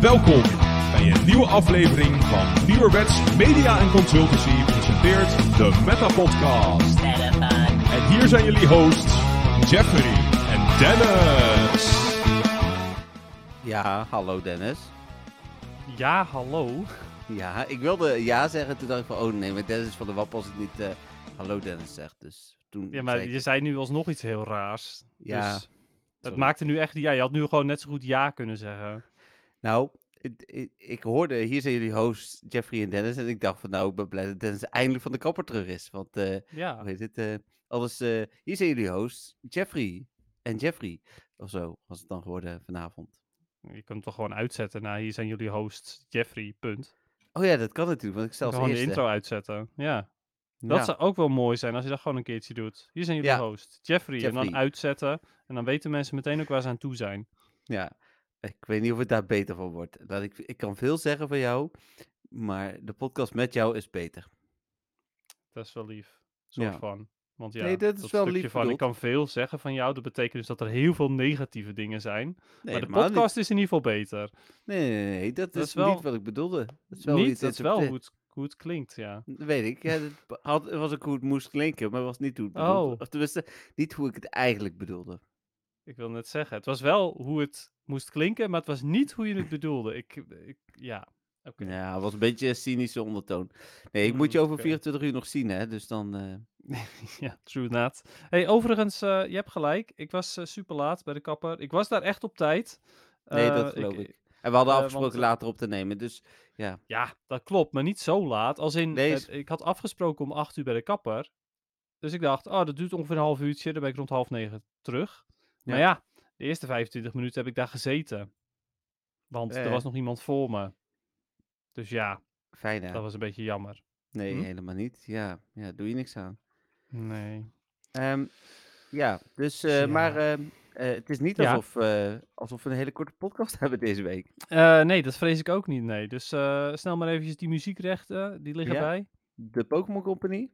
Welkom bij een nieuwe aflevering van Nieuwerwets Media en Consultancy presenteert de Meta Podcast. En hier zijn jullie hosts Jeffrey en Dennis. Ja, hallo Dennis. Ja, hallo. Ja, ik wilde ja zeggen, toen dacht ik van, oh nee, maar Dennis is van de WAP als ik niet eh, hallo Dennis zeg. Dus toen Ja, maar zei ik, je zei nu alsnog iets heel raars. Ja, Dus het maakte nu echt... Ja, je had nu gewoon net zo goed ja kunnen zeggen. nou, ik, ik, hoorde, hier zijn jullie hosts Jeffrey en Dennis. En ik dacht van, nou, ik ben blij dat Dennis eindelijk van de kapper terug is. Want, eh Ja, hoe heet het, eh, alles, hier zijn jullie hosts Jeffrey en Jeffrey. Of zo was het dan geworden vanavond. je kunt het toch gewoon uitzetten. Nou, hier zijn jullie host Jeffrey, punt. Oh ja, dat kan natuurlijk, want ik stel gewoon de intro uitzetten. Ja, dat Ja. zou ook wel mooi zijn als je dat gewoon een keertje doet. Hier zijn jullie Ja. host Jeffrey, En dan uitzetten. En dan weten mensen meteen ook waar ze aan toe zijn. Ja, ik weet niet of het daar beter van wordt. Dat ik, ik kan veel zeggen van jou, maar de podcast met jou is beter. Dat is wel lief. Soort Ja. van. Want ja, Nee, dat is wel stukje lief van ik kan veel zeggen van jou. Dat betekent dus dat er heel veel negatieve dingen zijn. Nee, maar de niet. podcast is in ieder geval beter. Nee, nee, dat, Dat is, wel- niet wat ik bedoelde. Dat is wel Niet, iets dat is wel hoe het, hoe het klinkt, ja. Dat weet ik. Ja, dat be- had, het was ook hoe het moest klinken, maar was niet hoe het bedoelde. Oh. Of tenminste, niet hoe ik het eigenlijk bedoelde. Ik wil net zeggen, het was wel hoe het moest klinken, maar het was niet hoe je het bedoelde. Ik, ik ja, oké. Ja, was een beetje een cynische ondertoon. Nee, ik moet je Mm, over oké. 24 uur nog zien, hè. Dus dan... eh, ja, true that. Hey, overigens, eh, je hebt gelijk. Ik was eh, super laat bij de kapper. Ik was daar echt op tijd. nee, dat geloof ik. En we hadden afgesproken want, later op te nemen, dus ja. Ja, dat klopt, maar niet zo laat. Als in, ik had afgesproken om 8 uur bij de kapper. Dus ik dacht, oh, dat duurt ongeveer een half uurtje. Dan ben ik rond half negen terug. Maar Ja. de eerste 25 minuten heb ik daar gezeten. Want er was nog iemand voor me. Dus ja, Fijn, hè. dat was een beetje jammer. Nee, Hm? helemaal niet. Ja, ja, doe je niks aan. Nee. Ehm, ja, dus, Dus eh, ja. maar ehm, eh, het is niet Ja. alsof, eh, alsof we een hele korte podcast hebben deze week. Eh, nee, dat vrees ik ook niet, nee. Dus eh, snel maar eventjes die muziekrechten, die liggen Ja. bij. De Pokémon Company,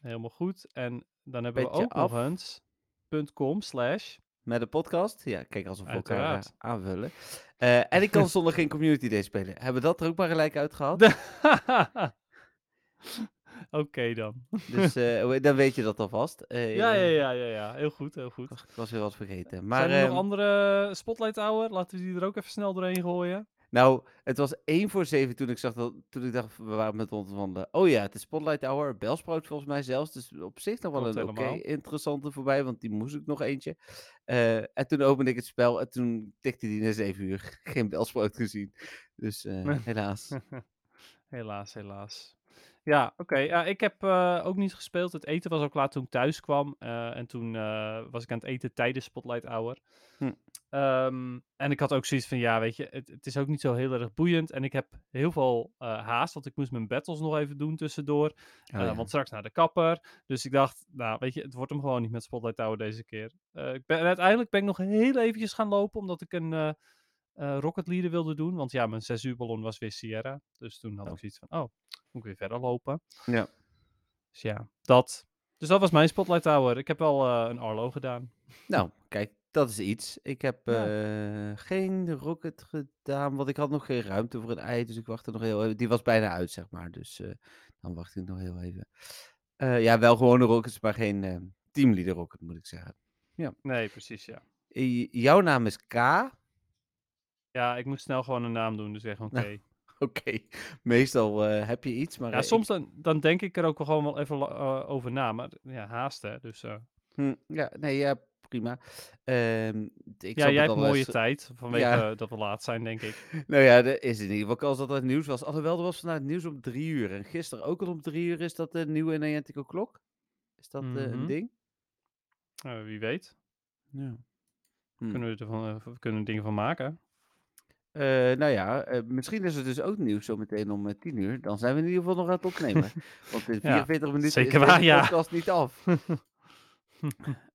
Helemaal goed. En dan hebben we Petje ook nog af. eens .com slash... met de podcast. Ja, kijk, alsof we elkaar Uiteraard. aanvullen. Eh, en ik kan zonder geen Community Day spelen. Hebben we dat er ook maar gelijk uitgehaald? Oké dan. dus eh, dan weet je dat alvast. Ja, ja, ja, ja, ja. Heel goed, heel goed. Ik was weer wat vergeten. Maar Zijn er nog ehm, andere Spotlight Hour? Laten we die er ook even snel doorheen gooien. Nou, het was 1 voor 7 toen ik zag dat, toen ik dacht, we waren met ons wandelen. Oh ja, het is Spotlight Hour, Belsprout volgens mij zelfs. Dus op zich nog wel een oké interessante voorbij, want die moest ik nog eentje. Eh, en toen opende ik het spel en toen tikte die na 7 uur. Geen Belsprout gezien. Dus eh, helaas. helaas, helaas. Ja, oké. Ja, ik heb eh, ook niet gespeeld. Het eten was ook laat toen ik thuis kwam. eh, en toen eh, was ik aan het eten tijdens Spotlight Hour. Hm. Ehm, en ik had ook zoiets van, ja, weet je, het, het is ook niet zo heel erg boeiend. En ik heb heel veel eh, haast, want ik moest mijn battles nog even doen tussendoor. Oh Eh, ja. Want straks naar de kapper. Dus ik dacht, nou, weet je, het wordt hem gewoon niet met Spotlight Hour deze keer. Eh, ik ben, en uiteindelijk ben ik nog heel eventjes gaan lopen, omdat ik een eh eh, Rocket Leader wilde doen. Want ja, mijn 6 uur ballon was weer Sierra. Dus toen had Oh. ik zoiets van, oh, moet ik weer verder lopen. Ja. Dus ja, dat. Dus dat was mijn Spotlight Hour. Ik heb wel eh, een Arlo gedaan. Nou, kijk, dat is iets. Ik heb Ja. eh, geen rocket gedaan, want ik had nog geen ruimte voor een ei, dus ik wachtte nog heel even. Die was bijna uit, zeg maar, dus eh, dan wacht ik nog heel even. Ja, wel gewone rockets, maar geen teamleader rocket, moet ik zeggen. Nee, precies, ja. I- jouw naam is K. Ja, ik moest snel gewoon een naam doen, dus zeg gewoon Nou, oké. Meestal eh, heb je iets, maar Ja, eh, soms dan, dan denk ik er ook gewoon wel even eh, over na. Maar ja, haast hè. Dus hm, ja, nee, ja, prima. Ehm, ik ja, jij het hebt mooie s- tijd. Vanwege ja. dat we laat zijn, denk ik. Nou ja, er is in ieder geval kans dat het nieuws was. Alhoewel, er was vandaag nieuws om drie uur. En gisteren ook al om drie uur is dat de nieuwe Niantic klok. Is dat een Mhm. ding? Wie weet. Ja. Hm. Kunnen we er van, kunnen we dingen van maken. Eh, nou ja, eh, misschien is er dus ook nieuws zometeen om eh, tien uur. Dan zijn we in ieder geval nog aan het opnemen. Want in Ja, 44 minuten zeker is waar, deze ja. podcast niet af.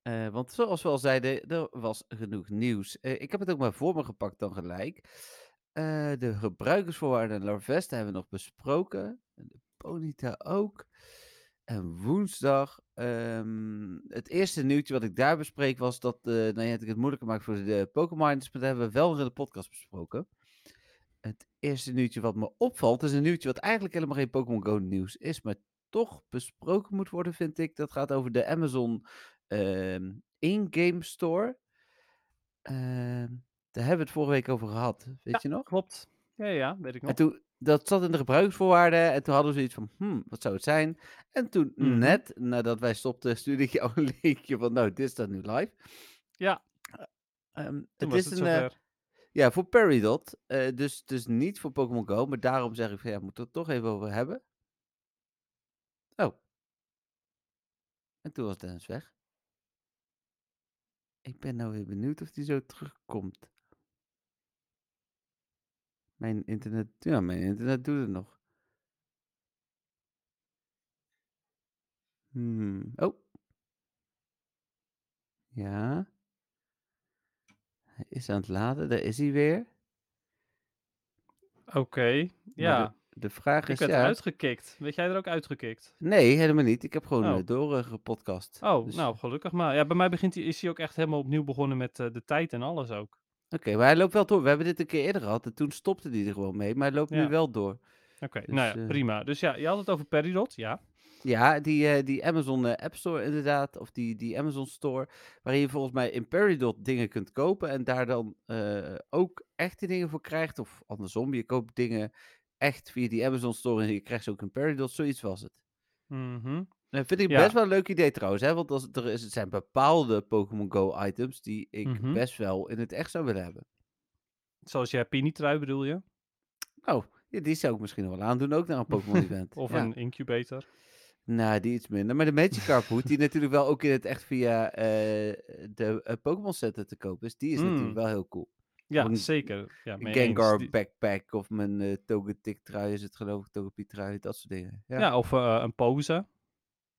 Eh, want zoals we al zeiden, er was genoeg nieuws. Eh, ik heb het ook maar voor me gepakt dan gelijk. Eh, de gebruikersvoorwaarden en Larvesta hebben we nog besproken. En de Ponyta ook. En woensdag, ehm, het eerste nieuwtje wat ik daar bespreek was dat uh, nou ja, het moeilijker maakt voor de Pokémon, maar dat hebben we wel in de podcast besproken. Het eerste nieuwtje wat me opvalt, is een nieuwtje wat eigenlijk helemaal geen Pokémon Go nieuws is, maar toch besproken moet worden, vind ik. Dat gaat over de Amazon uh, in-game store. Uh, daar hebben we het vorige week over gehad, weet je nog? Klopt. Ja, ja, weet ik nog. En toen, dat zat in de gebruiksvoorwaarden en toen hadden we zoiets van, hmm, wat zou het zijn? En toen, Mhm. net nadat wij stopten, stuurde ik jou een linkje van, nou, dit staat nu live. Ja, Ehm, toen het is het een, eh, ja, voor Peridot, eh, dus, dus niet voor Pokémon Go, maar daarom zeg ik van, ja, moeten we het toch even over hebben. Oh. En toen was Dennis weg. Ik ben nou weer benieuwd of die zo terugkomt. Mijn internet, ja, mijn internet doet het nog. Hmm. Oh. Ja. Hij is aan het laden, daar is hij weer. Oké, ja. De, de vraag Ik is, werd ja... uitgekikt. Weet jij er ook uitgekikt? Nee, helemaal niet. Ik heb gewoon Oh. eh, doorgepodcast. Oh, Dus- nou, gelukkig maar. Ja, bij mij begint hij, is hij ook echt helemaal opnieuw begonnen met eh, de tijd en alles ook. Oké, maar hij loopt wel door. We hebben dit een keer eerder gehad en toen stopte hij er gewoon mee. Maar hij loopt nu Ja. wel door. Oké, Dus, nou ja, eh, prima. Dus ja, je had het over Peridot, ja. Ja, die, eh, die Amazon eh, App Store inderdaad, of die, die Amazon Store, waarin je volgens mij in Peridot dingen kunt kopen en daar dan eh, ook echte dingen voor krijgt. Of andersom, je koopt dingen echt via die Amazon Store en je krijgt ze ook in Peridot. Zoiets was het. Mhm. Dat vind ik Ja. best wel een leuk idee trouwens, hè? want als, er, is, er zijn bepaalde Pokémon Go items die ik Mhm. best wel in het echt zou willen hebben. Zoals je Pini-trui bedoel je? Oh, ja, die zou ik misschien nog wel aandoen, ook naar een Pokémon event. Of Ja. een incubator? Nou, die iets minder. Maar de Magikarp hoed, die natuurlijk wel ook in het echt via eh, de eh, Pokémon Center te kopen is, die is Mm. natuurlijk wel heel cool. Ja, een zeker. Ja, Gengar. Die- backpack of mijn uh, Togetic trui is het geloof ik, Togepi trui, dat soort dingen. Ja, ja. of eh, een pose.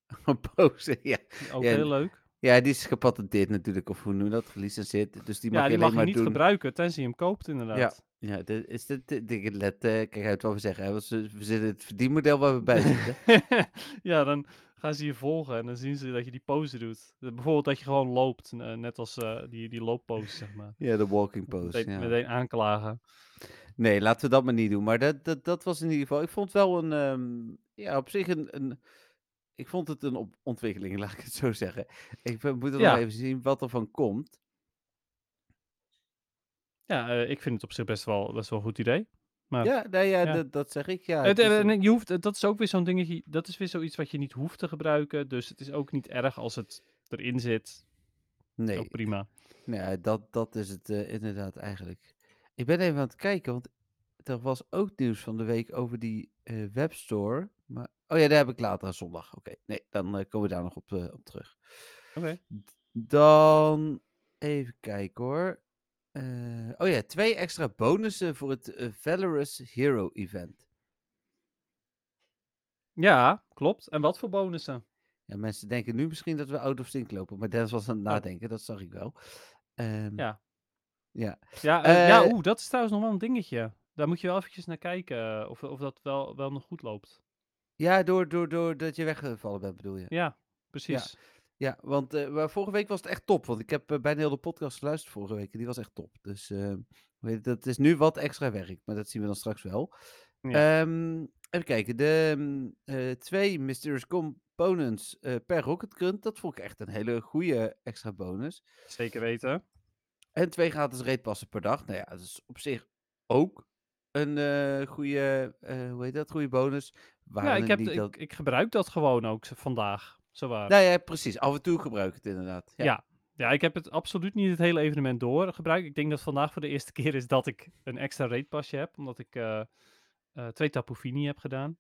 een pose, ja. Ook Ja, heel leuk. Ja, die is gepatenteerd natuurlijk, of hoe noem je dat, gelicenseerd. Dus die mag Ja, je die mag je niet doen. gebruiken, tenzij je hem koopt inderdaad. Ja, dit is dit, dit, dit- let, eh, kijk uit wat we zeggen, hè, want we zitten het verdienmodel waar we bij zitten. ja, dan gaan ze je volgen en dan zien ze dat je die pose doet. Bijvoorbeeld dat je gewoon loopt, eh, net als eh, die, die looppose, zeg maar. Ja, de walking pose. meteen, ja. meteen aanklagen. Nee, laten we dat maar niet doen. Maar dat, dat, dat was in ieder geval. Ik vond wel een. ehm, ja, op zich een. een ik vond het een ontwikkeling, laat ik het zo zeggen. Ik eh, moet er Ja. nog even zien wat er van komt. Ja, eh, ik vind het op zich best wel, best wel een goed idee. Maar Ja, nee, ja, Ja. Dat, zeg ik. Ja, Het, het en een- je hoeft, dat is ook weer zo'n dingetje, dat is weer zoiets wat je niet hoeft te gebruiken. Dus het is ook niet erg als het erin zit. nee, Ook prima. nee, dat, dat is het eh, inderdaad eigenlijk. Ik ben even aan het kijken, want er was ook nieuws van de week over die eh, webstore. Maar, oh ja, daar heb ik later zondag. Oké, nee, dan eh, komen we daar nog op, eh, op terug. Oké. Dan even kijken hoor. Eh, oh ja, twee extra bonussen voor het Valorous Hero Event. Ja, klopt. En wat voor bonussen? Ja, mensen denken nu misschien dat we out of sync lopen, maar Dennis was aan het Oh. nadenken, dat zag ik wel. Ehm, Ja. ja. Ja, ja Eh, oeh, dat is trouwens nog wel een dingetje. Daar moet je wel eventjes naar kijken of, of dat wel, wel nog goed loopt. Ja, door, door, door dat je weggevallen bent, bedoel je? Ja, precies. Ja, want eh, maar vorige week was het echt top. Want ik heb eh, bijna heel de podcast geluisterd vorige week. En die was echt top. Dus eh, dat is nu wat extra werk. Maar dat zien we dan straks wel. Ja. Ehm, even kijken. De mm, eh, twee Mysterious Components eh, per Rocket Grunt. Dat vond ik echt een hele goede extra bonus. Zeker weten. En twee gratis raidpassen per dag. Nou ja, dat is op zich ook een eh goede, eh, hoe heet dat, goede bonus. Ja, ik, heb, niet dat... ik, ik gebruik dat gewoon ook vandaag. Zowaar. Nou ja, precies. Af en toe gebruik ik het inderdaad. Ja. Ja. Ja, ik heb het absoluut niet het hele evenement door gebruikt. Ik denk dat vandaag voor de eerste keer is dat ik een extra raidpasje heb. Omdat ik eh, eh, twee Tapu Fini heb gedaan.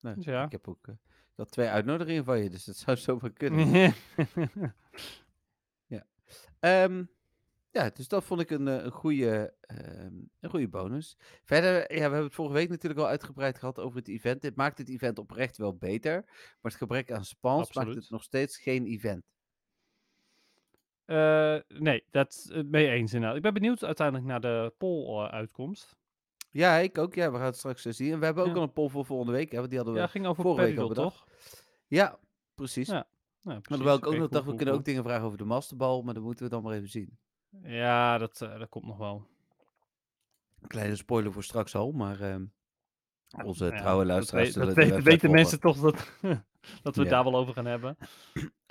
Nou, Dus ja. Ik heb ook eh, had twee uitnodigingen van je, dus dat zou zomaar kunnen. Ehm, ja, dus dat vond ik een, eh, een, goede, ehm, een goede bonus. Verder, ja, we hebben het vorige week natuurlijk al uitgebreid gehad over het event. Dit maakt het event oprecht wel beter. Maar het gebrek aan spans maakt Absoluut. het nog steeds geen event. Eh, nee, dat uh, mee eens inderdaad. Ik ben benieuwd uiteindelijk naar de poll-uitkomst. Ja, ik ook. Ja, we gaan het straks eh, zien. En we hebben ook Ja. al een poll voor volgende week. Hè, want die hadden we ja, ging over vorige week al bedacht. toch? Precies. Ja, Nou, Maar precies. terwijl ik ook Oké, nog cool, dacht, we cool, kunnen ook dingen vragen over de masterbal. Maar dat moeten we dan maar even zien. Ja, dat, eh, dat komt nog wel. Kleine spoiler voor straks al. Maar onze ja, trouwe dat luisteraars weet- Dat, weten, mensen toch dat, dat we het Ja. daar wel over gaan hebben.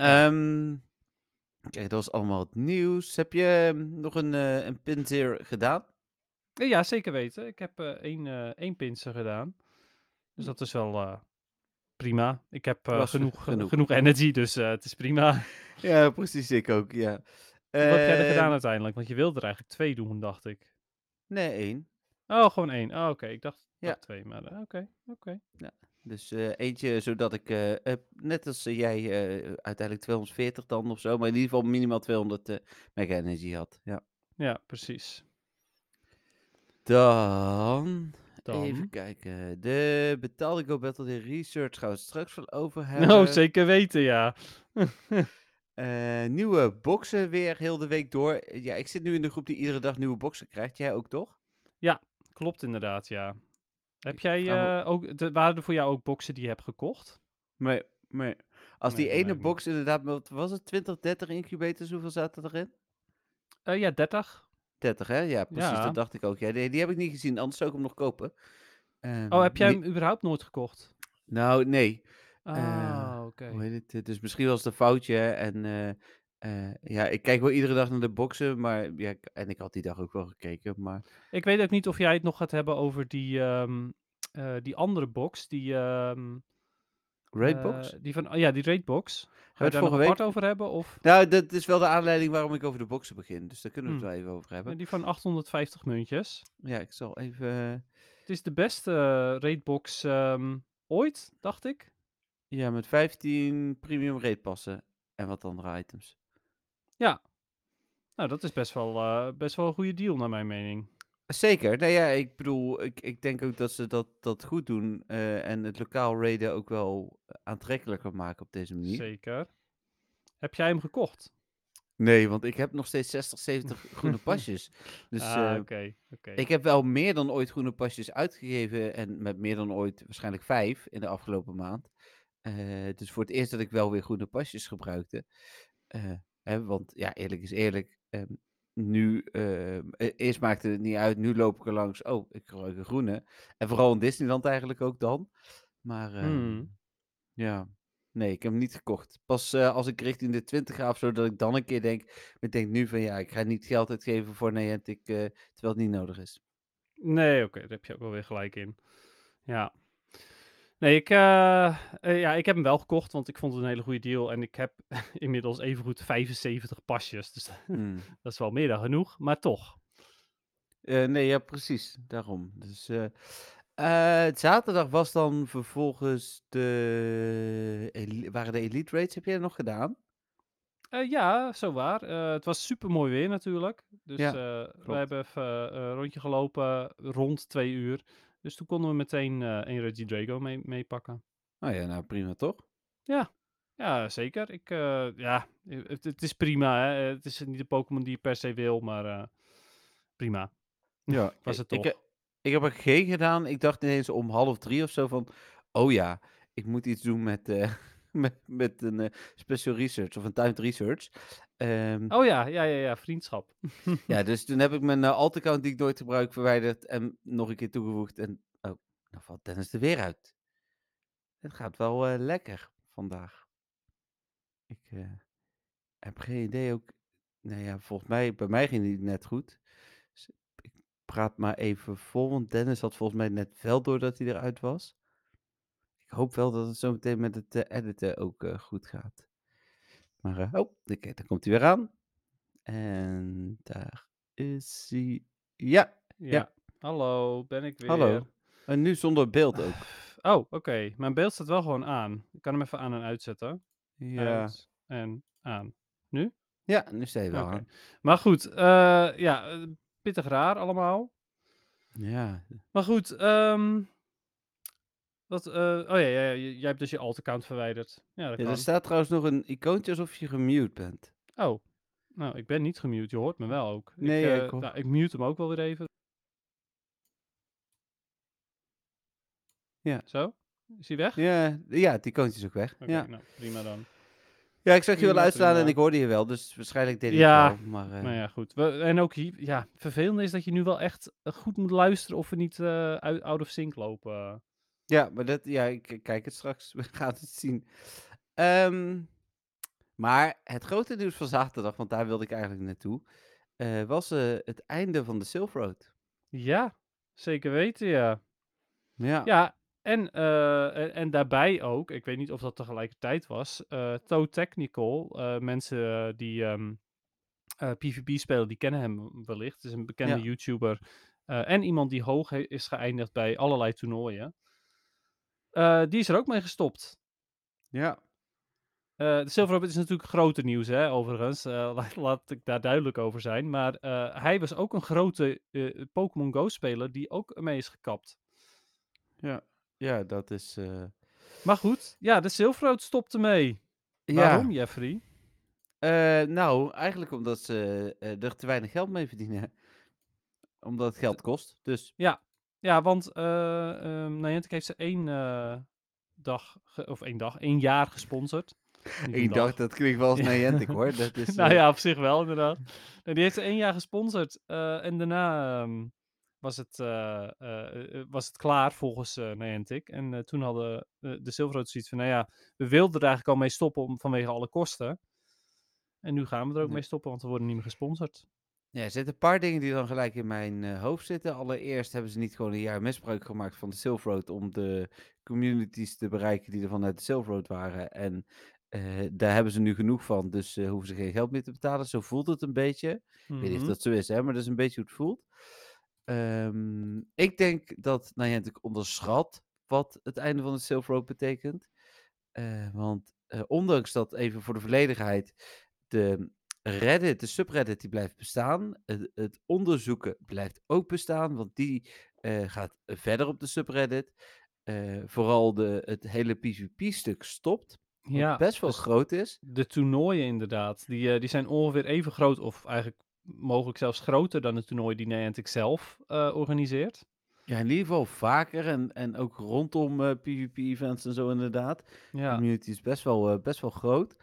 Kijk, dat was allemaal het nieuws. Heb je ehm, nog een, eh een pinzeer gedaan? Eh, Ja, zeker weten. Ik heb eh, één, eh één gedaan. Dus dat is wel prima. Ik heb genoeg, genoeg. genoeg. energy, dus het is prima. Ja, precies. Ik ook, ja. Wat heb jij er Ehm, gedaan uiteindelijk? Want je wilde er eigenlijk twee doen, dacht ik. Nee, één. Oh, gewoon één. Oh, oké. Ik dacht, Ja. dacht twee, maar eh, oké. oké. Dus eh, eentje zodat ik, eh, net als jij, uiteindelijk 240 dan of zo, maar in ieder geval minimaal 200 eh mega energy had. Ja. Ja, precies. Dan, Dan. even kijken. De betaalde Go Battle de Research gaan we straks wel over hebben. Nou, zeker weten, ja. Eh, nieuwe boxen weer heel de week door. Ja, ik zit nu in de groep die iedere dag nieuwe boxen krijgt. Jij ook toch? Klopt inderdaad, ja. Heb jij eh, ook, de, waren er voor jou ook boxen die je hebt gekocht? Nee, nee. Als Nee, die mij ene ook box inderdaad, wat was het 20, 30 incubators, hoeveel zaten erin? Eh, ja, 30. 30, hè? Ja, precies, Ja. dat dacht ik ook. Ja, die, die heb ik niet gezien, anders zou ik hem nog kopen. Oh, Ehm, heb jij die- hem überhaupt nooit gekocht? Nou, nee. Ah, oké. Hoe heet het? eh, Dus misschien was het een foutje. En eh, eh, ja, ik kijk wel iedere dag naar de boxen, maar ja, ik- en ik had die dag ook wel gekeken, maar Ik weet ook niet of jij het nog gaat hebben over die, ehm, eh, die andere box. Die, ehm, Raidbox? eh, die van, ja, die raidbox. Ga je het daar nog vorige apart week- over hebben? Of Nou, dat is wel de aanleiding waarom ik over de boxen begin, dus daar kunnen we het Hmm. wel even over hebben. eh, die van 850 muntjes? Ja, ik zal even. eh, Het is de beste eh, raidbox ehm, ooit, dacht ik. Ja, met 15 premium rate passen en wat andere items. Nou, dat is best wel, eh, best wel een goede deal naar mijn mening. Zeker. Nou ja, ik bedoel, ik, ik denk ook dat ze dat, dat goed doen. eh, en het lokaal raiden ook wel aantrekkelijker maken op deze manier. Zeker. Heb jij hem gekocht? Nee, want ik heb nog steeds 60, 70 groene pasjes. Dus ah, eh, oké. oké. ik heb wel meer dan ooit groene pasjes uitgegeven. En met meer dan ooit waarschijnlijk vijf in de afgelopen maand. Eh, dus voor het eerst dat ik wel weer groene pasjes gebruikte. Eh, hè, want ja, eerlijk is eerlijk. ehm, nu, ehm, e- eerst maakte het niet uit. Nu loop ik er langs. Oh, ik gebruik een groene. En vooral in Disneyland eigenlijk ook dan. Maar ehm, Hmm. ja, nee, ik heb hem niet gekocht. Pas eh, als ik richting de 20 ga of zo, dat ik dan een keer denk. Ik denk nu van ja, ik ga niet geld uitgeven voor Niantic, terwijl het niet nodig is. Nee, oké, daar heb je ook wel weer gelijk in. Ja. Nee, ik, eh, eh, ja, ik heb hem wel gekocht, want ik vond het een hele goede deal. En ik heb inmiddels evengoed 75 pasjes. Dus Hmm. dat is wel meer dan genoeg, maar toch. Eh, nee, ja, precies. Daarom. Dus, eh, eh, zaterdag was dan vervolgens de... eli- waren de Elite Raids. Heb jij dat nog gedaan? Eh, ja, zo waar. Eh, het was super mooi weer natuurlijk. Dus Ja, eh, we klopt. hebben even eh, een rondje gelopen rond twee uur. Dus toen konden we meteen eh een Reggie Drago mee, meepakken. Oh ja, nou prima toch? Ja, zeker. Ik, eh, ja, het, het is prima. Hè? Het is niet de Pokémon die je per se wil, maar eh, prima. Ja, Was ik- het ik, toch? heb- ik heb er geen gedaan. Ik dacht ineens om half drie of zo van... Oh ja, ik moet iets doen met, eh, met, met een eh, special research of een timed research. Ehm, Oh ja, ja, ja, ja, vriendschap. Ja, dus toen heb ik mijn eh, alt-account die ik nooit gebruik verwijderd en nog een keer toegevoegd. En oh, nou valt Dennis er weer uit. Het gaat wel eh, lekker vandaag. Ik heb geen idee ook. Nou ja, volgens mij, bij mij ging het net goed. Dus ik praat maar even vol, want Dennis had volgens mij net wel door dat hij eruit was. Ik hoop wel dat het zo meteen met het eh, editen ook eh, goed gaat. Maar, eh, oh, oké, daar komt hij weer aan. En daar is hij. Ja, Ja. Hallo, ben ik weer. hallo. En nu zonder beeld ook. Oh, oké. Mijn beeld staat wel gewoon aan. Ik kan hem even aan en uitzetten. Ja, Uit en aan. ja nu sta je wel aan. Maar goed, eh, ja, pittig raar allemaal. Ja, Maar goed, ehm wat, eh, oh ja, ja, ja, jij hebt dus je alt-account verwijderd. Ja, dat ja kan. er staat trouwens nog een icoontje alsof je gemute bent. Oh, Nou, ik ben niet gemute, je hoort me wel ook. Nee, ik, ja, eh, ik hoor- nou, ik mute hem ook wel weer even. Ja. Zo? Is hij weg? Ja, ja, het icoontje is ook weg. Ja. nou, prima dan. ja, ik zag je wel Prima, uitstaan en ik hoorde je wel, dus waarschijnlijk deed ik Ja, het wel. Maar, eh, Nou ja, goed. We, en ook hier, ja, vervelend is dat je nu wel echt eh, goed moet luisteren of we niet eh, out of sync lopen. Ja, maar dat, ja, ik ik kijk het straks. We gaan het zien. Ehm, maar het grote nieuws van zaterdag, want daar wilde ik eigenlijk naartoe, eh, was eh, het einde van de Silk Road. Ja, zeker weten, ja. Ja, Ja, en, eh, en, en daarbij ook, ik weet niet of dat tegelijkertijd was, eh Toe Technical, eh, mensen eh, die ehm, eh, PvP spelen, die kennen hem wellicht. Het is een bekende Ja. YouTuber eh, en iemand die hoog he- is geëindigd bij allerlei toernooien. Eh, die is er ook mee gestopt. ja, Eh, de Silver is natuurlijk grote nieuws, hè, overigens. Eh, laat, laat ik daar duidelijk over zijn. Maar hij was ook een grote Pokémon Go-speler die ook ermee is gekapt. ja, ja, dat is. Maar goed, ja, de Silver Road stopte mee. ja, Waarom, Jeffrey? nou, eigenlijk omdat ze er te weinig geld mee verdienen. Omdat het geld kost. Dus Ja, want eh ehm Niantic heeft ze één eh, dag, of één dag, één jaar gesponsord. Ik dacht, dat klinkt wel als Ja. Niantic hoor. Dat is, nou eh, ja, op zich wel, inderdaad. Nee, die heeft ze één jaar gesponsord. en daarna ehm, was, het, was het klaar volgens eh Niantic. En toen hadden de Silverroad zoiets van, nou ja, we wilden er eigenlijk al mee stoppen om, vanwege alle kosten. En nu gaan we er ook Ja. mee stoppen, want we worden niet meer gesponsord. Ja, er zitten een paar dingen die dan gelijk in mijn eh, hoofd zitten. Allereerst hebben ze niet gewoon een jaar misbruik gemaakt van de Silk Road om de communities te bereiken die er vanuit de Silk Road waren. En eh, daar hebben ze nu genoeg van, dus eh, hoeven ze geen geld meer te betalen. Zo voelt het een beetje. Ik weet niet of Mhm. dat zo is, hè, maar dat is een beetje hoe het voelt. Ehm, ik denk dat Niantic onderschat wat het einde van de Silk Road betekent. Eh, want eh, ondanks dat, even voor de volledigheid, de Reddit, de subreddit, die blijft bestaan. Het, het onderzoeken blijft ook bestaan, want die eh, gaat verder op de subreddit. Eh, vooral de, het hele PvP-stuk stopt, wat Ja, best wel dus- groot is. De toernooien inderdaad, die, eh, die zijn ongeveer even groot, of eigenlijk mogelijk zelfs groter dan het toernooi die Niantic zelf organiseert. Ja, in ieder geval vaker en, en ook rondom PvP-events en zo inderdaad. De Ja, community is best wel, best wel groot.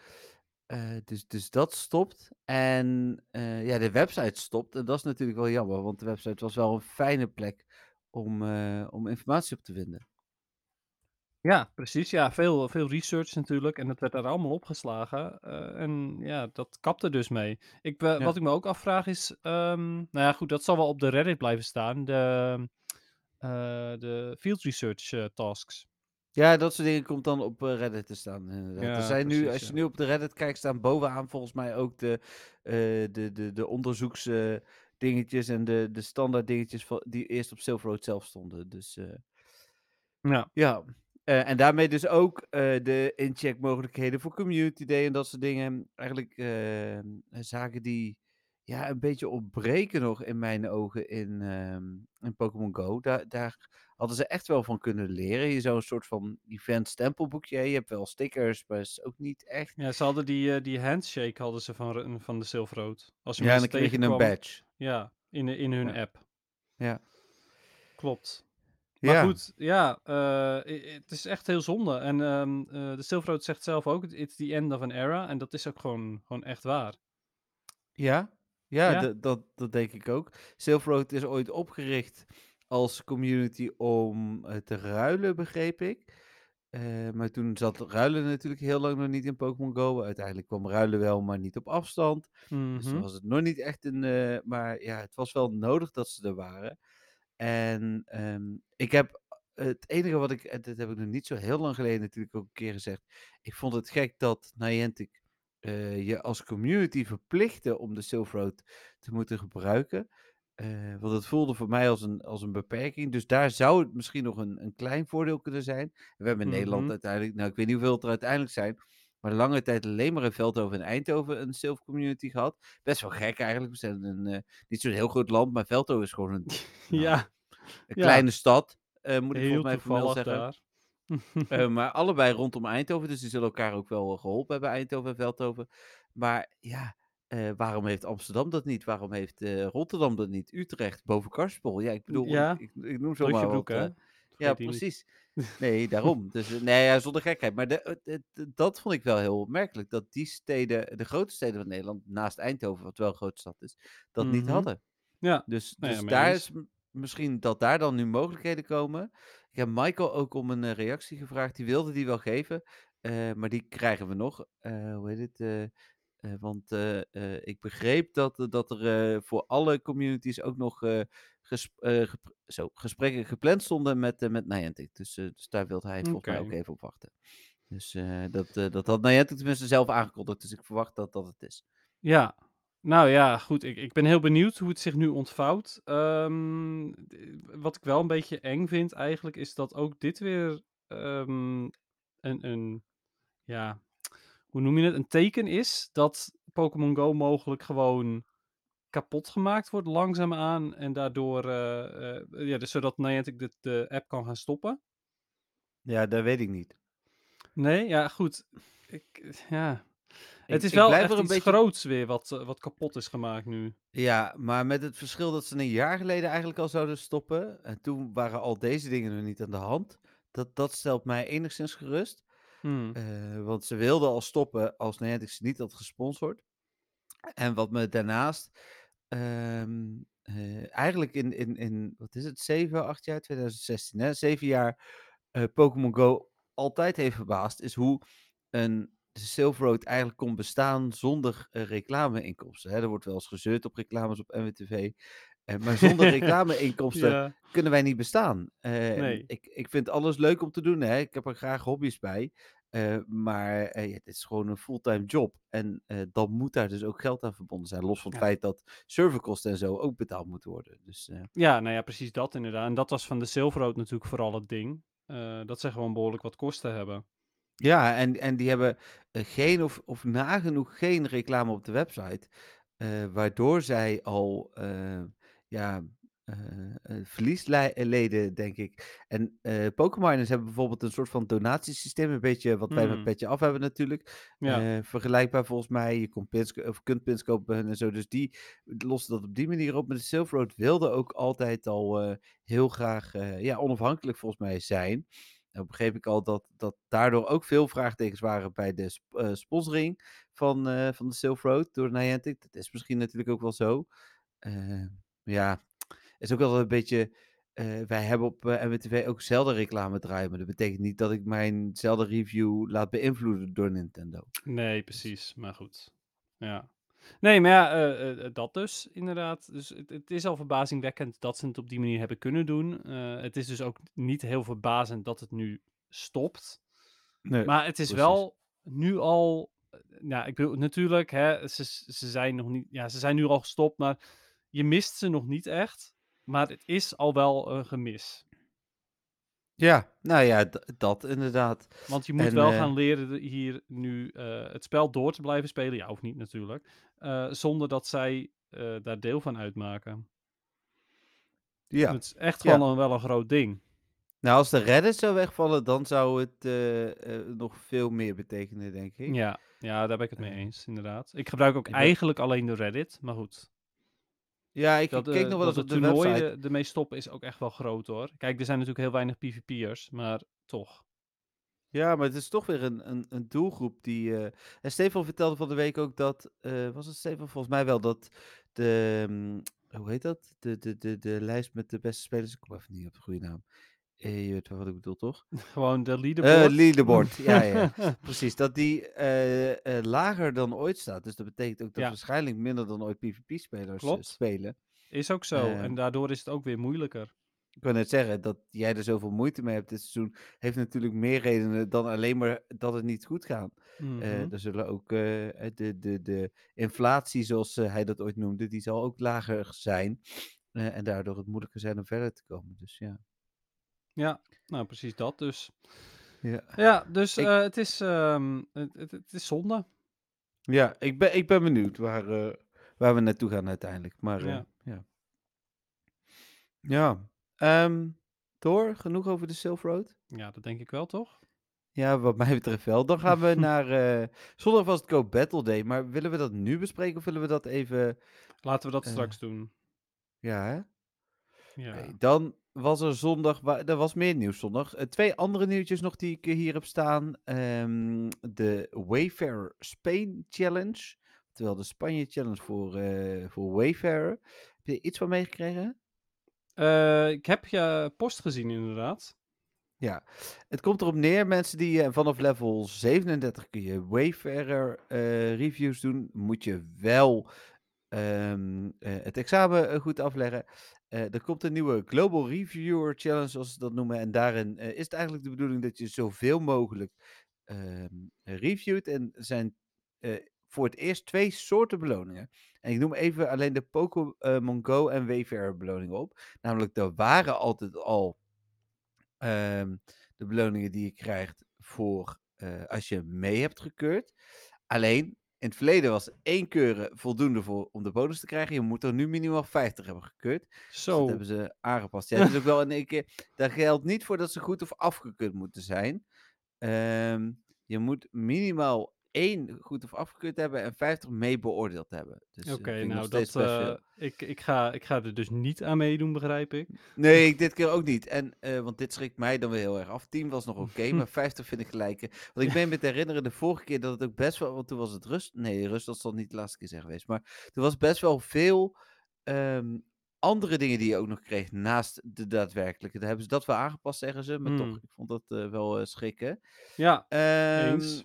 Eh, dus, dus dat stopt. En eh, ja, de website stopt. En dat is natuurlijk wel jammer, want de website was wel een fijne plek om, eh, om informatie op te vinden. ja precies. Ja, veel, veel research natuurlijk. En dat werd daar allemaal opgeslagen. en ja, dat kapte dus mee. Ik, Ja. Wat ik me ook afvraag is, ehm, nou ja goed, dat zal wel op de Reddit blijven staan. De, de field research tasks. Ja, dat soort dingen komt dan op eh, Reddit te staan. Ja, er zijn nu, als je ja. nu op de Reddit kijkt, staan bovenaan volgens mij ook de, eh de, de, de onderzoeksdingetjes en de, de standaard dingetjes van, die eerst op Silver Road zelf stonden. Dus eh, Ja, ja, Eh, en daarmee dus ook eh, de incheck mogelijkheden voor Community Day en dat soort dingen. Eigenlijk eh, zaken die ja, een beetje ontbreken nog in mijn ogen in, ehm, in Pokémon Go. Daar, daar hadden ze echt wel van kunnen leren. Je zou een soort van event stempelboekje. Je hebt wel stickers, maar is ook niet echt. ja ze hadden die, eh, die handshake hadden ze van, van de Silver Road. Als je Ja, en mensen dan kreeg je een tegenkwam- badge. Ja, in, in hun Ja. app. Ja. Klopt. Maar ja. goed, ja, eh, i- i- het is echt heel zonde. En ehm, eh, de Silver Road zegt zelf ook, it's the end of an era. En dat is ook gewoon, gewoon echt waar. Ja, ja, Ja. Dat, dat, denk ik ook. Silver Road is ooit opgericht als community om eh, te ruilen, begreep ik. Eh, maar toen zat ruilen natuurlijk heel lang nog niet in Pokémon Go. Uiteindelijk kwam ruilen wel, maar niet op afstand. Dus dan Mhm. was het nog niet echt een. eh, maar ja, het was wel nodig dat ze er waren. En ehm, ik heb. Het enige wat ik. en Dat heb ik nog niet zo heel lang geleden natuurlijk ook een keer gezegd. Ik vond het gek dat Niantic eh, je als community verplichtte om de Silver Road te moeten gebruiken. Eh, want het voelde voor mij als een, als een beperking. Dus daar zou het misschien nog een, een klein voordeel kunnen zijn. We hebben in Nederland Mhm. uiteindelijk, nou ik weet niet hoeveel het er uiteindelijk zijn. Maar lange tijd alleen maar in Veldhoven en Eindhoven een Silver community gehad. Best wel gek eigenlijk. We zijn een, eh, niet zo'n heel groot land, maar Veldhoven is gewoon een, nou, Ja, een ja. kleine stad. moet ik heel volgens mij toevallig zeggen. daar. Eh, maar allebei rondom Eindhoven. Dus die zullen elkaar ook wel geholpen hebben, Eindhoven en Veldhoven. Maar ja, eh, waarom heeft Amsterdam dat niet? Waarom heeft eh, Rotterdam dat niet? Utrecht boven Karspel. Ja, ik bedoel, Ja, ik, ik, ik noem zo maar wat. Eh, Vergeet ja, niet. precies. Nee, daarom. Dus eh, nee, ja, zonder gekheid. Maar de, dat vond ik wel heel opmerkelijk. Dat die steden, de grote steden van Nederland, naast Eindhoven, wat wel een grote stad is, dat niet Mhm. hadden. Ja, Dus, Nou ja, dus daar is misschien dat daar dan nu mogelijkheden komen. Ik heb Michael ook om een eh, reactie gevraagd. Die wilde die wel geven. eh, maar die krijgen we nog. Eh, hoe heet het? want ik begreep dat, er- dat er voor alle communities ook nog gep- zo, gesprekken gepland stonden met, met Niantic. Dus, dus daar wilde hij volgens mij ook even op wachten. Dus dat, dat had Niantic tenminste zelf aangekondigd. Dus ik verwacht dat dat het is. Ja, nou ja, goed. Ik, ik ben heel benieuwd hoe het zich nu ontvouwt. Ehm, d- wat ik wel een beetje eng vind eigenlijk, is dat ook dit weer ehm, een, een, ja, hoe noem je het? Een teken is dat Pokémon Go mogelijk gewoon kapot gemaakt wordt langzaamaan. En daardoor, eh, eh, ja, dus zodat Niantic de, de app kan gaan stoppen. Ja, dat weet ik niet. Nee, ja, goed. Ik, ja. Ik- Het is ik wel echt er een iets beetje- groots weer wat, eh, wat kapot is gemaakt nu. Ja, maar met het verschil dat ze een jaar geleden eigenlijk al zouden stoppen. En toen waren al deze dingen nog niet aan de hand. Dat, dat stelt mij enigszins gerust. Hmm. Eh, want ze wilden al stoppen als Niantic ze niet had gesponsord. En wat me daarnaast ehm, eh, eigenlijk in, in, in, wat is het, 7, 8 jaar, 2016, hè? 7 jaar Pokémon Go altijd heeft verbaasd, is hoe een Silver Road eigenlijk kon bestaan zonder eh, reclameinkomsten. Hè? Er wordt wel eens gezeurd op reclames op NWTV. eh, maar zonder reclameinkomsten Ja. kunnen wij niet bestaan. Eh, Nee. ik, ik vind alles leuk om te doen. Hè? Ik heb er graag hobby's bij. Eh, maar ja, dit is gewoon een fulltime job. En dan moet daar dus ook geld aan verbonden zijn. Los van het Ja. feit dat serverkosten en zo ook betaald moeten worden. Dus Ja, nou ja, precies dat inderdaad. En dat was van de Silver Road natuurlijk vooral het ding. dat ze gewoon behoorlijk wat kosten hebben. Ja, en, en die hebben eh, geen of, of nagenoeg geen reclame op de website. eh, waardoor zij al eh, ja, eh, eh, verlies li- eh, leden, denk ik. En eh Pokémoners hebben bijvoorbeeld een soort van donatiesysteem. Een beetje wat wij met Mm. Petje Af hebben natuurlijk. Ja, Eh, vergelijkbaar volgens mij. Je kon pins, ko- of kunt pins kopen bij hun en zo. Dus die lossen dat op die manier op. Maar de Silver Road wilde ook altijd al eh, heel graag eh, ja, onafhankelijk volgens mij zijn. Nou begreep ik al dat, dat daardoor ook veel vraagtekens waren bij de sp- eh, sponsoring van, eh, van de Silver Road door Niantic. Dat is misschien natuurlijk ook wel zo. Eh, ja, is ook wel een beetje... eh, wij hebben op MWTV ook zelden reclame draaien. Maar dat betekent niet dat ik mijn review laat beïnvloeden door Nintendo. nee, precies. Maar goed. Ja. Nee, maar ja, eh, eh, dat dus, inderdaad. Dus het, het is al verbazingwekkend dat ze het op die manier hebben kunnen doen. Eh, het is dus ook niet heel verbazend dat het nu stopt. Nee, Maar het is precies. wel nu al. Nou, ik bedoel, natuurlijk, hè, ze, ze zijn nog niet. Ja, ze zijn nu al gestopt, maar je mist ze nog niet echt. Maar het is al wel een gemis. Ja, nou ja, dat inderdaad. Want je moet En, wel eh, gaan leren hier nu eh, het spel door te blijven spelen. Ja, of niet natuurlijk. eh, zonder dat zij daar deel van uitmaken. Ja. Het is echt Ja. gewoon een, wel een groot ding. Nou, als de Reddit zou wegvallen, dan zou het nog veel meer betekenen, denk ik. Ja, ja, daar ben ik het mee eens, inderdaad. Ik gebruik ook eigenlijk alleen de Reddit, maar goed. Ja, ik, Dat, ik keek eh, nog wel eens op de de toernooien website. er- ermee stoppen is ook echt wel groot hoor. Kijk, er zijn natuurlijk heel weinig PvP'ers, maar toch. Ja, maar het is toch weer een, een, een doelgroep die... eh, En Stefan vertelde van de week ook dat... eh, was het Stefan? Volgens mij wel dat de... mm, hoe heet dat? De, de, de, de lijst met de beste spelers... Ik kom even niet op de goede naam. Je weet wat ik bedoel, toch? Gewoon de Eh leaderboard. leaderboard, ja, ja. Precies, dat die eh, eh, lager dan ooit staat. Dus dat betekent ook dat Ja. waarschijnlijk minder dan ooit PvP-spelers spelen. Is ook zo. Eh, en daardoor is het ook weer moeilijker. Ik wil net zeggen, dat jij er zoveel moeite mee hebt dit seizoen, heeft natuurlijk meer redenen dan alleen maar dat het niet goed gaat. Mhm. er zullen ook de, de, de inflatie, zoals hij dat ooit noemde, die zal ook lager zijn. En daardoor het moeilijker zijn om verder te komen. Dus ja. Ja, nou precies dat dus. Ja, Ja, dus Ik- eh, het, is, ehm, het, het, het is zonde. ja ik, ben, ik ben benieuwd waar, eh, waar we naartoe gaan uiteindelijk. Maar eh, Ja. ja. Ja. Ehm, door, genoeg over de Silver Road? Ja, dat denk ik wel toch? Ja, wat mij betreft wel. Dan gaan we naar... eh, zondag was het Go Battle Day, maar willen we dat nu bespreken of willen we dat even... Laten we dat Eh, straks doen. Ja, hè? Ja. Dan was er zondag, er was meer nieuws zondag. Eh, twee andere nieuwtjes nog die ik eh, hier heb staan. Ehm, de Wayfarer Spain Challenge. Terwijl de Spanje Challenge voor, eh voor Wayfarer. Heb je iets van meegekregen? Eh, ik heb je post gezien, inderdaad. Ja, het komt erop neer, mensen die vanaf level 37 kun je Wayfarer reviews doen. Moet je wel ehm, eh, het examen goed afleggen. Eh, er komt een nieuwe Global Reviewer Challenge, zoals ze dat noemen. En daarin eh, is het eigenlijk de bedoeling dat je zoveel mogelijk ehm, reviewt. En zijn eh, voor het eerst twee soorten beloningen. En ik noem even alleen de Pokémon Go en Wayfarer beloningen op. Namelijk, er waren altijd al ehm, de beloningen die je krijgt voor als je mee hebt gekeurd. Alleen, in het verleden was één keuren voldoende voor, om de bonus te krijgen. Je moet er nu minimaal 50 hebben gekeurd. Dus dat Zo. hebben ze aangepast. Ja, is ook wel in één keer. Daar geldt niet voor dat ze goed of afgekeurd moeten zijn. Ehm, je moet minimaal één goed of afgekeurd hebben en 50 mee beoordeeld hebben. Dus, eh, Oké, nou, dat, veel. ik, ik, ga, ik ga er dus niet aan meedoen, begrijp ik. Nee, ik dit keer ook niet. En, eh, want dit schrikt mij dan weer heel erg af. 10 was nog oké, maar 50 vind ik gelijk. Want ik ben me te herinneren de vorige keer dat het ook best wel... Want toen was het rust... Nee, rust dat zal niet de laatste keer zijn geweest. Maar er was best wel veel ehm, andere dingen die je ook nog kreeg naast de daadwerkelijke. Daar hebben ze dat wel aangepast, zeggen ze. Maar toch, Hmm. ik vond dat wel schrikken. Ja, Ehm, eens.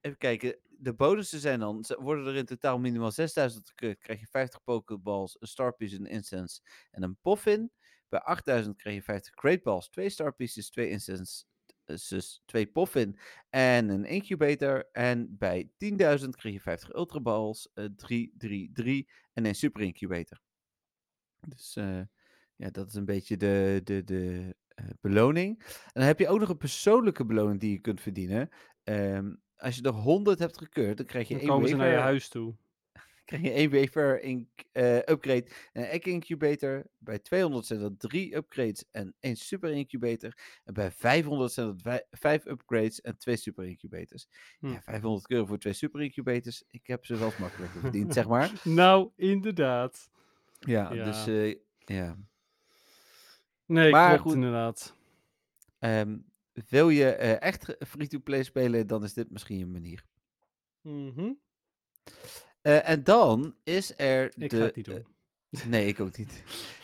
Even kijken. De bonussen zijn dan, worden er in totaal minimaal 6000 gekeurd. Krijg je 50 pokeballs, een star piece, een incense en een poffin. Bij 8000 krijg je 50 great balls, 2 star pieces, 2 incenses, 2 poffin en een incubator. En bij 10.000 krijg je 50 ultra balls, 3, 3, 3 en een super incubator. Dus eh, ja, dat is een beetje de, de, de eh, beloning. En dan heb je ook nog een persoonlijke beloning die je kunt verdienen. Ehm, als je er 100 hebt gekeurd, dan krijg je Dan één komen ze naar je huis toe. krijg je één wafer in, eh, upgrade en een egg incubator. Bij 200 zijn dat drie upgrades en één super incubator. En bij 500 zijn dat wij- vijf upgrades en twee super incubators. Hm. Ja, 500 euro voor twee super incubators. Ik heb ze wel eens makkelijker verdiend, zeg maar. Nou, inderdaad. Ja, Ja. dus eh, ja. Nee, Maar klopt goed. inderdaad. Ehm, wil je eh, echt free-to-play spelen, dan is dit misschien een manier. Mhm. Eh, en dan is er Ik de... ga het niet eh, doen. nee, ik ook niet.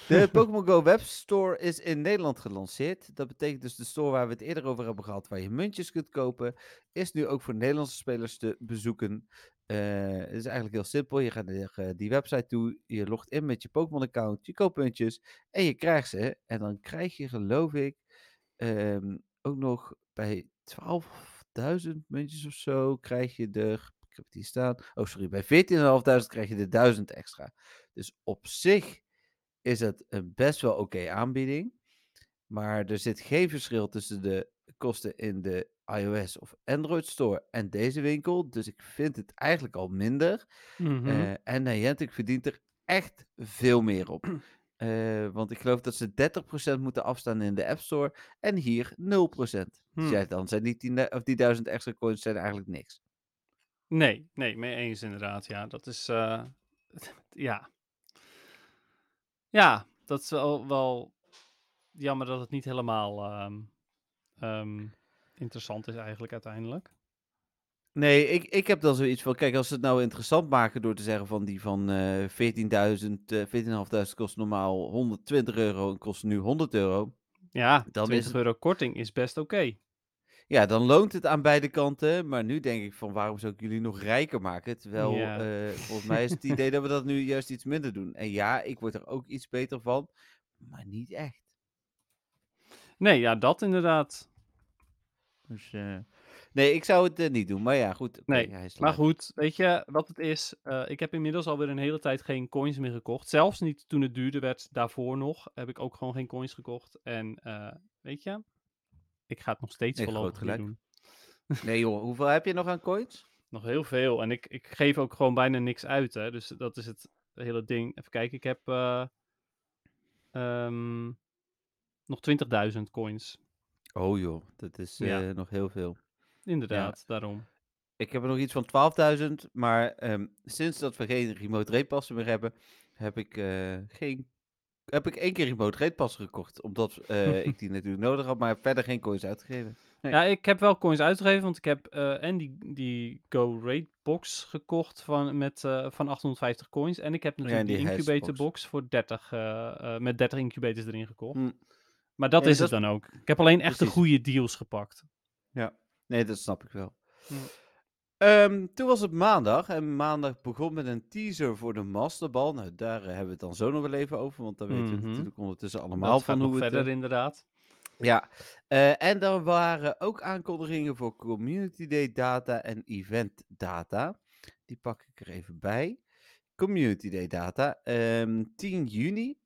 De Pokémon Go webstore is in Nederland gelanceerd. Dat betekent dus de store waar we het eerder over hebben gehad, waar je muntjes kunt kopen, is nu ook voor Nederlandse spelers te bezoeken. Het is eigenlijk heel simpel. Je gaat naar die website toe, je logt in met je Pokémon-account, je koopt muntjes en je krijgt ze. En dan krijg je, geloof ik, ehm, ook nog bij 12.000 muntjes of zo, krijg je er, ik heb het hier staan, oh sorry, bij 14.500 krijg je de 1000 extra. Dus op zich is het een best wel oké aanbieding. Maar er zit geen verschil tussen de kosten in de iOS of Android Store en deze winkel. Dus ik vind het eigenlijk al minder. Mhm. Eh, en Niantic verdient er echt veel meer op. Eh, want ik geloof dat ze 30% moeten afstaan in de App Store en hier 0%. Dus Hmm. ja, dan zijn die, 10, of die 1000 extra coins zijn eigenlijk niks. Nee, nee, mee eens inderdaad. Ja, dat is. eh, ja. Ja, dat is wel, wel jammer dat het niet helemaal ehm, ehm, interessant is eigenlijk uiteindelijk. Nee, ik, ik heb dan zoiets van, kijk, als ze het nou interessant maken door te zeggen van die van eh 14.000, eh 14.500 kost normaal 120 euro en kost nu 100 euro. Ja, Dan is 20 het- euro korting is best oké. Ja, dan loont het aan beide kanten. Maar nu denk ik van, waarom zou ik jullie nog rijker maken? Terwijl, Ja. eh, volgens mij is het idee dat we dat nu juist iets minder doen. En ja, ik word er ook iets beter van, maar niet echt. Nee, ja, dat inderdaad. Dus, eh, nee, ik zou het eh, niet doen. Maar ja, goed. oké, Nee, hij is Maar live. goed, weet je wat het is? Eh, ik heb inmiddels alweer een hele tijd geen coins meer gekocht. Zelfs niet toen het duurder werd, daarvoor nog, heb ik ook gewoon geen coins gekocht. En eh, weet je, ik ga het nog steeds Nee, voorlopig groot niet gelijk. doen. Nee joh, hoeveel heb je nog aan coins? Nog heel veel. En ik, ik geef ook gewoon bijna niks uit, hè. Dus dat is het hele ding. Even kijken, ik heb eh, ehm, nog 20.000 coins. Oh joh, dat is Ja. eh, nog heel veel. Inderdaad, daarom. Ik heb er nog iets van 12.000, maar ehm, sinds dat we geen remote rate passen meer hebben, heb ik eh, geen. Heb ik één keer remote rate passen gekocht, omdat eh, ik die natuurlijk nodig had, maar verder geen coins uitgegeven. Nee. Ja, ik heb wel coins uitgegeven, want ik heb eh, en die, die Go Rate box gekocht van, met, van 850 coins. En ik heb natuurlijk die die incubator box. box voor 30, eh, eh, met 30 incubators erin gekocht. Hm, Maar dat Ja, is dat- het dan ook. Ik heb alleen echt de goede deals gepakt. Nee, dat snap ik wel. Hm. Ehm, toen was het maandag en maandag begon met een teaser voor de Masterbal. Nou, daar hebben we het dan zo nog wel even over, want daar weten we Mhm. natuurlijk ondertussen allemaal dat van hoe het... verder eh, inderdaad. Ja, eh, en er waren ook aankondigingen voor Community Day data en event data. Die pak ik er even bij. Community Day data, ehm, 10 juni,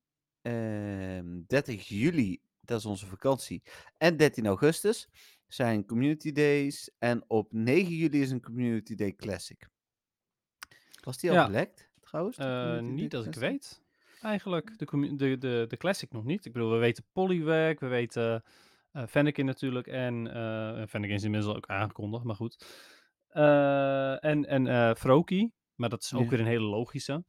ehm 30 juli, dat is onze vakantie, en 13 augustus zijn Community Days. En op 9 juli is een Community Day Classic. Was die al Ja. gelekt, trouwens? Eh, niet als ik weet. Eigenlijk, de, de, de, de Classic nog niet. Ik bedoel, we weten Poliwag, we weten eh Fennekin natuurlijk. En uh, Fennekin is inmiddels ook aangekondigd, maar goed. En en Froki, maar dat is ook Ja. weer een hele logische.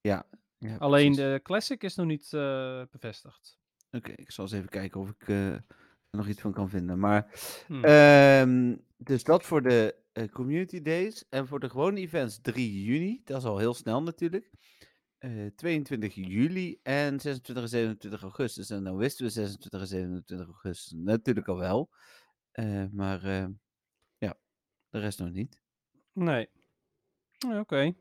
Ja, ja Alleen precies. de Classic is nog niet bevestigd. Oké, ik zal eens even kijken of ik nog iets van kan vinden. Maar, Hm. ehm, dus dat voor de eh, community days. En voor de gewone events 3 juni. Dat is al heel snel natuurlijk. Eh, 22 juli en 26 en 27 augustus. En dan wisten we 26 en 27 augustus natuurlijk al wel. Eh, maar eh, ja, de rest nog niet. Nee. Oké.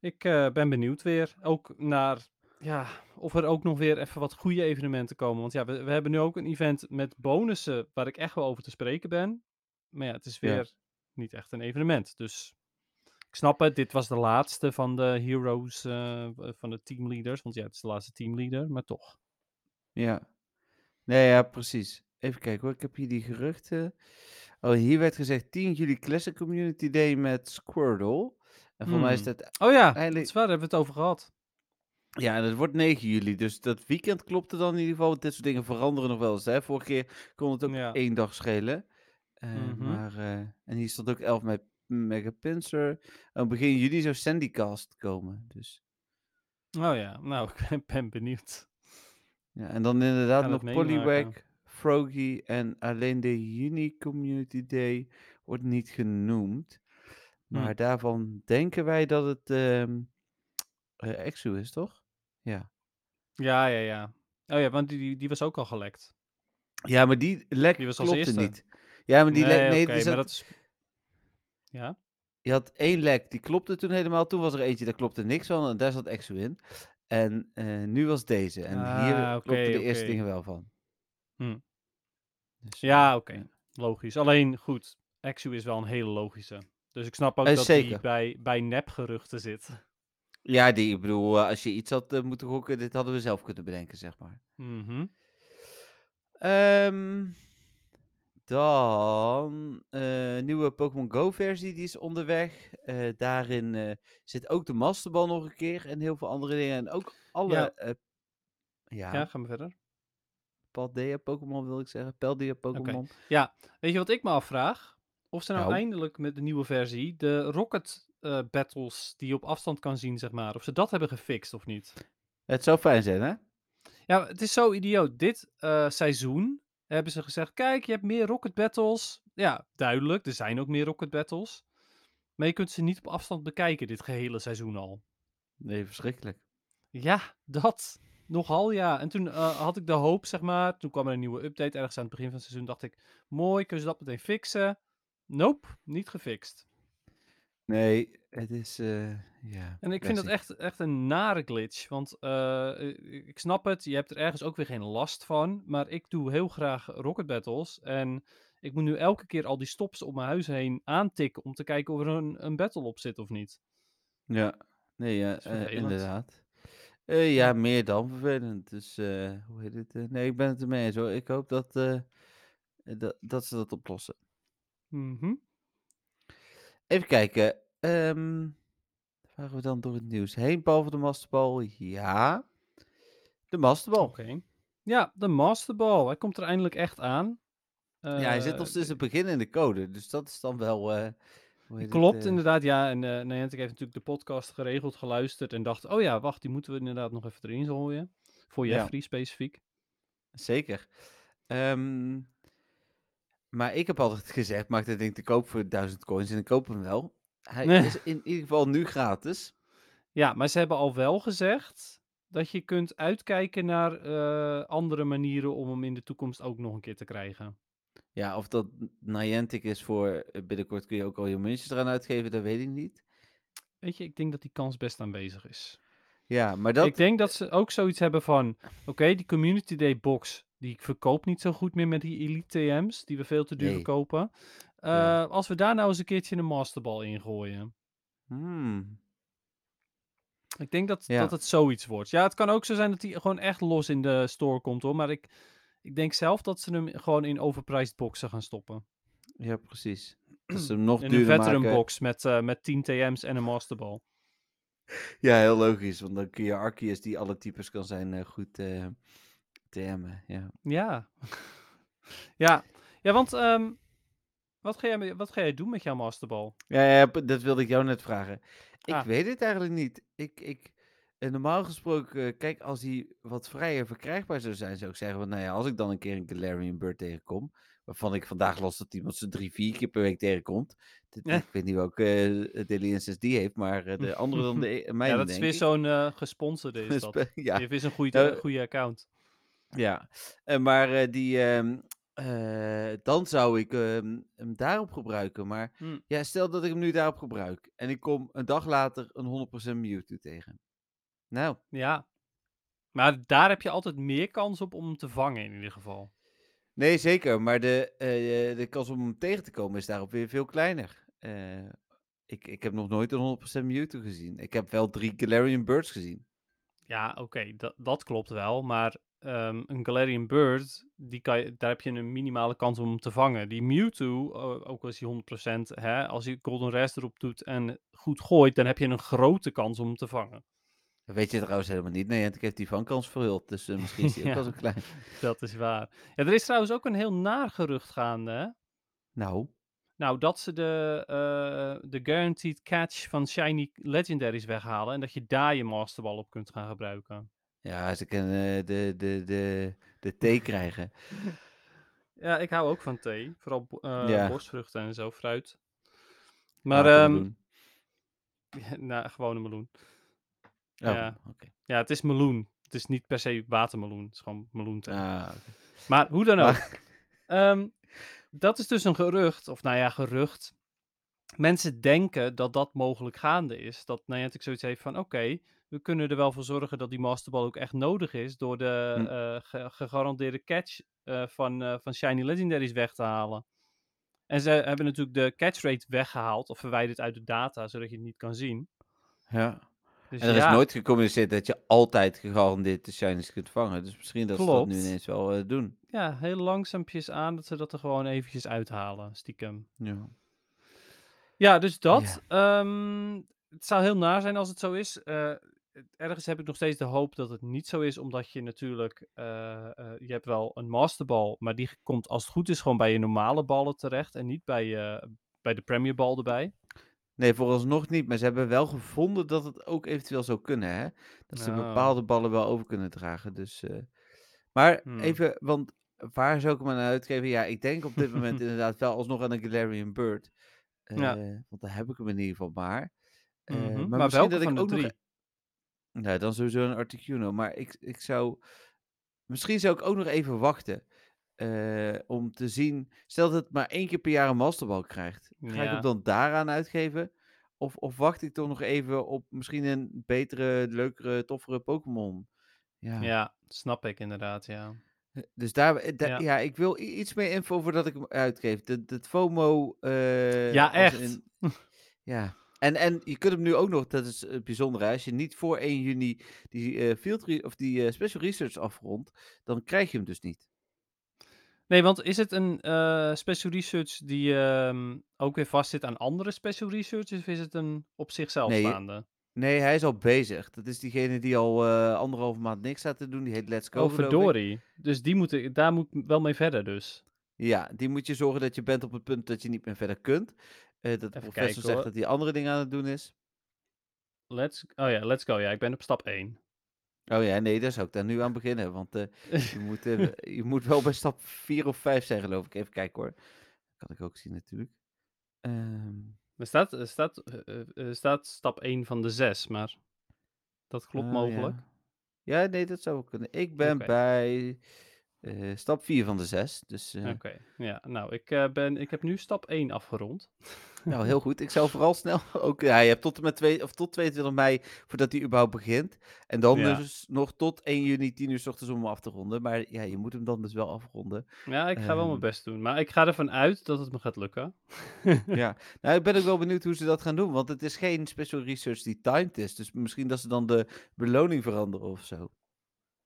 Ik eh, ben benieuwd weer. Ook naar ja, of er ook nog weer even wat goede evenementen komen. Want ja, we, we hebben nu ook een event met bonussen waar ik echt wel over te spreken ben. Maar ja, het is Ja. weer niet echt een evenement. Dus ik snap het. Dit was de laatste van de heroes, eh, van de teamleaders. Want ja, het is de laatste teamleader, maar toch. Ja. Nee, ja, precies. Even kijken hoor. Ik heb hier die geruchten. Oh, hier werd gezegd 10 juli Classic Community Day met Squirtle. En voor mij is Hmm. dat Oh ja, dat Eindelijk- is waar, daar hebben we het over gehad. Ja, en het wordt 9 juli, dus dat weekend klopte dan in ieder geval. Dit soort dingen veranderen nog wel eens. Hè? Vorige keer kon het ook Ja. één dag schelen. Eh, Mhm. maar, eh, en hier stond ook 11 met Megapincer. En begin juli zou Sandycast komen. Dus, Oh ja, nou, ik ben, ben benieuwd. ja, en dan inderdaad nog. Poliwag, Froggy en alleen de Juni Community Day wordt niet genoemd. Hm. Maar daarvan denken wij dat het eh, Exo is, toch? Ja. Ja, ja, ja. Oh ja, want die, die, die was ook al gelekt. Ja, maar die lek Die was als klopte eerste. niet. Ja, maar die nee, lek... Nee, er maar dat is... Ja? Je had één lek, die klopte toen helemaal. Toen was er eentje, daar klopte niks van. En daar zat Exo in. En eh, nu was deze. En hier Ah, oké, klopten de eerste dingen wel van. Hm. Dus, Ja, oké. ja. Logisch. Alleen, goed, Exu is wel een hele logische. Dus ik snap ook Eh, dat die bij, bij nepgeruchten zit. Ja, die, ik bedoel, eh, als je iets had eh, moeten gokken, dit hadden we zelf kunnen bedenken, zeg maar. Mhm. Ehm, dan, eh, nieuwe Pokémon Go versie, die is onderweg. Eh, daarin eh, zit ook de Masterball nog een keer en heel veel andere dingen. En ook alle, Ja. ja, ja, Ja, gaan we verder. Paldea Pokémon wil ik zeggen, Paldea Pokémon. Weet je wat ik me afvraag? Of ze nou, Nou. eindelijk met de nieuwe versie de Rocket eh, battles die je op afstand kan zien, zeg maar, of ze dat hebben gefixt of niet. Het zou fijn zijn, hè? Ja, het is zo idioot. Dit eh, seizoen hebben ze gezegd: kijk, je hebt meer Rocket Battles. Ja, duidelijk, er zijn ook meer Rocket Battles. Maar je kunt ze niet op afstand bekijken, dit gehele seizoen al. Nee, verschrikkelijk. Ja, dat. Nogal, ja. En toen eh, had ik de hoop, zeg maar. Toen kwam er een nieuwe update ergens aan het begin van het seizoen. Dacht ik: mooi, kunnen ze dat meteen fixen? Nope, niet gefixt. Nee, het is, eh, ja. En ik vind dat classic. echt, echt een nare glitch. Want eh, ik snap het, je hebt er ergens ook weer geen last van. Maar ik doe heel graag Rocket Battles. En ik moet nu elke keer al die stops op mijn huis heen aantikken om te kijken of er een, een battle op zit of niet. Ja, nee, ja, is eh, vervelend. inderdaad. Eh, ja, meer dan vervelend. Dus, eh, hoe heet het? eh, nee, ik ben het ermee eens hoor. Ik hoop dat, eh, dat, dat ze dat oplossen. Mhm. Even kijken. ehm waren we dan door het nieuws heen, behalve de masterbal? Ja. De masterbal. Oké. Ja, de Master Ball. Hij komt er eindelijk echt aan. ja, hij zit nog Eh, steeds een begin in de code, dus dat is dan wel... eh, het, Klopt, eh, inderdaad. Ja, en eh Niantic heeft natuurlijk de podcast geregeld, geluisterd en dacht, oh ja, wacht, die moeten we inderdaad nog even erin gooien. Voor Ja. Jeffrey specifiek. Zeker. Ehm, maar ik heb altijd gezegd, maak dat ding te koop voor 1000 coins en ik koop hem wel. Hij Nee. is in ieder geval nu gratis. Ja, maar ze hebben al wel gezegd dat je kunt uitkijken naar eh, andere manieren om hem in de toekomst ook nog een keer te krijgen. Ja, of dat Niantic is voor eh, binnenkort kun je ook al je muntjes eraan uitgeven, dat weet ik niet. Weet je, ik denk dat die kans best aanwezig is. Ja, maar dat... Ik denk dat ze ook zoiets hebben van, oké, die Community Day box, die verkoopt niet zo goed meer met die Elite TM's, die we veel te duur Nee. verkopen. Eh, Ja. Als we daar nou eens een keertje een Masterball in gooien. Hmm. Ik denk dat, Ja. dat het zoiets wordt. Ja, het kan ook zo zijn dat hij gewoon echt los in de store komt hoor. Maar ik, ik denk zelf dat ze hem gewoon in overpriced boxen gaan stoppen. Ja, precies. Dat ze hem nog In een duurder veteran maken. box met, eh, met 10 TM's en een Masterball. Ja, heel logisch, want dan kun je Arceus die alle types kan zijn eh, goed TM'en. Ja. Ja. ja. Ja, want ehm, wat, ga jij, wat ga jij doen met jouw Masterball? Ja, ja, dat wilde ik jou net vragen. Ik Ah. weet het eigenlijk niet. Ik, ik, eh, normaal gesproken, eh, kijk, als die wat vrijer verkrijgbaar zou zijn, zou ik zeggen, nou ja, als ik dan een keer een Galarian Bird tegenkom, waarvan ik vandaag las dat iemand ze drie, vier keer per week tegenkomt. Dit- Ja. Ik weet niet welke uh, Instance die heeft, maar eh, de andere dan de e- mijne, ja, dat is weer zo'n eh, gesponsorde is dat. Ja, Die heeft weer zo'n goede, Nou, goede account. Ja. Eh, maar eh, die, ehm, eh, dan zou ik ehm, hem daarop gebruiken. Maar Hm. ja, stel dat ik hem nu daarop gebruik en ik kom een dag later een 100% Mewtwo tegen. Nou, Ja. Maar daar heb je altijd meer kans op om hem te vangen in ieder geval. nee zeker, maar de, eh, de kans om hem tegen te komen is daarop weer veel kleiner. Eh, ik, ik heb nog nooit een 100% Mewtwo gezien. Ik heb wel drie Galarian Birds gezien. Ja, oké, dat, dat klopt wel. Maar ehm, een Galarian Bird, die kan je, daar heb je een minimale kans om hem te vangen. Die Mewtwo, ook al is hij 100%, hè, als je Golden Rest erop doet en goed gooit, dan heb je een grote kans om hem te vangen. Dat weet je trouwens helemaal niet. Nee, ik heb die vankans verhuld, dus eh, misschien is die ook Ja. wel zo klein. Dat is waar. Ja, er is trouwens ook een heel naar gerucht gaande, hè? Nou, Nou, dat ze de, eh, de Guaranteed Catch van Shiny Legendaries weghalen en dat je daar je Masterball op kunt gaan gebruiken. Ja, ze kunnen eh, de, de, de, de thee krijgen. Ja, ik hou ook van thee. Vooral bo- Ja. borstvruchten en zo, fruit. Maar, Watermeloen. ehm nou, gewoon een meloen. Oh, ja. Ja, het is meloen. Het is niet per se watermeloen. Het is gewoon meloenthee. Ah. Maar hoe dan ook. Maar- Ehm, dat is dus een gerucht. Of nou ja, gerucht. Mensen denken dat dat mogelijk gaande is. Dat Niantic zoiets heeft van, oké, we kunnen er wel voor zorgen dat die Masterball ook echt nodig is. Door de Hm. eh, ge- gegarandeerde catch eh, van, eh, van Shiny Legendaries weg te halen. En ze hebben natuurlijk de catch rate weggehaald. Of verwijderd uit de data, zodat je het niet kan zien. ja. Dus En er ja, is nooit gecommuniceerd dat je altijd gegarandeerd de shinies kunt vangen. Dus misschien dat ze dat nu ineens wel doen. ja, heel langzaampjes aan dat ze dat er gewoon eventjes uithalen, stiekem. Ja. Ja, dus dat. Ehm, het zou heel naar zijn als het zo is. Ergens heb ik nog steeds de hoop dat het niet zo is, omdat je natuurlijk, eh, eh, je hebt wel een masterbal, maar die komt als het goed is gewoon bij je normale ballen terecht en niet bij, je bij de Premier Ball erbij. Nee, vooralsnog niet. Maar ze hebben wel gevonden dat het ook eventueel zou kunnen, hè? Dat ze Oh. bepaalde ballen wel over kunnen dragen. Dus, Maar Hmm. even, want waar zou ik hem aan uitgeven? Ja, ik denk op dit moment inderdaad wel alsnog aan een Galarian Bird. Ja. Want daar heb ik hem in ieder geval maar. Mhm. Maar, Maar misschien dat ik ook drie? nog... Nou, dan sowieso een Articuno. Maar ik, ik zou... Misschien zou ik ook nog even wachten. eh, om te zien... Stel dat het maar één keer per jaar een Masterball krijgt. Ga ik Ja. hem dan daaraan uitgeven? Of, of wacht ik toch nog even op misschien een betere, leukere, toffere Pokémon? Ja. Ja, snap ik inderdaad, ja. Dus daar, eh, da- Ja. ja. ik wil i- iets meer info voordat ik hem uitgeef. De, FOMO. eh, Ja, als echt. in- ja. En, en je kunt hem nu ook nog, dat is het bijzondere, hè, als je niet voor 1 juni die, eh, field of die eh, special research afrondt, dan krijg je hem dus niet. Nee, want is het een eh, special research die ehm, ook weer vastzit aan andere special research, of is het een op zichzelf Nee, staande? Nee, hij is al bezig. Dat is diegene die al uh, anderhalve maand niks staat te doen. Die heet Let's Go. Oh, verdorie. Dus die moet, daar moet wel mee verder dus. Ja, die moet je zorgen dat je bent op het punt dat je niet meer verder kunt. Eh, dat de Even professor kijken, zegt hoor. dat hij andere dingen aan het doen is. Let's, oh ja, let's go. Ja, ik ben op stap 1. Oh ja, nee, daar zou ik daar nu aan beginnen. Want eh, je, moet, eh, je moet wel bij stap 4 of 5 zijn, geloof ik. Even kijken hoor. Kan ik ook zien natuurlijk. Ehm, Er staat, er staat, er staat stap 1 van de 6, maar dat klopt oh, mogelijk. Ja. ja, nee, dat zou ook kunnen. Ik ben bij eh, stap 4 van de 6. Dus Oké, ja. Nou, ik, ben, ik heb nu stap 1 afgerond. Nou, heel goed. Ik zou vooral snel ook... Ja, je hebt tot, en met twee, of tot 22 mei voordat hij überhaupt begint. En dan Ja. dus nog tot 1 juni 10 uur s ochtends om hem af te ronden. Maar ja, je moet hem dan dus wel afronden. Ja, ik ga wel Ehm. mijn best doen. Maar ik ga ervan uit dat het me gaat lukken. Ja, nou, ik ben ook wel benieuwd hoe ze dat gaan doen. Want het is geen special research die timed is. Dus misschien dat ze dan de beloning veranderen of zo.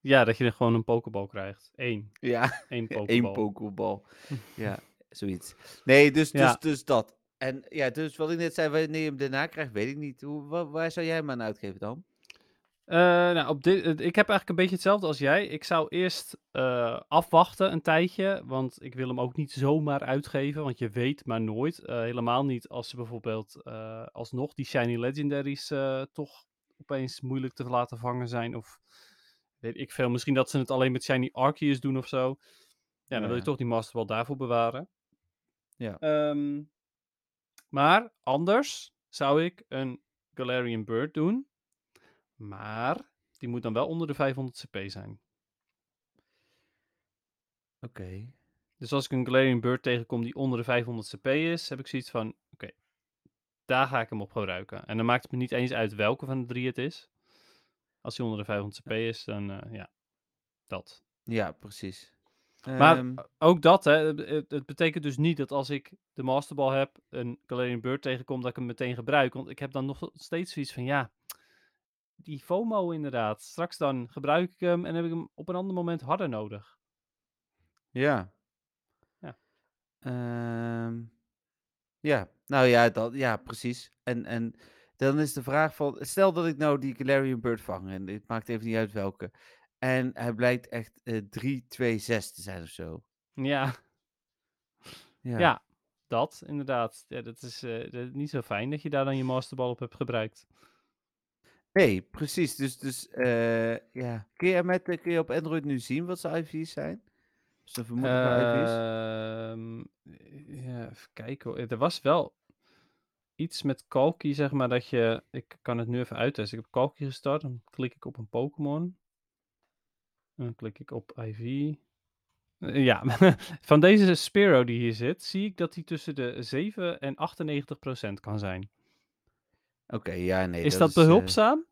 Ja, dat je er gewoon een pokeball krijgt. Eén. Ja, Eén één pokebal. ja, zoiets. Nee, dus, dus, Ja. dus dat. En ja, dus wat ik net zei, wanneer je hem daarna krijgt, weet ik niet. Hoe, wa- waar zou jij hem aan uitgeven dan? Eh, nou, op dit, ik heb eigenlijk een beetje hetzelfde als jij. Ik zou eerst eh, afwachten een tijdje, want ik wil hem ook niet zomaar uitgeven, want je weet maar nooit. Eh, helemaal niet als ze bijvoorbeeld alsnog die Shiny Legendaries toch opeens moeilijk te laten vangen zijn, of weet ik veel. Misschien dat ze het alleen met Shiny Arceus doen of zo. Ja, dan Ja, wil je toch die Master Ball daarvoor bewaren. Ja. Ehm, maar anders zou ik een Galarian Bird doen. Maar die moet dan wel onder de 500 CP zijn. Oké. Dus als ik een Galarian Bird tegenkom die onder de 500 CP is, heb ik zoiets van: oké, daar ga ik hem op gebruiken. En dan maakt het me niet eens uit welke van de drie het is. Als hij onder de 500 CP is, dan eh, ja, dat. Ja, precies. Maar Ehm, ook dat, hè, het, betekent dus niet dat als ik de Masterball heb, een Galarian Bird tegenkom, dat ik hem meteen gebruik. Want ik heb dan nog steeds zoiets van, ja, die FOMO inderdaad. Straks dan gebruik ik hem en heb ik hem op een ander moment harder nodig. ja. Ja. Ehm, ja, nou ja, dat, ja, precies. En, en dan is de vraag van, stel dat ik nou die Galarian Bird vang, en het maakt even niet uit welke, en hij blijkt echt eh 3, 2, 6 te zijn of zo. Ja, Ja, ja. dat inderdaad. Ja, dat is eh, dat is niet zo fijn dat je daar dan je Masterball op hebt gebruikt. nee, precies. Dus, dus eh, ja. Kun je, met, eh, kun je op Android nu zien wat zijn IV's zijn? Dus de vermoedelijke IV's? Ehm, ja, even kijken. hoor. Er was wel iets met Kalki, zeg maar, dat je... Ik kan het nu even uittesten. Ik heb Kalki gestart, dan klik ik op een Pokémon. Dan klik ik op IV. Eh, Ja, van deze Spearow die hier zit, zie ik dat hij tussen de 7 en 98 procent kan zijn. Oké, ja, nee. is dat eh, behulpzaam?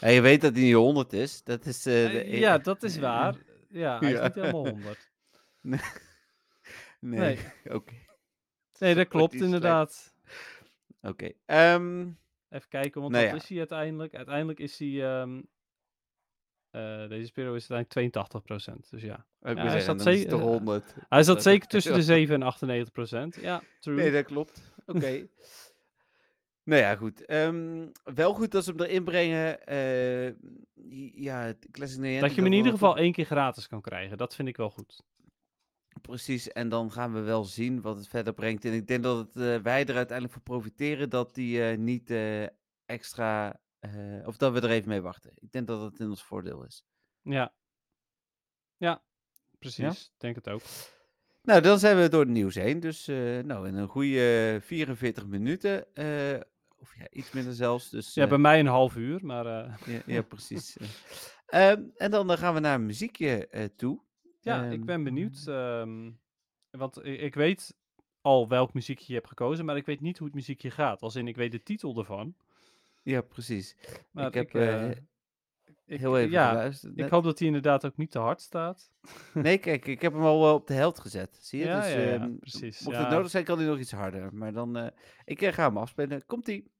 ja, je weet dat hij niet 100 is. Dat is... eh, de, ja, dat is waar. Ja, hij is Ja. niet helemaal 100. Nee. Nee. Oké. Nee, dat klopt inderdaad. Oké. ehm, Even kijken, want Nou wat is hij uiteindelijk? Uiteindelijk is hij... ehm, eh, deze Spiro is uiteindelijk 82%. Dus ja. Ja, hij zat dan is ze- het toch eh, 100. Hij zat Dat- zeker tussen de 7 en 98%. Ja, true. Nee, dat klopt. Oké. nou ja, goed. Ehm, wel goed dat ze hem erin brengen. y- ja, Classic dat je hem in ieder geval één keer gratis kan krijgen. Dat vind ik wel goed. Precies, en dan gaan we wel zien wat het verder brengt. En ik denk dat het, eh, wij er uiteindelijk voor profiteren dat die niet extra... eh, of dat we er even mee wachten. Ik denk dat het in ons voordeel is. Ja. Ja, precies. Ik Denk het ook. Nou, dan zijn we door het nieuws heen. Dus eh, nou, in een goede 44 minuten. eh, of ja, iets minder zelfs. Dus, Ja, bij mij een half uur, maar... ja, ja, precies. eh. Ehm, en dan eh, gaan we naar muziekje toe. ja, ik Ehm, ben benieuwd. ehm, want i- ik weet al welk muziekje je hebt gekozen, maar ik weet niet hoe het muziekje gaat. Als in, ik weet de titel ervan. Ja, precies. Maar ik heb eh, eh, Ik, heel even ja, geluisterd. ik net. hoop dat hij inderdaad ook niet te hard staat. Nee, kijk, ik heb hem al wel op de helft gezet. Zie je? Ja, dus, ja, ja, ehm, precies, Mocht ja. het nodig zijn, kan hij nog iets harder. Maar dan, eh, ik eh, ga hem afspelen. Komt-ie.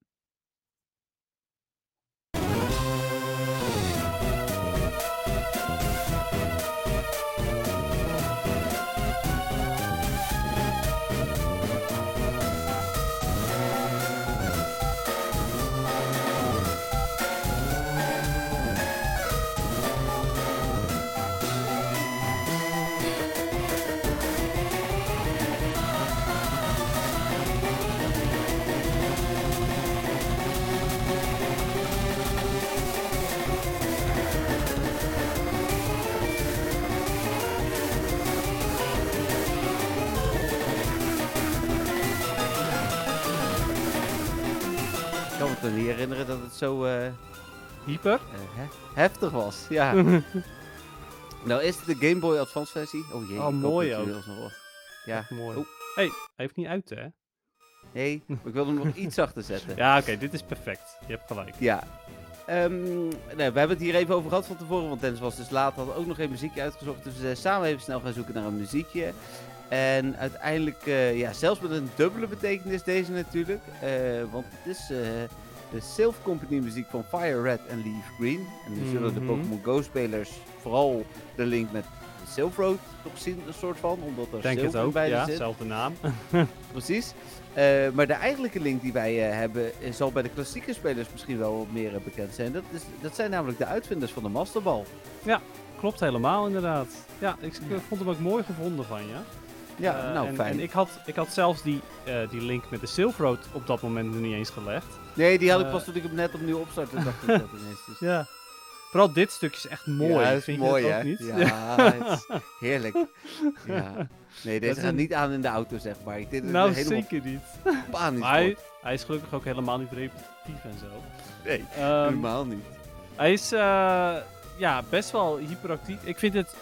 Me niet herinneren dat het zo eh, eh, Hyper? he- heftig was. Ja. nou is het de Game Boy Advance versie. Oh jee, Oh, mooi ook. Ja. Mooi. Oh. hey, hij heeft niet uit, hè? Nee, ik wil hem nog iets zachter zetten. Ja, oké, dit is perfect. Je hebt gelijk. Ja. Ehm, nee, we hebben het hier even over gehad van tevoren, want Dennis was dus laat, had ook nog geen muziekje uitgezocht. Dus we zijn samen even snel gaan zoeken naar een muziekje. En uiteindelijk, eh, ja, zelfs met een dubbele betekenis deze natuurlijk. eh, want het is eh, de Sylph Company muziek van Fire Red en Leaf Green. En nu zullen de Mhm. Pokémon Go spelers vooral de link met Silph Road toch zien, een soort van. Omdat er Denk het ook, bij ja, zit. zelfde naam. Precies. Eh, maar de eigenlijke link die wij eh, hebben, eh, zal bij de klassieke spelers misschien wel wat meer bekend zijn. Dat, is, dat zijn namelijk de uitvinders van de Masterbal. Klopt helemaal, inderdaad. Ja, ik, ik vond hem ook mooi gevonden van je. Ja, Eh, nou en, fijn. En ik had, ik had zelfs die, eh, die link met de Silver Road op dat moment nog niet eens gelegd. Nee, die had ik eh, pas toen ik hem net opnieuw opstartte. dacht ik dat ineens. Dus. Ja. Vooral dit stukje is echt mooi. Ja, is Vind mooi je hè? niet? Ja, het is heerlijk. Ja. Nee, deze gaat een- niet aan in de auto, zeg maar. Dit is nou, helemaal zeker niet. hij, hij is gelukkig ook helemaal niet repetitief en zo. Nee, Ehm, helemaal niet. hij is ja, best wel hyperactief. Ik vind het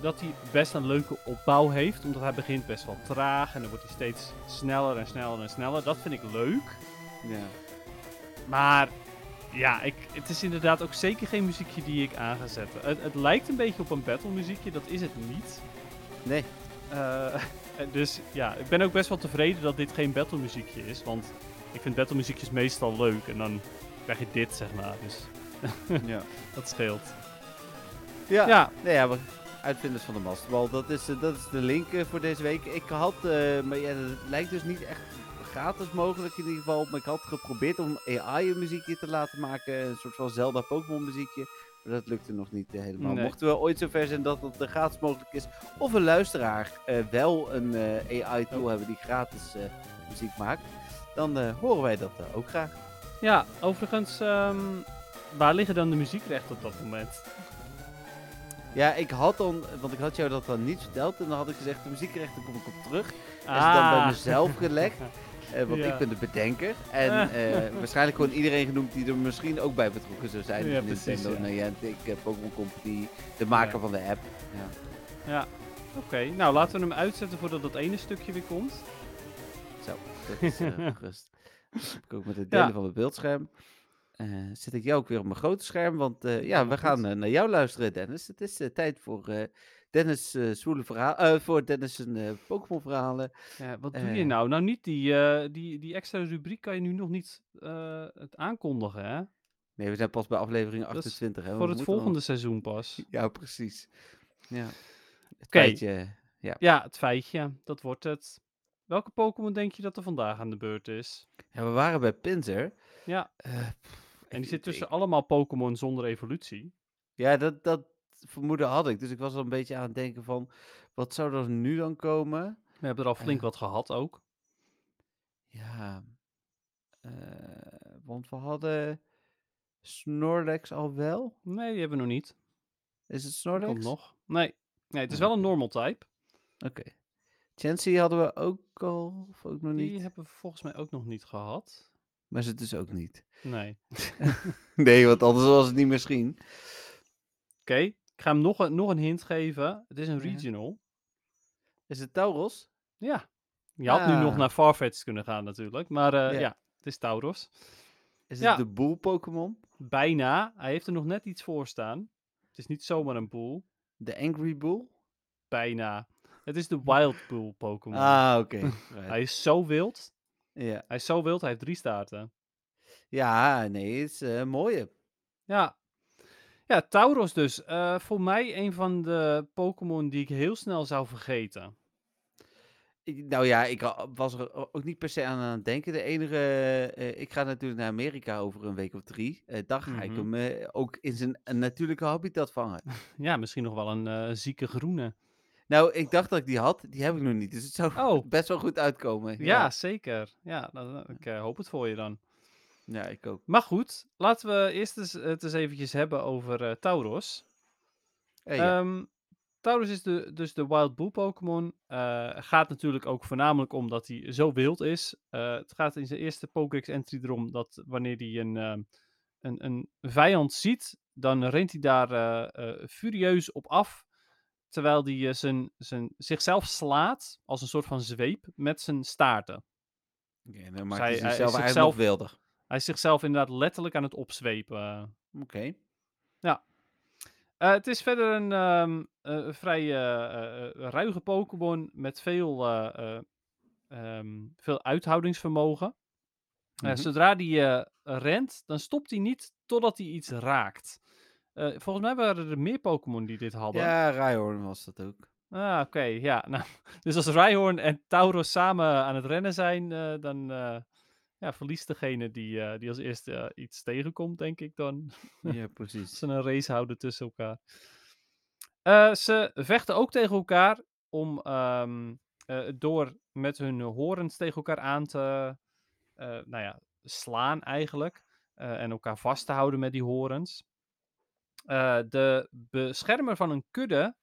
dat hij best een leuke opbouw heeft. Omdat hij begint best wel traag en dan wordt hij steeds sneller en sneller en sneller. Dat vind ik leuk. Ja. Maar ja, ik, het is inderdaad ook zeker geen muziekje die ik aan ga zetten. Het, het lijkt een beetje op een battle muziekje, dat is het niet. Nee. Eh, dus ja, ik ben ook best wel tevreden dat dit geen battle muziekje is. Want ik vind battle muziekjes meestal leuk. En dan krijg je dit, zeg maar. Dus ja. dat scheelt. Ja. Ja, Nee, ja, maar uitvinders van de Masterbal, dat is, eh, dat is de link eh, voor deze week. Ik had, eh, maar ja, het lijkt dus niet echt gratis mogelijk in ieder geval. Maar ik had geprobeerd om AI een muziekje te laten maken, een soort van Zelda Pokémon muziekje. Maar dat lukte nog niet helemaal. Nee. Mochten we ooit zover zijn dat het eh, gratis mogelijk is, of een luisteraar wel een eh, AI-tool Oh. hebben die gratis muziek maakt, dan horen wij dat ook graag. ja overigens, ehm, waar liggen dan de muziekrechten op dat moment? Ja, ik had dan, want ik had jou dat dan niet verteld en dan had ik gezegd, de muziekrechten kom ik op terug. En is dan bij Ah. mezelf gelegd. Eh, want Ja. ik ben de bedenker. En eh, waarschijnlijk gewoon iedereen genoemd die er misschien ook bij betrokken zou zijn. Ja, Dus Nintendo, ja. Niantic, eh, Pokémon Company, de maker Ja. van de app. Ja. Ja, oké. Nou, laten we hem uitzetten voordat dat ene stukje weer komt. Zo, dat is gerust. Ik ook met het delen van het beeldscherm. Eh, zet ik jou ook weer op mijn grote scherm. Want eh, ja, we gaan eh, naar jou luisteren, Dennis. Het is tijd voor Dennis' zwoele verhaal. voor Dennis' eh, Pokémon verhalen. Ja, wat doe je nou? Nou, niet die, die, die extra rubriek kan je nu nog niet het aankondigen, hè? Nee, we zijn pas bij aflevering Dat is 28. Hè? Voor het nog- volgende seizoen pas. Ja, precies. Ja. Het feitje, ja. Ja, het feitje. Dat wordt het. Welke Pokémon denk je dat er vandaag aan de beurt is? ja, we waren bij Pinsir. Ja, Eh, en die zit tussen ik- allemaal Pokémon zonder evolutie. Ja, dat, dat vermoeden had ik. Dus ik was al een beetje aan het denken van, wat zou er nu dan komen? We hebben er al flink Eh. wat gehad ook. Ja, eh, want we hadden Snorlax al wel. Nee, die hebben we nog niet. Is het Die Snorlax? komt nog. Nee. nee, het is wel een oké. normal type. Oké. Chansey hadden we ook al, of ook nog Die niet. hebben we volgens mij ook nog niet gehad. Maar ze dus ook niet. Nee. Nee, want anders was het niet misschien. Oké, ik ga hem nog een, nog een hint geven. Het is een regional. Is het Tauros? Ja. Je had nu nog Ah. naar Farfetch kunnen gaan natuurlijk. Maar eh, Ja. ja. het is Tauros. Is Ja. het de boel Pokémon? Bijna. Hij heeft er nog net iets voor staan. Het is niet zomaar een boel. De Angry Bull? Bijna. Het is de Wild Bull Pokémon. Ah, oké. Right. Hij is zo wild. Ja. Hij is zo wild, hij heeft drie staarten. ja, nee, het is eh, een mooie. Ja. Ja, Tauros dus. Eh, voor mij een van de Pokémon die ik heel snel zou vergeten. Ik- nou ja, ik ha- was er o- ook niet per se aan aan het denken. De enige, eh, ik ga natuurlijk naar Amerika over een week of drie. Eh dan ga ik Mhm. hem eh, ook in zijn natuurlijke habitat vangen. Ja, misschien nog wel een eh, zieke groene. Nou, ik dacht dat ik die had. Die heb ik nog niet. Dus het zou Oh. best wel goed uitkomen. Ja, Ja, zeker. Ja, dan, ik eh, hoop het voor je dan. ja ik ook. Maar goed, laten we eerst eens, het eens eventjes hebben over eh, Tauros. Eh, ja. Ehm, Taurus is de, dus de Wild Bull Pokémon. Gaat natuurlijk ook voornamelijk om dat hij zo wild is. Het gaat in zijn eerste Pokédex entry erom dat wanneer hij een, ehm, een, een vijand ziet, dan rent hij daar furieus op af. Terwijl hij eh, zijn, zijn, zichzelf slaat als een soort van zweep met zijn staarten. Oké, dan maakt hij hij is zichzelf eigenlijk zichzelf- nog wilder. Hij is zichzelf inderdaad letterlijk aan het opzwepen. Oké. Eh, het is verder een ehm, eh, vrij ruige Pokémon met veel, eh, eh, ehm, veel uithoudingsvermogen. Mhm. Zodra hij rent, dan stopt hij niet totdat hij iets raakt. Eh, volgens mij waren er meer Pokémon die dit hadden. Ja, Rhyhorn was dat ook. Ah, oké, ja. Nou, dus als Rhyhorn en Tauros samen aan het rennen zijn, eh, dan eh, ja, verliest degene die, die als eerste iets tegenkomt, denk ik dan. Ja, precies. ze een race houden tussen elkaar. Ze vechten ook tegen elkaar om ehm, eh, door met hun horens tegen elkaar aan te nou ja, slaan eigenlijk. en elkaar vast te houden met die horens. Eh, de beschermer van een kudde,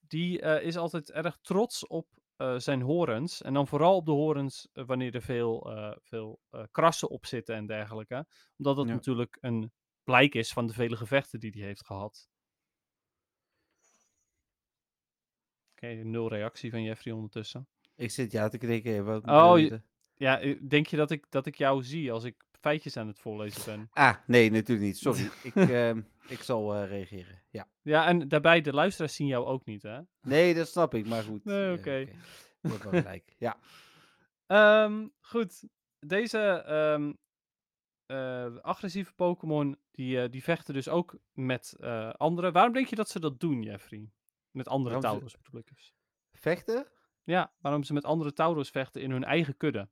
die eh, is altijd erg trots op eh, zijn horens. En dan vooral op de horens wanneer er veel, veel krassen op zitten en dergelijke. Omdat dat Ja. natuurlijk een blijk is van de vele gevechten die hij heeft gehad. Oké, nul reactie van Jeffrey ondertussen. Ik zit ja te knikken. Wat Oh, je- je? Ja, denk je dat ik, dat ik jou zie als ik feitjes aan het voorlezen ben? Ah, nee, natuurlijk niet. Sorry. ik, ehm, ik zal eh, reageren. Ja. Ja, en daarbij, de luisteraars zien jou ook niet, hè? Nee, dat snap ik, maar goed. Nee, eh, oké. Hebt wel gelijk. Ja. Ehm, goed, deze ehm, eh, agressieve Pokémon, die, die vechten dus ook met anderen. Waarom denk je dat ze dat doen, Jeffrey? Met andere Tauros bedoel ik dus. Vechten? Ja, waarom ze met andere Tauros vechten in hun eigen kudde.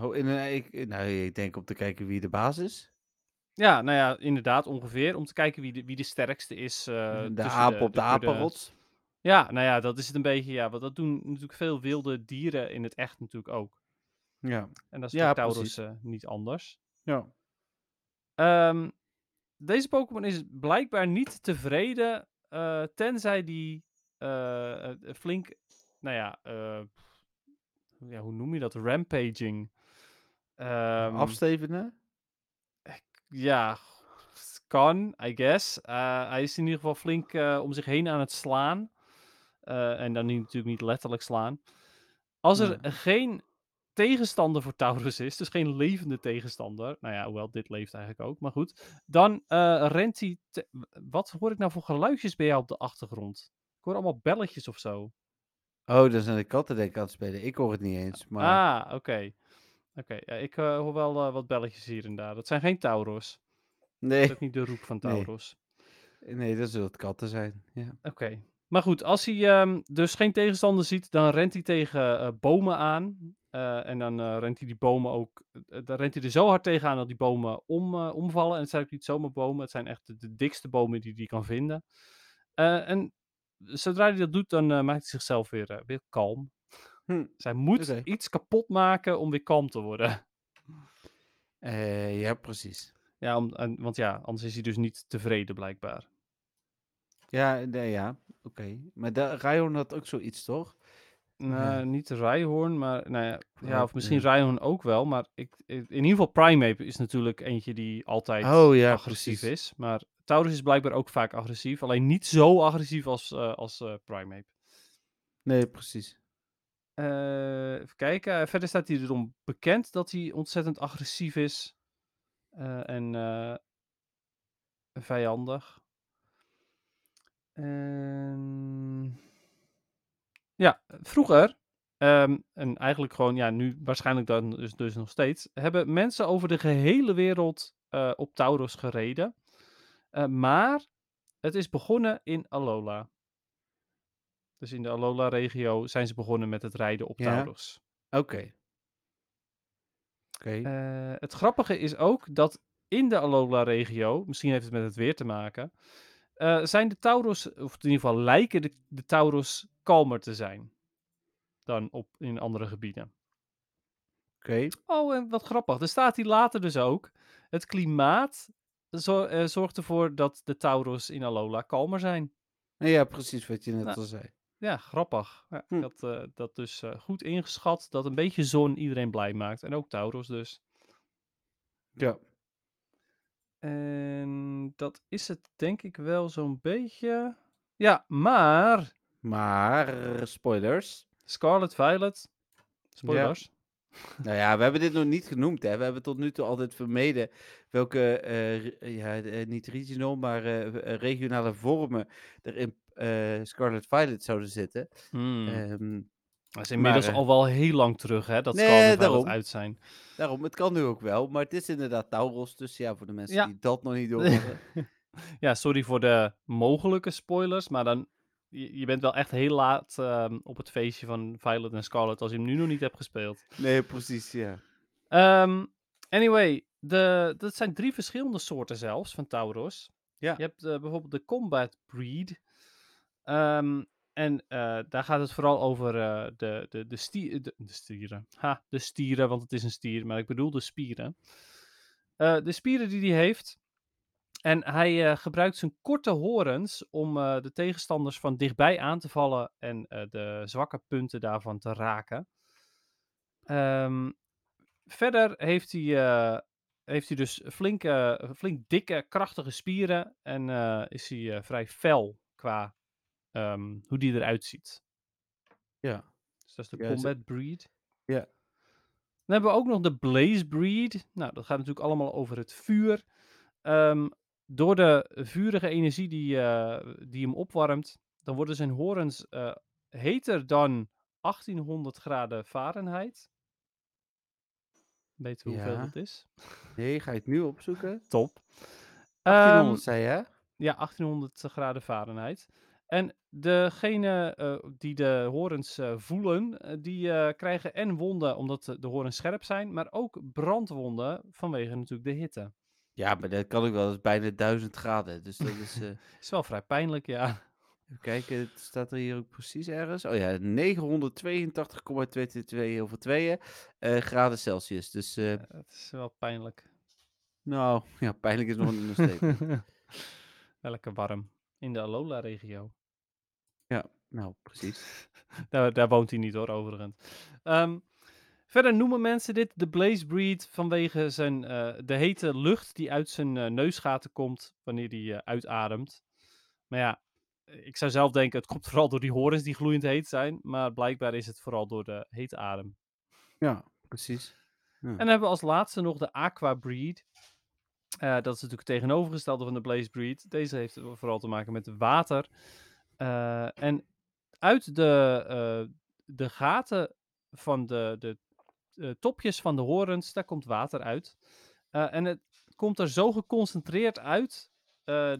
Oh, in een, ik, nou, ik denk om te kijken wie de baas is. Ja, nou ja, inderdaad, ongeveer. Om te kijken wie de, wie de sterkste is. eh, de tussen aap op de, kudde. apenrots. Ja, nou ja, dat is het een beetje. Ja, want dat doen natuurlijk veel wilde dieren in het echt natuurlijk ook. Ja. En dat is Ja, eh, niet anders. ja. Ehm, deze Pokémon is blijkbaar niet tevreden, eh, tenzij die eh, eh, flink, nou ja, eh, ja, hoe noem je dat? Rampaging. Ehm, Afstevenen? ja, kan, I guess. Eh, hij is in ieder geval flink eh, om zich heen aan het slaan. Eh, en dan niet, natuurlijk niet letterlijk slaan. Als er geen tegenstander voor Taurus is, dus geen levende tegenstander. Nou ja, hoewel dit leeft eigenlijk ook, maar goed. Dan rent hij. Wat hoor ik nou voor geluidjes bij jou op de achtergrond? Ik hoor allemaal belletjes of zo. Oh, dat zijn de katten denk ik aan het spelen. Ik hoor het niet eens. Maar Ah, oké. Oké, ja, ik eh, hoor wel eh, wat belletjes hier en daar. Dat zijn geen Tauros. Dat nee, is ook niet de roep van Nee. Tauros. nee, dat zullen het katten zijn. Ja. Oké. Maar goed, als hij ehm, dus geen tegenstander ziet, dan rent hij tegen eh, bomen aan. En dan rent hij die bomen ook. dan rent hij er zo hard tegenaan dat die bomen om, omvallen. En het zijn ook niet zomaar bomen, het zijn echt de, de dikste bomen die hij kan vinden. En zodra hij dat doet, dan maakt hij zichzelf weer, weer kalm. Hm. Hij moet iets kapot maken om weer kalm te worden. Eh, ja, precies. ja, om, en, want ja, anders is hij dus niet tevreden blijkbaar. Ja, nee, ja. Oké. Maar de, Ryan had ook zoiets, toch? Nou, Ja. niet Rhyhorn, maar nou ja, ja, of misschien ja. Rhyhorn ook wel. Maar ik, in ieder geval Primeape is natuurlijk eentje die altijd Oh, ja, agressief precies. is. Maar Taurus is blijkbaar ook vaak agressief. Alleen niet zo agressief als, eh, als eh, Primeape. Nee, precies. Eh, even kijken. Verder staat hij erom bekend dat hij ontzettend agressief is. eh, en eh, vijandig. Ja, vroeger, ehm, en eigenlijk gewoon, ja, nu waarschijnlijk dan dus, dus nog steeds, hebben mensen over de gehele wereld eh, op Tauros gereden. Eh, maar het is begonnen in Alola. Dus in de Alola-regio zijn ze begonnen met het rijden op Ja. Tauros. Oké. Oké. Eh, het grappige is ook dat in de Alola-regio, misschien heeft het met het weer te maken, eh, zijn de Tauros, of in ieder geval lijken de, de Tauros kalmer te zijn dan op, in andere gebieden. Oké. Oh, en wat grappig. Er staat hier later dus ook, het klimaat zo- eh, zorgt ervoor dat de Tauros in Alola kalmer zijn. Ja, precies wat je net Nou. al zei. Ja, grappig. Ja, Hm. Ik had eh, dat dus eh, goed ingeschat dat een beetje zon iedereen blij maakt. En ook Taurus dus. Ja. En dat is het denk ik wel zo'n beetje. Ja, maar Maar, spoilers. Scarlet Violet. Spoilers. Nou ja, we hebben dit nog niet genoemd, hè. We hebben tot nu toe altijd vermeden welke, eh, ja, niet regional, maar regionale vormen er in Scarlet Violet zouden zitten. Hmm. Ehm, dat is inmiddels maar, eh, al wel heel lang terug hè, dat Nee, Scarlet Violet daarom. uit zijn. daarom, het kan nu ook wel, maar het is inderdaad Tauros, dus ja, voor de mensen Ja. die dat nog niet hebben. ja, sorry voor de mogelijke spoilers, maar dan, je, je bent wel echt heel laat ehm, op het feestje van Violet en Scarlet als je hem nu nog niet hebt gespeeld. Nee, precies, ja. Ehm, anyway, de, dat zijn drie verschillende soorten zelfs van Tauros. Ja. Je hebt eh, bijvoorbeeld de Combat Breed. Ehm, en eh, daar gaat het vooral over eh, de, de, de, stier, de, stieren. Ha, de stieren, want het is een stier, maar ik bedoel de spieren. Eh, de spieren die hij heeft. En hij gebruikt zijn korte horens om de tegenstanders van dichtbij aan te vallen en de zwakke punten daarvan te raken. Ehm, verder heeft hij, heeft hij dus flink, eh, flink dikke, krachtige spieren en is hij vrij fel qua ehm, hoe die eruit ziet. Ja. Dus dat is de Ja, combat breed. Ja. Dan hebben we ook nog de blaze breed. Nou, dat gaat natuurlijk allemaal over het vuur. Ehm, door de vurige energie die, eh, die hem opwarmt, dan worden zijn horens eh, heter dan 1800 graden Fahrenheit. Weet je hoeveel Ja. dat is? Nee, ga je het nu opzoeken? Top. 1800 Ehm, zei je, hè? Ja, 1800 graden Fahrenheit. En degene eh, die de horens eh, voelen, eh, die eh, krijgen en wonden omdat de de horens scherp zijn, maar ook brandwonden vanwege natuurlijk de hitte. Ja, maar dat kan ook wel. Dat is bijna 1000 graden. Dus dat is... eh, Is wel vrij pijnlijk, ja. even kijken, het staat er hier ook precies ergens. Oh ja, 982,222 over 2 graden Celsius. Dus, eh, Eh, Het is wel pijnlijk. nou, ja, pijnlijk is nog een understatement. Wel lekker warm. In de Alola-regio. Ja, nou, precies. Daar, daar woont hij niet hoor, overigens. Ehm, verder noemen mensen dit de Blaze Breed vanwege zijn, eh, de hete lucht die uit zijn eh, neusgaten komt wanneer hij eh, uitademt. Maar ja, ik zou zelf denken het komt vooral door die horens die gloeiend heet zijn. Maar blijkbaar is het vooral door de hete adem. Ja, precies. En dan hebben we als laatste nog de Aqua Breed. Eh, dat is natuurlijk het tegenovergestelde van de Blaze Breed. Deze heeft vooral te maken met water. Eh, en uit de, eh, de gaten van de, de eh, topjes van de horens, daar komt water uit. En het komt er zo geconcentreerd uit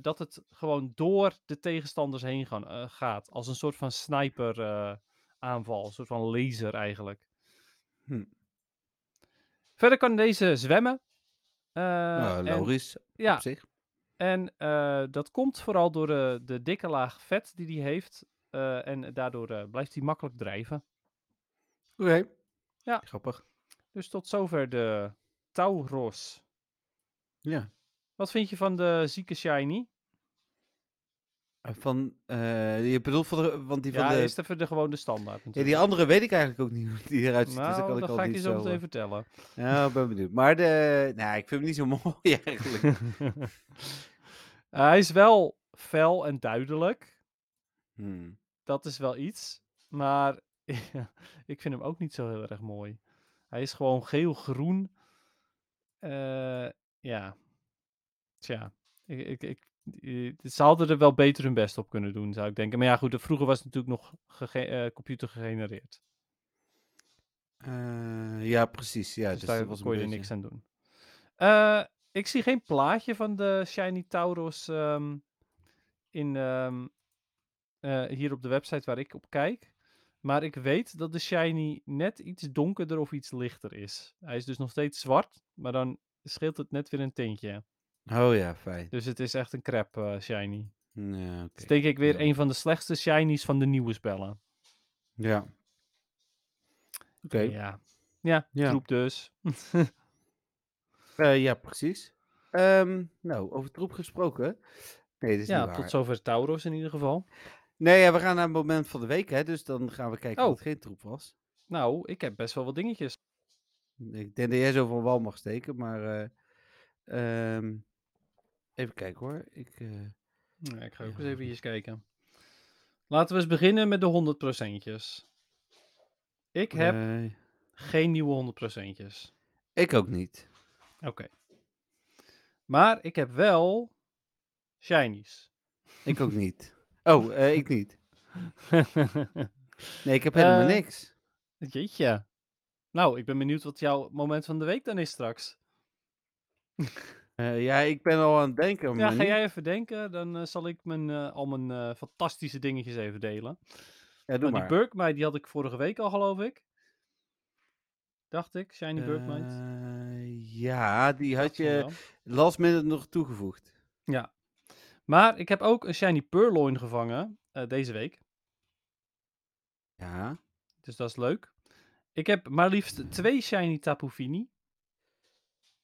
dat het gewoon door de tegenstanders heen gaan, gaat. Als een soort van sniper aanval, een soort van laser eigenlijk. Hm. Verder kan deze zwemmen. Nou, en- logisch ja, op zich. En eh, dat komt vooral door de, de dikke laag vet die hij heeft. eh, en daardoor eh, blijft hij makkelijk drijven. Oké. Ja. Grappig. Dus tot zover de Tauros. Ja. Wat vind je van de zieke shiny? Van, je bedoelt van de, want die van ja, de... eerst even de gewone standaard Ja, natuurlijk. die andere weet ik eigenlijk ook niet hoe die eruit ziet. dus nou, dat kan ik dat al ga ik je zo meteen vertellen. Ja, ik ben benieuwd. Maar de... Nou, ik vind hem niet zo mooi eigenlijk. Hij is wel fel en duidelijk. Hmm. Dat is wel iets. Maar ik vind hem ook niet zo heel erg mooi. Hij is gewoon geel-groen. Eh, ja. Tja. Ik, ik, ik, eh, ze hadden er wel beter hun best op kunnen doen, zou ik denken. Maar ja, goed, vroeger was het natuurlijk nog eh, computer gegenereerd. Ja, precies. Ja, dus, dus, daar kon je er beetje... niks aan doen. Ik zie geen plaatje van de Shiny Tauros ehm, in, ehm, eh, hier op de website waar ik op kijk. Maar ik weet dat de Shiny net iets donkerder of iets lichter is. Hij is dus nog steeds zwart, maar dan scheelt het net weer een tintje. Oh ja, fijn. Dus het is echt een crap eh, Shiny. Ja, oké. Het is denk ik weer Ja. een van de slechtste Shinies van de nieuwe spellen. Ja. Oké. Ja. Ja, Ja. troep dus. Eh, ja, precies. Ehm, nou, over troep gesproken. Nee, dat is Ja, niet waar. tot zover Tauros in ieder geval. Nee, ja, we gaan naar het moment van de week, hè. Dus dan gaan we kijken Oh. wat geen troep was. Nou, ik heb best wel wat dingetjes. Ik denk dat jij zo van wal mag steken, maar... eh, ehm, even kijken hoor. Ik, eh, Ja, ik ga ook Ja. eens even kijken. Laten we eens beginnen met de 100 procentjes. Ik heb geen nieuwe 100 procentjes. ik ook niet. Oké. Maar ik heb wel shinies. Ik ook niet. Oh, eh, ik niet. Nee, ik heb helemaal Eh, niks. Jeetje. Nou, ik ben benieuwd wat jouw moment van de week dan is straks. Eh, ja, ik ben al aan het denken, Ja, ga niet. jij even denken, dan zal ik mijn, al mijn fantastische dingetjes even delen. Ja, doe Nou, die maar. Burkmite, die had ik vorige week al, geloof ik. Dacht ik, Shiny Burkmite. Ja, die had je wel. last minute nog toegevoegd. Ja. Maar ik heb ook een Shiny Purloin gevangen eh, deze week. Ja, Dus dat is leuk. Ik heb maar liefst twee Shiny Tapu Fini.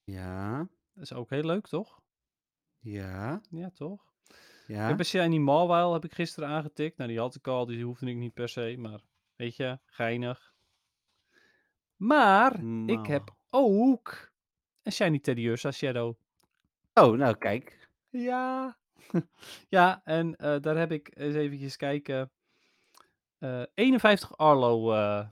ja, Dat is ook heel leuk, toch? ja, Ja, toch? Ik ja. heb een Shiny Mawile heb ik gisteren aangetikt. Nou, die had ik al, dus die hoefde ik niet per se. Maar weet je, geinig. Maar ik heb ook een Shiny Teddiursa Shadow. Oh, nou kijk. Ja. ja, en eh, daar heb ik eens eventjes kijken. eh 51 Arlo eh,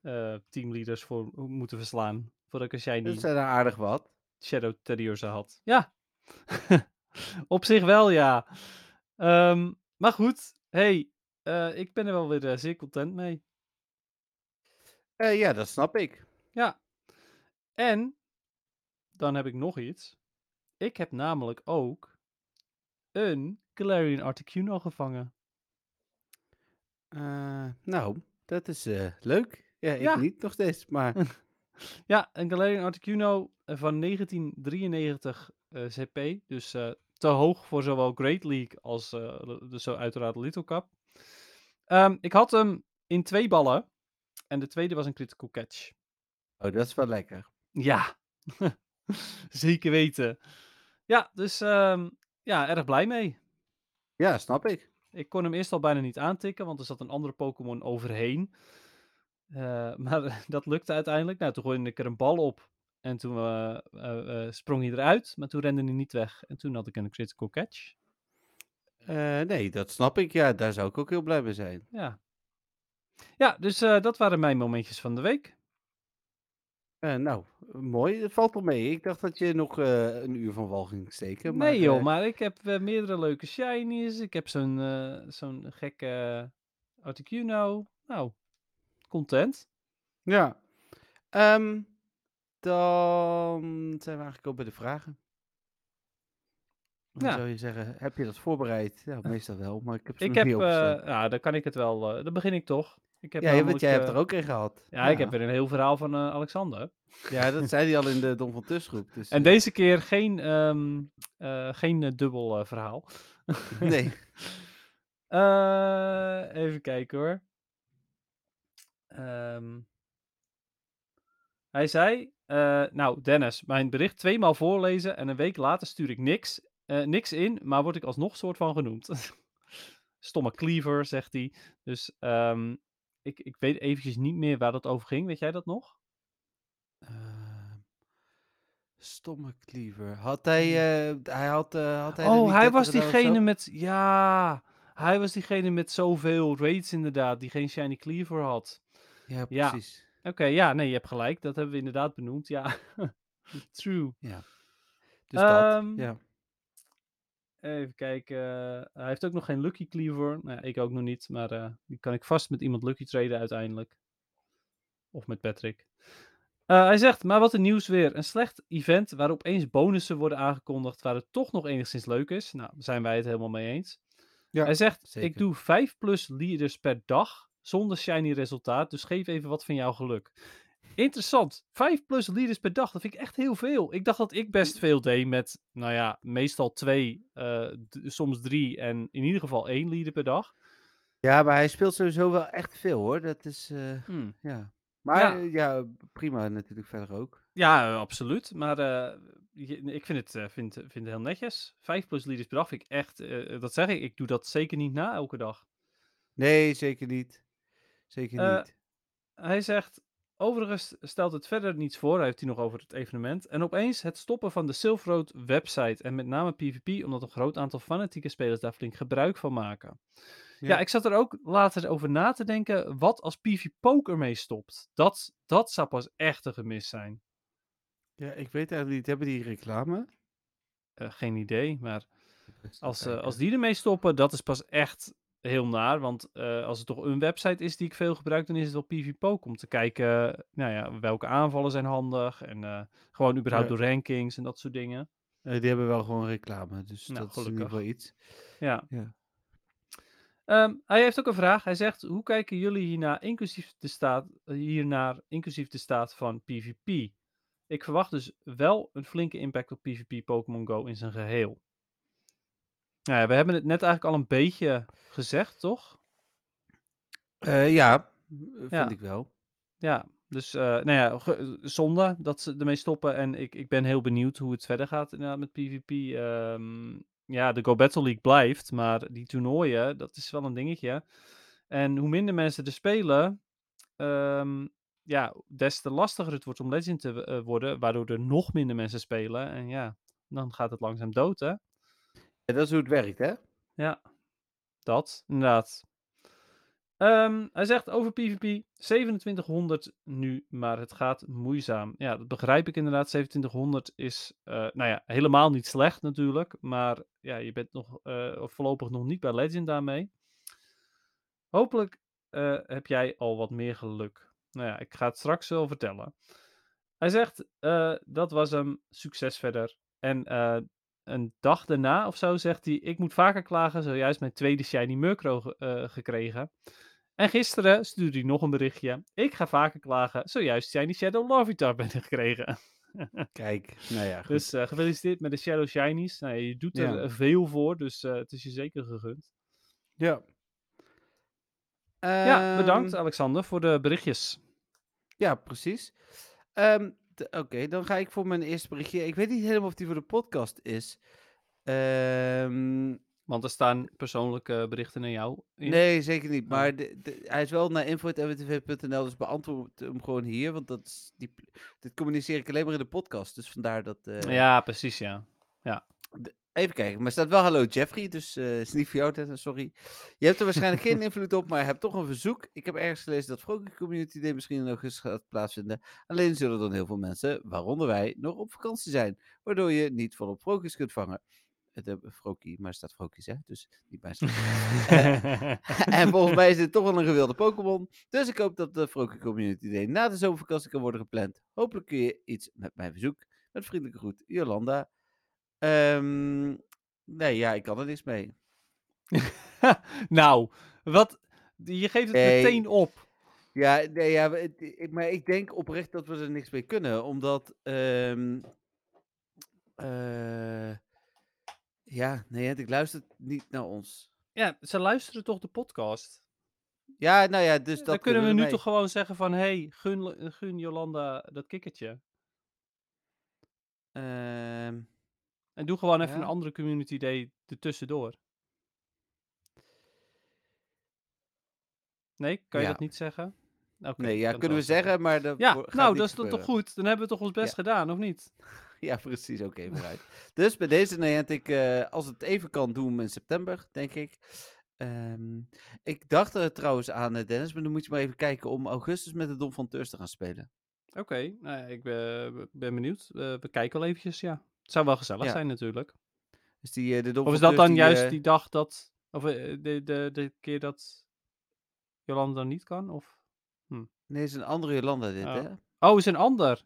eh, teamleaders voor moeten verslaan. Voordat ik een Shiny Dat zijn er aardig wat. Shadow Teddiursa had. Ja. Op zich wel, ja. Ehm, maar goed, hey, ik ben er wel weer zeer content mee. Ja, dat snap ik. Ja. En dan heb ik nog iets. Ik heb namelijk ook een Galarian Articuno gevangen. Eh, nou, dat is eh, leuk. Ja, ik Ja. niet nog steeds, maar... Ja, een Galarian Articuno eh, van 1993 eh, CP. Dus te hoog voor zowel Great League als dus zo uiteraard Little Cup. Ehm, ik had hem in twee ballen. En de tweede was een critical catch. Oh, dat is wel lekker. Ja, zeker weten. Ja, dus ehm, ja, erg blij mee. Ja, snap ik. Ik kon hem eerst al bijna niet aantikken, want er zat een andere Pokémon overheen. Eh, maar dat lukte uiteindelijk. Nou, toen gooide ik er een bal op. En toen eh, eh, sprong hij eruit, maar toen rende hij niet weg. En toen had ik een critical catch. Nee, dat snap ik. Ja, daar zou ik ook heel blij mee zijn. Ja, ja dus dat waren mijn momentjes van de week. Eh, nou, mooi. Het valt wel mee. Ik dacht dat je nog eh, een uur van wal ging steken. Maar, nee joh, eh, maar ik heb eh, meerdere leuke shinies. Ik heb zo'n eh, zo'n gekke Articuno. Nou, content. Ja. Ehm, dan zijn we eigenlijk ook bij de vragen. Dan Ja. zou je zeggen, heb je dat voorbereid? Ja, meestal wel, maar ik heb ze Ik nog heb, niet eh ja, dan kan ik het wel, eh dan begin ik toch. Ik heb ja, want namelijk, jij hebt eh, er ook een gehad. Ja, ik heb weer een heel verhaal van eh, Alexander. Ja, dat zei hij al in de Don van Tusgroep. Dus, En eh, deze keer geen, ehm, eh, geen dubbel verhaal. Nee. Even kijken hoor. Ehm, hij zei, nou Dennis, mijn bericht tweemaal voorlezen en een week later stuur ik niks, niks in, maar word ik alsnog soort van genoemd. Stomme cleaver, zegt hij. Dus ehm, ik, ik weet eventjes niet meer waar dat over ging. Weet jij dat nog? Ehm, stomme cleaver. Had hij, eh, hij had, eh, had hij oh, hij 30 was diegene met, ja, hij was diegene met zoveel raids inderdaad, die geen shiny cleaver had. Ja, Ja. precies. Oké, ja, nee, je hebt gelijk. Dat hebben we inderdaad benoemd. Ja, true. Dus Ehm, dat, ja. Even kijken. hij heeft ook nog geen Lucky Cleaver. Nou, ik ook nog niet. Maar eh, die kan ik vast met iemand Lucky traden uiteindelijk. Of met Patrick. Eh, hij zegt, maar wat een nieuws weer. Een slecht event waar opeens bonussen worden aangekondigd waar het toch nog enigszins leuk is. Nou, daar zijn wij het helemaal mee eens. Ja, hij zegt, ik doe 5 plus leaders per dag zonder shiny resultaat. Dus geef even wat van jouw geluk. Interessant. 5 plus leaders per dag. Dat vind ik echt heel veel. Ik dacht dat ik best veel deed met, nou ja, meestal twee, eh, soms drie en in ieder geval één leader per dag. Ja, maar hij speelt sowieso wel echt veel hoor. Dat is, eh, Hmm. ja. Maar Ja. ja. prima natuurlijk verder ook. Ja, eh, absoluut. Maar eh, ik vind het, eh, vind, vind het heel netjes. Vijf plus liters per dag vind ik echt, eh, dat zeg ik, ik doe dat zeker niet na elke dag. Nee, zeker niet. Zeker Eh, niet. Hij zegt, overigens stelt het verder niets voor, hij heeft hij nog over het evenement. En opeens het stoppen van de Silver Road website en met name PvP, omdat een groot aantal fanatieke spelers daar flink gebruik van maken. Ja, Ja. ik zat er ook later over na te denken, wat als PvP ermee stopt? Dat, dat zou pas echt een gemis zijn. Ja, ik weet eigenlijk niet. Hebben die reclame? Eh, geen idee, maar als, eh, als die ermee stoppen, dat is pas echt heel naar. Want eh, als het toch een website is die ik veel gebruik, dan is het wel PvPoke om te kijken nou ja, welke aanvallen zijn handig. En eh, gewoon überhaupt Ja. door rankings en dat soort dingen. Eh, die hebben wel gewoon reclame, dus Nou, dat is in ieder gelukkig. geval iets. Ja. Ja. Ehm, hij heeft ook een vraag. Hij zegt, hoe kijken jullie hiernaar inclusief de staat, hiernaar, inclusief de staat van PvP? Ik verwacht dus wel een flinke impact op PvP Pokémon Go in zijn geheel. Nou ja, we hebben het net eigenlijk al een beetje gezegd, toch? Eh, ja, vind Ja. ik wel. Ja, dus eh, nou ja, zonde dat ze ermee stoppen. En ik, ik ben heel benieuwd hoe het verder gaat inderdaad met PvP. Ehm, ja, de Go Battle League blijft, maar die toernooien, dat is wel een dingetje. En hoe minder mensen er spelen, ehm, ja, des te lastiger het wordt om Legend te eh, worden, waardoor er nog minder mensen spelen. En ja, dan gaat het langzaam dood, hè? Dat is hoe het werkt, hè? Ja, dat, inderdaad. Ehm, hij zegt over PvP 2700 nu, maar het gaat moeizaam. Ja, dat begrijp ik inderdaad. 2700 is eh, nou ja, helemaal niet slecht natuurlijk. Maar ja, je bent nog eh, voorlopig nog niet bij Legend daarmee. Hopelijk eh, heb jij al wat meer geluk. Nou ja, ik ga het straks wel vertellen. Hij zegt, dat was hem, succes verder. En een dag daarna of zo zegt hij, ik moet vaker klagen, zojuist mijn tweede Shiny Murkrow eh, gekregen. En gisteren stuurde hij nog een berichtje, ik ga vaker klagen, zojuist Shiny Shadow Larvitar ben gekregen. Kijk, nou ja, goed. dus eh, gefeliciteerd met de Shadow Shinies. Nou, je doet er Ja. eh, veel voor, dus het is je zeker gegund. ja. ja, bedankt Ehm, Alexander voor de berichtjes. Ja, precies. Ehm, Oké, dan ga ik voor mijn eerste berichtje. Ik weet niet helemaal of die voor de podcast is. Ehm, Want er staan persoonlijke berichten naar jou in. nee, zeker niet. Oh. Maar de, de- hij is wel naar info.mwtv.nl, dus beantwoord hem gewoon hier. Want dat is die, dit communiceer ik alleen maar in de podcast. Dus vandaar dat... eh, Ja, precies, ja. Even kijken, maar er staat wel hallo Jeffrey, dus eh is niet voor jou, sorry. Je hebt er waarschijnlijk geen invloed op, maar hebt toch een verzoek. Ik heb ergens gelezen dat Vrolijk Community Day misschien in augustus gaat plaatsvinden. Alleen zullen dan heel veel mensen, waaronder wij, nog op vakantie zijn. Waardoor je niet volop Vrokies kunt vangen. Het uh, Frokie, maar er staat Frokies, hè, dus niet bij En volgens mij is dit toch wel een gewilde Pokémon. Dus ik hoop dat de Vrolijk Community Day na de zomervakantie kan worden gepland. Hopelijk kun je iets met mijn verzoek. Met vriendelijke groet, Jolanda. Ehm, nee, ja, ik kan er niks mee. nou, wat? Je geeft het Nee. meteen op. Ja, nee, ja, we- het- ik- maar ik denk oprecht dat we er niks mee kunnen, omdat. ehm eh, ja, nee, ik luister niet naar ons. Ja, ze luisteren toch de podcast? Ja, nou ja, dus dat Dan kunnen we nu ermee. toch gewoon zeggen van... hey, gun, gun Jolanda dat kikkertje. Ehm, En doe gewoon even Ja. een andere community day ertussendoor. Nee, kan je Ja. dat niet zeggen? Oké, nee, ja, kunnen we zeggen, maar dat Ja, nou, dat is toch goed? Dan hebben we toch ons best Ja. gedaan, of niet? Ja, precies, oké, vooruit. dus bij deze Niantic, eh als het even kan, doen in september, denk ik. Ehm, ik dacht er trouwens aan, eh, Dennis, maar dan moet je maar even kijken om augustus met de Dom van Teurs te gaan spelen. Oké, nou ja, ik ben, ben benieuwd. Eh, we kijken wel eventjes, ja. Het zou wel gezellig Ja. zijn natuurlijk. Dus die, eh, de Of is dat dan die, juist eh, die dag dat... Of eh, de, de, de keer dat Jolanda niet kan? Of... Nee, is een andere Jolanda dit, Oh. hè? Oh, is een ander.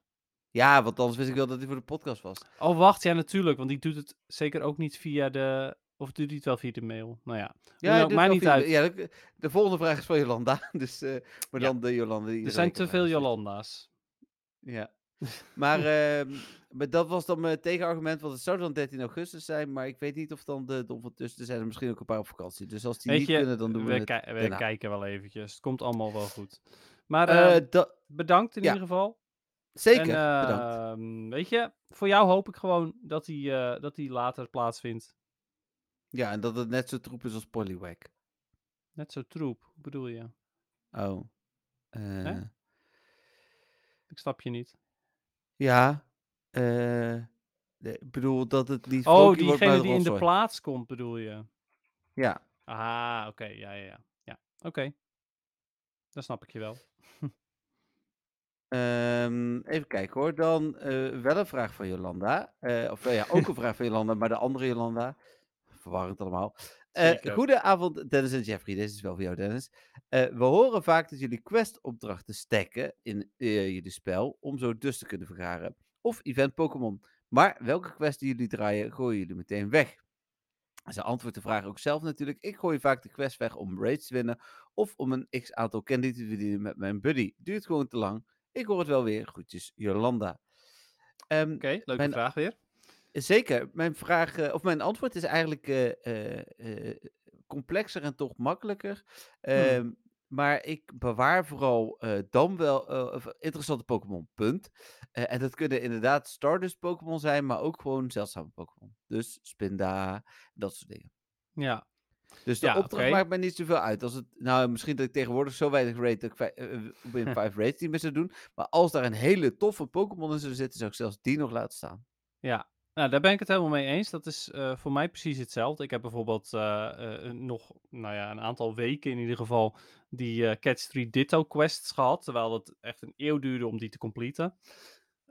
Ja, want anders wist ik wel dat hij voor de podcast was. Oh, wacht, ja, natuurlijk. Want die doet het zeker ook niet via de... Of doet hij het wel via de mail? Nou ja, Ja, wel niet uit. Ja, de, de volgende vraag is van Jolanda. Dus, eh, maar Ja. dan de Jolanda er zijn te veel. Jolanda's. Ja. Maar, ehm, maar dat was dan mijn tegenargument, want het zou dan 13 augustus zijn, maar ik weet niet of dan de Dom van Tussen, er zijn er misschien ook een paar op vakantie. Dus als die Weet niet je, kunnen, dan doen we, we, het ki- we kijken wel eventjes. Het komt allemaal wel goed. Maar Eh, eh, da- bedankt in ja. ieder geval. Zeker, En, bedankt. ehm, weet je, voor jou hoop ik gewoon dat die, eh, dat die later plaatsvindt. Ja, en dat het net zo troep is als Poliwag. Net zo troep, hoe bedoel je? Oh. eh, Ik snap je niet. Ja. eh, nee, ik bedoel dat het niet Oh, Floki wordt, maar diegene die in de Rotzooi. plaats komt, bedoel je? Ja. Ah, oké, ja, ja, ja. ja. Oké. Dan snap ik je wel. Ehm, even kijken hoor. Dan eh, wel een vraag van Jolanda. Eh, of ja, ook een vraag van Jolanda, maar de andere Jolanda. Verwarrend allemaal. Zeker. goedenavond, Dennis en Jeffrey. Deze is wel voor jou, Dennis. Eh, we horen vaak dat jullie quest-opdrachten stacken in eh, jullie spel. Om zo dus te kunnen vergaren. Of event Pokémon. Maar welke quest die jullie draaien, gooien jullie meteen weg? Ze antwoordt de vraag ook zelf natuurlijk. Ik gooi vaak de quest weg om raids te winnen. Of om een x aantal candy te verdienen met mijn buddy. Duurt gewoon te lang. Ik hoor het wel weer. Groetjes, Jolanda. Ehm, Oké, leuke mijn- vraag weer. Zeker. Mijn vraag, eh, of mijn antwoord is eigenlijk eh, eh, complexer en toch makkelijker. Ehm, Maar ik bewaar vooral dan wel interessante Pokémon, punt. En dat kunnen inderdaad Stardust Pokémon zijn, maar ook gewoon zeldzame Pokémon. Dus Spinda, dat soort dingen. Ja, Dus de Ja, opdracht maakt mij niet zoveel uit. Als het, nou, misschien dat ik tegenwoordig zo weinig rate dat ik binnen vijf raids niet meer zou doen. Maar als daar een hele toffe Pokémon in zou zitten, zou ik zelfs die nog laten staan. ja. Nou, daar ben ik het helemaal mee eens. Dat is eh, voor mij precies hetzelfde. Ik heb bijvoorbeeld eh, eh, nog nou ja, een aantal weken in ieder geval die eh, Catch 3 Ditto quests gehad. Terwijl het echt een eeuw duurde om die te completen.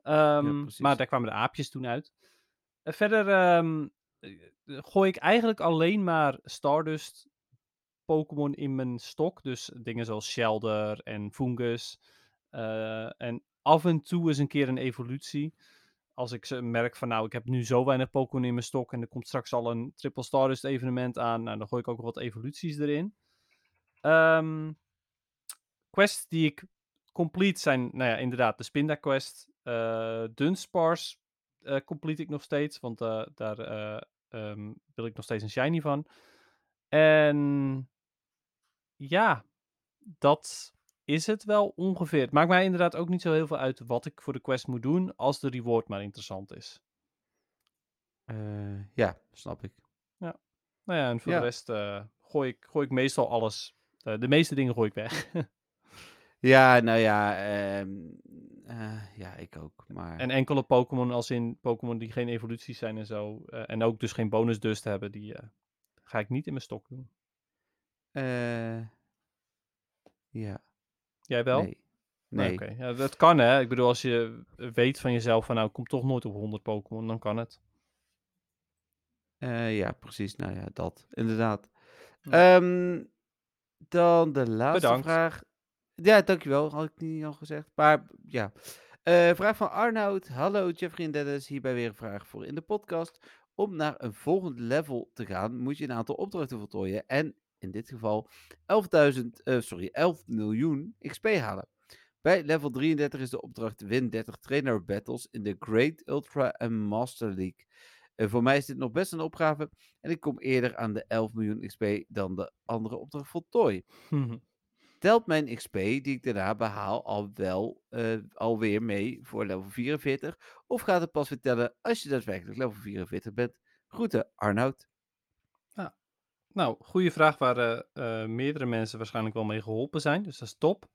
Ehm, precies. maar daar kwamen de aapjes toen uit. En verder ehm, eh, gooi ik eigenlijk alleen maar Stardust Pokémon in mijn stok. Dus dingen zoals Shelder en Fungus. Eh, en af en toe eens een keer een evolutie. Als ik ze merk van nou, ik heb nu zo weinig Pokémon in mijn stok en er komt straks al een Triple Stardust evenement aan. Nou, dan gooi ik ook wat evoluties erin. Ehm quests die ik complete zijn, nou ja, inderdaad, de Spinda quest. eh Dunsparce eh complete ik nog steeds, want eh, daar eh, ehm, wil ik nog steeds een shiny van. En ja, dat is het wel ongeveer. Het maakt mij inderdaad ook niet zo heel veel uit wat ik voor de quest moet doen, als de reward maar interessant is. Eh, ja, snap ik. Nou ja, en voor Ja. de rest eh, gooi, ik, gooi ik meestal alles. eh, de meeste dingen gooi ik weg. Ja, nou ja, ehm, eh, ja, ik ook. Maar en enkele Pokémon, als in Pokémon die geen evoluties zijn en zo. en ook dus geen bonus dust hebben, die ga ik niet in mijn stok doen. eh, ja, Jij wel? nee. Nee. Oké, ja, dat kan hè. Ik bedoel, als je weet van jezelf van nou, ik kom toch nooit op 100 Pokémon, dan kan het. Eh, ja, precies. Nou ja, dat. Inderdaad. Ja. Ehm, dan de laatste Bedankt. vraag. Ja, dankjewel. Had ik niet al gezegd. Maar ja. Eh, vraag van Arnoud. Hallo Jeffrey en Dennis. Hierbij weer een vraag voor in de podcast. Om naar een volgend level te gaan, moet je een aantal opdrachten voltooien. En in dit geval 11.000, eh, sorry, 11 miljoen XP halen. Bij level 33 is de opdracht win 30 trainer battles in de Great Ultra en Master League. Eh, voor mij is dit nog best een opgave en ik kom eerder aan de 11 miljoen XP dan de andere opdracht voltooi. Telt mijn XP die ik daarna behaal al wel eh, alweer mee voor level 44? Of gaat het pas weer tellen als je daadwerkelijk level 44 bent? Groeten, Arnoud. Nou, goede vraag waar eh, eh, meerdere mensen waarschijnlijk wel mee geholpen zijn. Dus dat is top.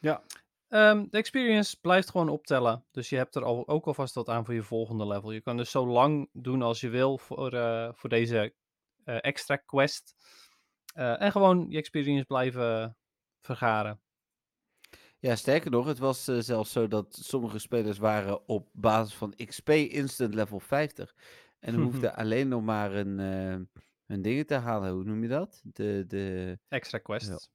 Ja. Ehm, de experience blijft gewoon optellen. Dus je hebt er al, ook alvast wat aan voor je volgende level. Je kan dus zo lang doen als je wil voor, eh, voor deze eh, extra quest. Eh, en gewoon je experience blijven vergaren. Ja, sterker nog, het was eh, zelfs zo dat sommige spelers waren op basis van XP instant level 50. En hoefden alleen nog maar een, eh een dingen te halen. Hoe noem je dat? De, de, Extra quest.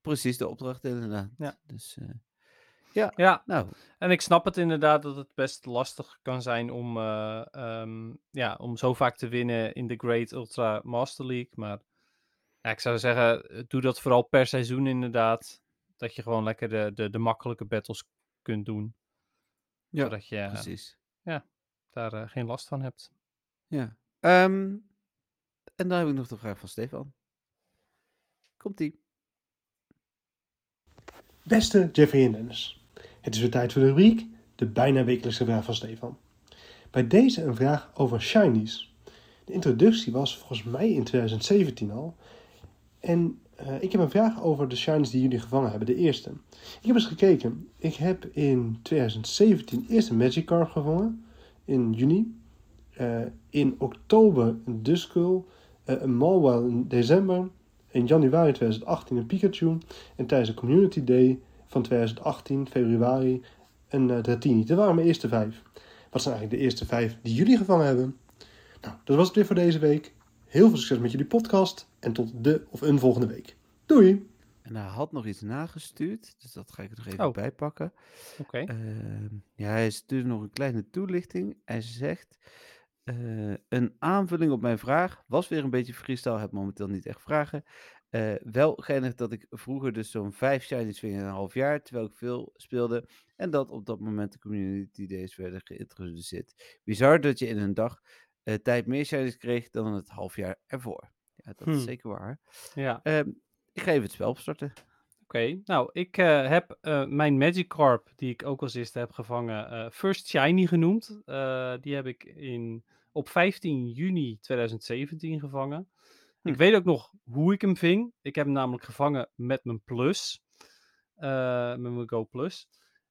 precies, de opdracht inderdaad. Ja. Dus, eh, Ja, nou, en ik snap het inderdaad dat het best lastig kan zijn om, eh, ehm, ja, om zo vaak te winnen in de Great Ultra Master League. Maar ja, ik zou zeggen, doe dat vooral per seizoen inderdaad. Dat je gewoon lekker de, de, de makkelijke battles kunt doen. Ja, zodat je eh, precies. daar eh, geen last van hebt. Ja. Ehm, en dan heb ik nog de vraag van Stefan. Komt-ie. Beste Jeffrey en Dennis. Het is weer tijd voor de rubriek de bijna wekelijkse vraag van Stefan. Bij deze een vraag over shinies. De introductie was volgens mij in 2017 al. En uh, ik heb een vraag over de shinies die jullie gevangen hebben, de eerste. Ik heb eens gekeken. Ik heb in 2017 eerst een Magikarp gevangen, in juni. Uh, in oktober een Duskull, een Malwell in december. In januari 2018 een Pikachu. En tijdens de Community Day van 2018, februari, een uh, Dratini. Dat waren mijn eerste vijf. Wat zijn eigenlijk de eerste vijf die jullie gevangen hebben? Nou, dat was het weer voor deze week. Heel veel succes met jullie podcast en tot de of een volgende week. Doei! En hij had nog iets nagestuurd, dus dat ga ik er nog even Oh. bij pakken. Oké. Ehm, ja, hij stuurde nog een kleine toelichting. Hij zegt, eh, een aanvulling op mijn vraag, was weer een beetje freestyle, heb momenteel niet echt vragen. Eh, wel geinig dat ik vroeger dus zo'n vijf shinies ving in een half jaar, terwijl ik veel speelde. En dat op dat moment de community days werden geïntroduceerd. Bizar dat je in een dag eh, tijd meer shinies kreeg dan het half jaar ervoor. Ja, dat is Hmm. zeker waar. Ja. Ehm, ik ga even het spel opstarten. Oké, nou, ik eh, heb eh, mijn Magikarp, die ik ook als eerste heb gevangen, eh, First Shiny genoemd. Eh, die heb ik in, op 15 juni 2017 gevangen. Ik Hm. weet ook nog hoe ik hem ving. Ik heb hem namelijk gevangen met mijn Plus. eh, met mijn Go Plus.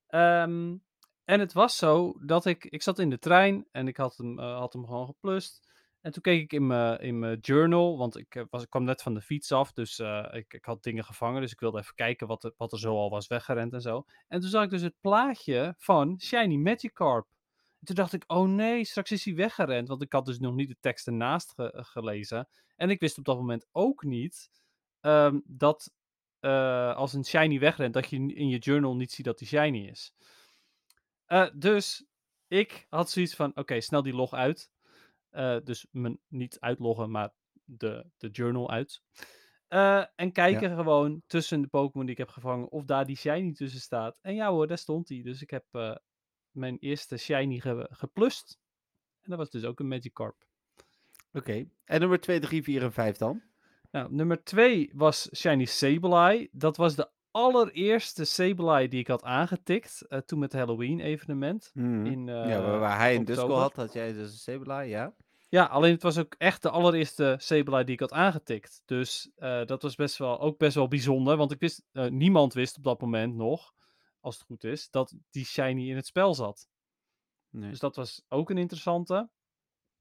Ehm, en het was zo dat ik, ik zat in de trein en ik had hem, eh, had hem gewoon geplust. En toen keek ik in mijn, in mijn journal, want ik, eh, was, ik kwam net van de fiets af, dus ik, ik had dingen gevangen. Dus ik wilde even kijken wat er, wat er zo al was weggerend en zo. En toen zag ik dus het plaatje van Shiny Magikarp. En toen dacht ik, oh nee, straks is hij weggerend. Want ik had dus nog niet de tekst ernaast ge- gelezen. En ik wist op dat moment ook niet ehm, dat eh, als een Shiny wegrent, dat je in je journal niet ziet dat die Shiny is. Eh, dus ik had zoiets van, oké, snel die log uit. Eh, dus mijn, niet uitloggen, maar de, de journal uit. Eh, en kijken gewoon tussen de Pokémon die ik heb gevangen of daar die shiny tussen staat. En ja hoor, daar stond hij. Dus ik heb eh, mijn eerste shiny ge geplust. En dat was dus ook een Magikarp. Oké. En nummer 2, 3, 4 en 5 dan? Nou, nummer 2 was Shiny Sableye. Dat was de allereerste Sableye die ik had aangetikt. eh, toen met het Halloween evenement. Mhm. In, ja, waar, eh, waar hij een Duskull oktober. had, had jij dus een Sableye, ja. Ja, alleen het was ook echt de allereerste Sableye die ik had aangetikt. Dus eh, dat was best wel, ook best wel bijzonder. Want ik wist, niemand wist op dat moment nog, als het goed is, dat die shiny in het spel zat. Nee. Dus dat was ook een interessante.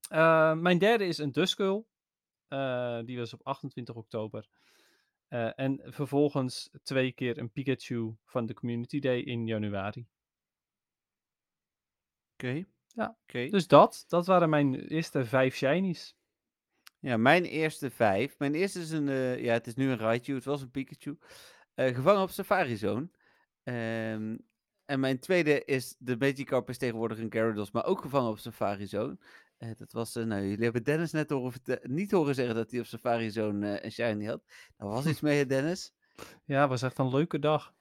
Eh, mijn derde is een Duskull. Eh, die was op 28 oktober. Eh, en vervolgens twee keer een Pikachu van de Community Day in januari. Oké. Ja. Dus dat, dat waren mijn eerste vijf shinies. Ja, mijn eerste vijf. Mijn eerste is een, ja, het is nu een Raichu, het was een Pikachu. Gevangen op Safari Zone. Ehm, en mijn tweede is, de Magikarp is tegenwoordig een Gyarados, maar ook gevangen op Safari Zone. Eh, dat was, eh, nou, jullie hebben Dennis net horen niet horen zeggen dat hij op Safari Zone eh, een shiny had. Daar was iets mee, Dennis. Ja, was echt een leuke dag.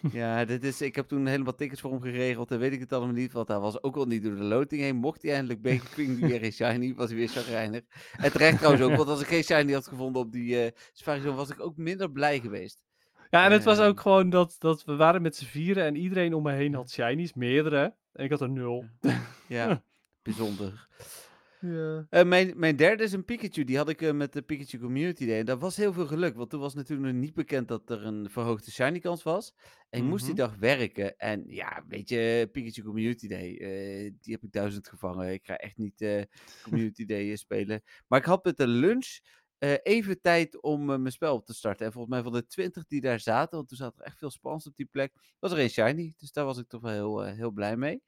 Ja, dit is, ik heb toen helemaal tickets voor hem geregeld en weet ik het allemaal niet, want hij was ook al niet door de loting heen. Mocht hij eindelijk hij weer een shiny, was hij weer chagrijnig. En terecht trouwens ook, want als ik geen shiny had gevonden op die Safari Zone, was ik ook minder blij geweest. Ja, en het was Ehm. ook gewoon dat, dat we waren met z'n vieren en iedereen om me heen had shinies, meerdere. En ik had er nul. Ja, bijzonder. Ja. Eh, mijn, mijn derde is een Pikachu. Die had ik eh, met de Pikachu Community Day. En dat was heel veel geluk. Want toen was natuurlijk nog niet bekend dat er een verhoogde shiny kans was. En ik moest die Mhm. dag werken. En ja, weet je, Pikachu Community Day. eh, die heb ik duizend gevangen. Ik ga echt niet eh, Community Day eh, spelen. Maar ik had met de lunch eh, even tijd om eh, mijn spel op te starten. En volgens mij van de twintig die daar zaten. Want toen zat er echt veel spans op die plek. Was er één shiny. Dus daar was ik toch wel heel, eh, heel blij mee.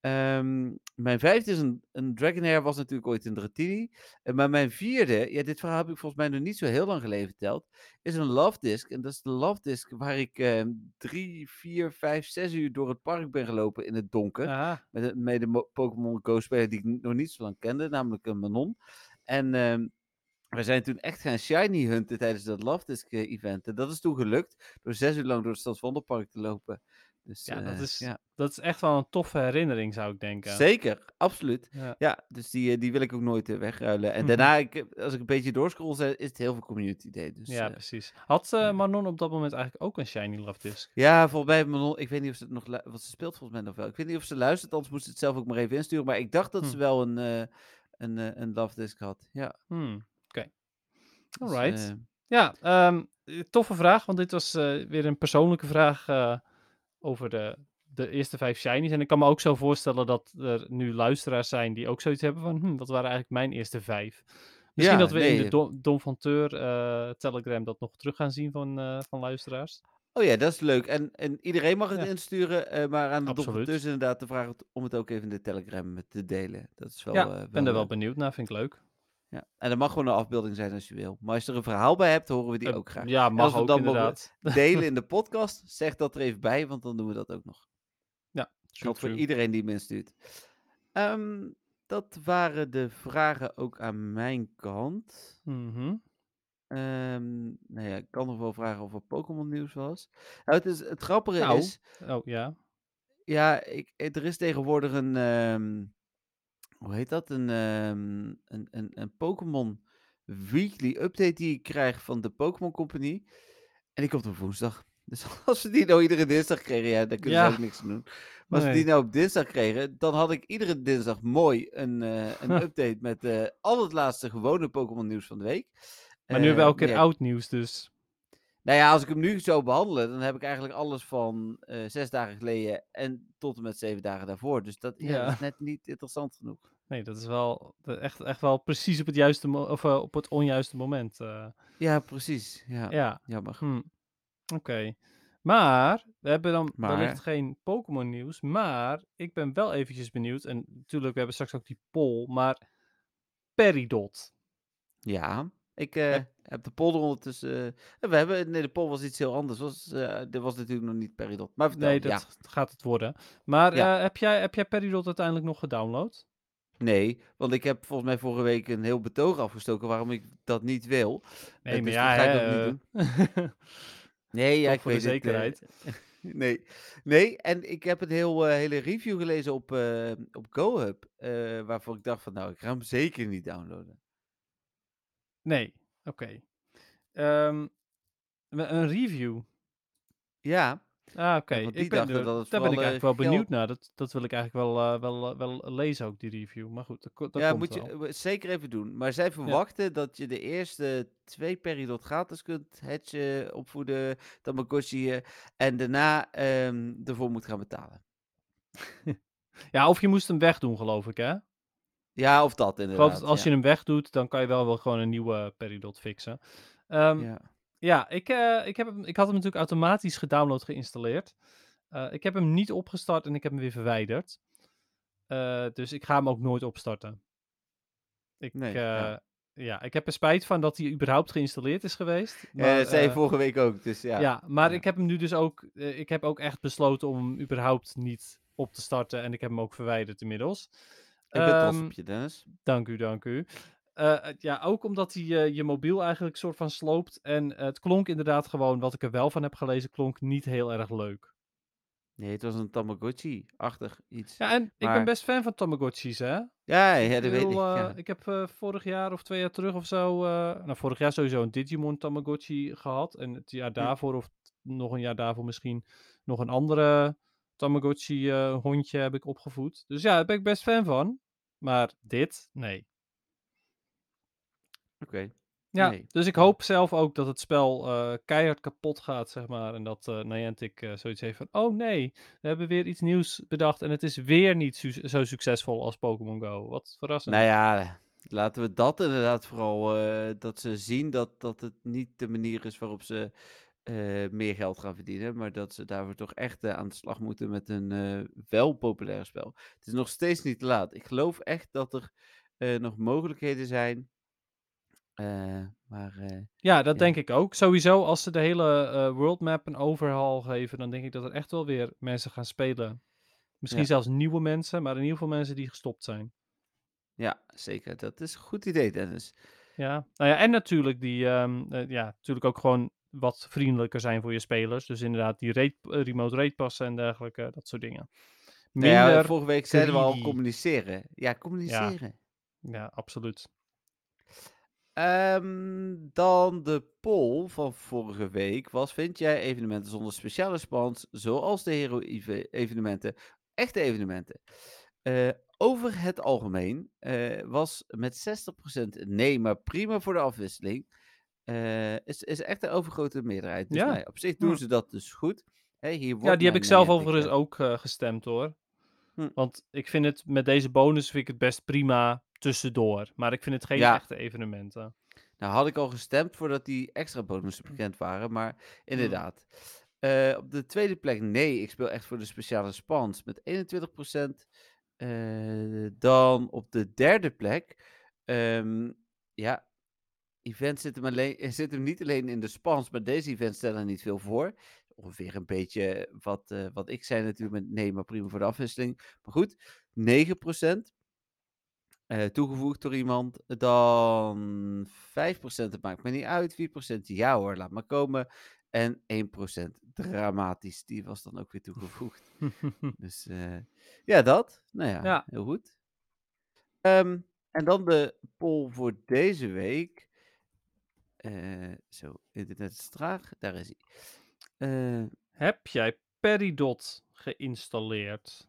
Ehm, mijn vijfde is een, een Dragonair, was natuurlijk ooit een Dratini. Maar mijn vierde, ja, dit verhaal heb ik volgens mij nog niet zo heel lang geleden verteld, is een Love Disc. En dat is de Love Disc waar ik ehm, drie, vier, vijf, zes uur door het park ben gelopen in het donker. Ah, Met, de- met de mo- Pokémon Go speler die ik nog niet zo lang kende, namelijk een Manon. En ehm, We zijn toen echt gaan shiny hunten tijdens dat Love Disc eh, event. En dat is toen gelukt door zes uur lang door het Stadswandelpark te lopen. Dus, Ja, dat eh, is, ja. dat is echt wel een toffe herinnering, zou ik denken. Zeker, absoluut. Ja. Ja, dus die, eh, die wil ik ook nooit wegruilen. En Mhm. daarna, ik, als ik een beetje doorscroll, is het heel veel community day. Dus, ja, precies. Had. Manon op dat moment eigenlijk ook een Shiny Love Disc? ja, volgens mij, Manon- ik weet niet of ze het nog, want ze speelt volgens mij nog wel. Ik weet niet of ze luistert, anders moest ze het zelf ook maar even insturen. Maar ik dacht dat Hm. ze wel een, een, een love disc had. Ja. Hmm, Dus, Alright. eh, Ja, ehm, eh, toffe vraag, want dit was eh, weer een persoonlijke vraag over de, de eerste vijf shinies. En ik kan me ook zo voorstellen dat er nu luisteraars zijn die ook zoiets hebben van, hm, wat waren eigenlijk mijn eerste vijf? Misschien Ja, dat we in de. Dom, van Teur Telegram dat nog terug gaan zien van, van luisteraars. Oh ja, dat is leuk. En, en iedereen mag het Ja. insturen, maar aan de Absoluut. dompeteurs inderdaad te vragen om het ook even in de Telegram te delen. Dat is wel... ja, eh, ben er wel benieuwd naar, vind ik leuk. Ja. En er mag gewoon een afbeelding zijn als je wil. Maar als je er een verhaal bij hebt, horen we die Eh, ook graag. Ja, als mag we ook dan inderdaad. Delen in de podcast, zeg dat er even bij, want dan doen we dat ook nog. True, Geldt voor iedereen die me instuurt. Ehm, dat waren de vragen ook aan mijn kant. Ehm, nou ja, ik kan nog wel vragen of er Pokémon nieuws was. Nou, het, is, het grappige Nou. is, Oh ja. ja, ik, er is tegenwoordig een, ehm, hoe heet dat? Een, ehm, een, een, een Pokémon Weekly Update die ik krijg van de Pokémon Company. En die komt op woensdag. Dus als we die nou iedere dinsdag kregen, ja, daar kunnen Ja. ze ook niks aan doen. Maar als we Nee. die nou op dinsdag kregen, dan had ik iedere dinsdag mooi een, eh, een update met eh, al het laatste gewone Pokémon nieuws van de week. Maar nu hebben we Eh, elke keer ja, oud nieuws, dus. nou ja, als ik hem nu zou behandelen, dan heb ik eigenlijk alles van eh, zes dagen geleden en tot en met zeven dagen daarvoor. Dus dat, ja, Ja. dat is net niet interessant genoeg. Nee, dat is wel echt, echt wel precies op het, juiste of, eh, op het onjuiste moment. eh. Ja, precies. Ja, ja, jammer. hm. oké. Maar, we hebben dan Maar- wellicht geen Pokémon nieuws, maar ik ben wel eventjes benieuwd. En natuurlijk, we hebben straks ook die poll, maar Peridot. Ja, ik eh, heb de polder ondertussen... eh, we hebben, nee, de pol was iets heel anders. Was, dit was natuurlijk nog niet Peridot. Maar vertel, Nee, dat ja. gaat het worden. Maar Ja. heb, jij, heb jij Peridot uiteindelijk nog gedownload? Nee, want ik heb volgens mij vorige week een heel betoog afgestoken waarom ik dat niet wil. Nee, maar dus ja, dat ga ik hè, ook niet eh, doen. Nee, ja, ik voor de weet het, eh, zekerheid. nee. nee, en ik heb een heel, eh, hele review gelezen op, eh op GoHub. waarvoor ik dacht van, nou, ik ga hem zeker niet downloaden. nee, oké. Ehm, een review. Ja, Ah, oké. Ik ben dachten er- dat het Daar ben ik eigenlijk wel eh, benieuwd geld- naar. Dat, dat wil ik eigenlijk wel, eh, wel, eh, wel lezen ook, die review. Maar goed, dat, dat ja, komt moet je wel. eh, zeker even doen. Maar zij verwachten dat je de eerste twee peridot gratis kunt hatchen, opvoeden, Tamagotchi, en daarna ehm, ervoor moet gaan betalen. Ja, of je moest hem wegdoen, geloof ik, hè? Ja, of dat inderdaad. dat als ja. je hem wegdoet, dan kan je wel, wel gewoon een nieuwe Peridot fixen. Ehm, ja, Ja. ik, eh, ik, heb hem, ik had hem natuurlijk automatisch gedownload geïnstalleerd. Eh, ik heb hem niet opgestart en ik heb hem weer verwijderd. Eh, dus ik ga hem ook nooit opstarten. Ik, Nee, eh, ja. ja, ik heb er spijt van dat hij überhaupt geïnstalleerd is geweest. Ja, Maar, dat zei je eh, vorige week ook, dus ja. Ja, maar Ja. ik heb hem nu dus ook. eh, ik heb ook echt besloten om hem überhaupt niet op te starten. En ik heb hem ook verwijderd inmiddels. Ik ben trots Ehm, op je, Dennis. Dank u, dank u. Eh, ja, ook omdat hij eh, je mobiel eigenlijk soort van sloopt. En eh, het klonk inderdaad gewoon, wat ik er wel van heb gelezen, klonk niet heel erg leuk. Nee, het was een Tamagotchi-achtig iets. Ja, en ik ben best fan van Tamagotchis, hè? Ja, ja, dat weet ik. Ja. ik heb vorig jaar of twee jaar terug of zo, nou vorig jaar sowieso een Digimon Tamagotchi gehad. En het jaar daarvoor, of nog een jaar daarvoor misschien, nog een andere Tamagotchi eh, hondje heb ik opgevoed. Dus ja, daar ben ik best fan van. Maar dit, nee. Oké. Ja, Nee. dus ik hoop zelf ook dat het spel eh, keihard kapot gaat, zeg maar. En dat eh Niantic eh, zoiets heeft van, oh nee, we hebben weer iets nieuws bedacht en het is weer niet su- zo succesvol als Pokémon Go. Wat verrassend. Nou ja, laten we dat inderdaad vooral, dat ze zien dat, dat het niet de manier is waarop ze meer geld gaan verdienen, maar dat ze daarvoor toch echt aan de slag moeten met een wel populair spel. Het is nog steeds niet te laat. Ik geloof echt dat er nog mogelijkheden zijn. Eh, maar eh, Ja, dat Ja. denk ik ook. Sowieso, als ze de hele eh, world map een overhaul geven, dan denk ik dat er echt wel weer mensen gaan spelen. Misschien Ja. zelfs nieuwe mensen, maar in ieder geval mensen die gestopt zijn. ja, zeker. Dat is een goed idee, Dennis. Ja, nou ja, en natuurlijk die, ehm, eh, ja, natuurlijk ook gewoon wat vriendelijker zijn voor je spelers. Dus inderdaad die remote raid passen en dergelijke, dat soort dingen. Nou ja, Minder, vorige week zeiden we al communiceren. Ja, communiceren. ja, absoluut. Ehm, dan de poll van vorige week was: Vind jij evenementen zonder speciale spans, zoals de Hero-evenementen, echte evenementen? Eh, over het algemeen eh, was met 60% nee, maar prima voor de afwisseling. Eh, is, is echt een overgrote meerderheid. Dus Ja. nee, op zich doen ze dat dus goed. Hè, hier Ja, wordt die heb mijn ik zelf nee overigens ook eh, gestemd hoor. Hm. Want ik vind het met deze bonus vind ik het best prima tussendoor. Maar ik vind het geen Ja. echte evenementen. Nou, had ik al gestemd voordat die extra bonussen bekend waren, maar inderdaad. Eh, op de tweede plek, nee, ik speel echt voor de speciale spans met 21%. Eh, dan op de derde plek, ehm, ja, events zitten hem, alleen, zitten hem niet alleen in de spans, maar deze events stellen niet veel voor. Ongeveer een beetje wat, eh, wat ik zei natuurlijk met nee, maar prima voor de afwisseling. Maar goed, 9%. Eh, toegevoegd door iemand. Dan 5% het maakt me niet uit. 4% ja hoor, laat maar komen. En 1% dramatisch. Die was dan ook weer toegevoegd. Dus eh, ja, dat. Nou ja, Ja. heel goed. Ehm, en dan de poll voor deze week. Eh, zo, internet is traag. Daar is hij. Heb jij Peridot geïnstalleerd?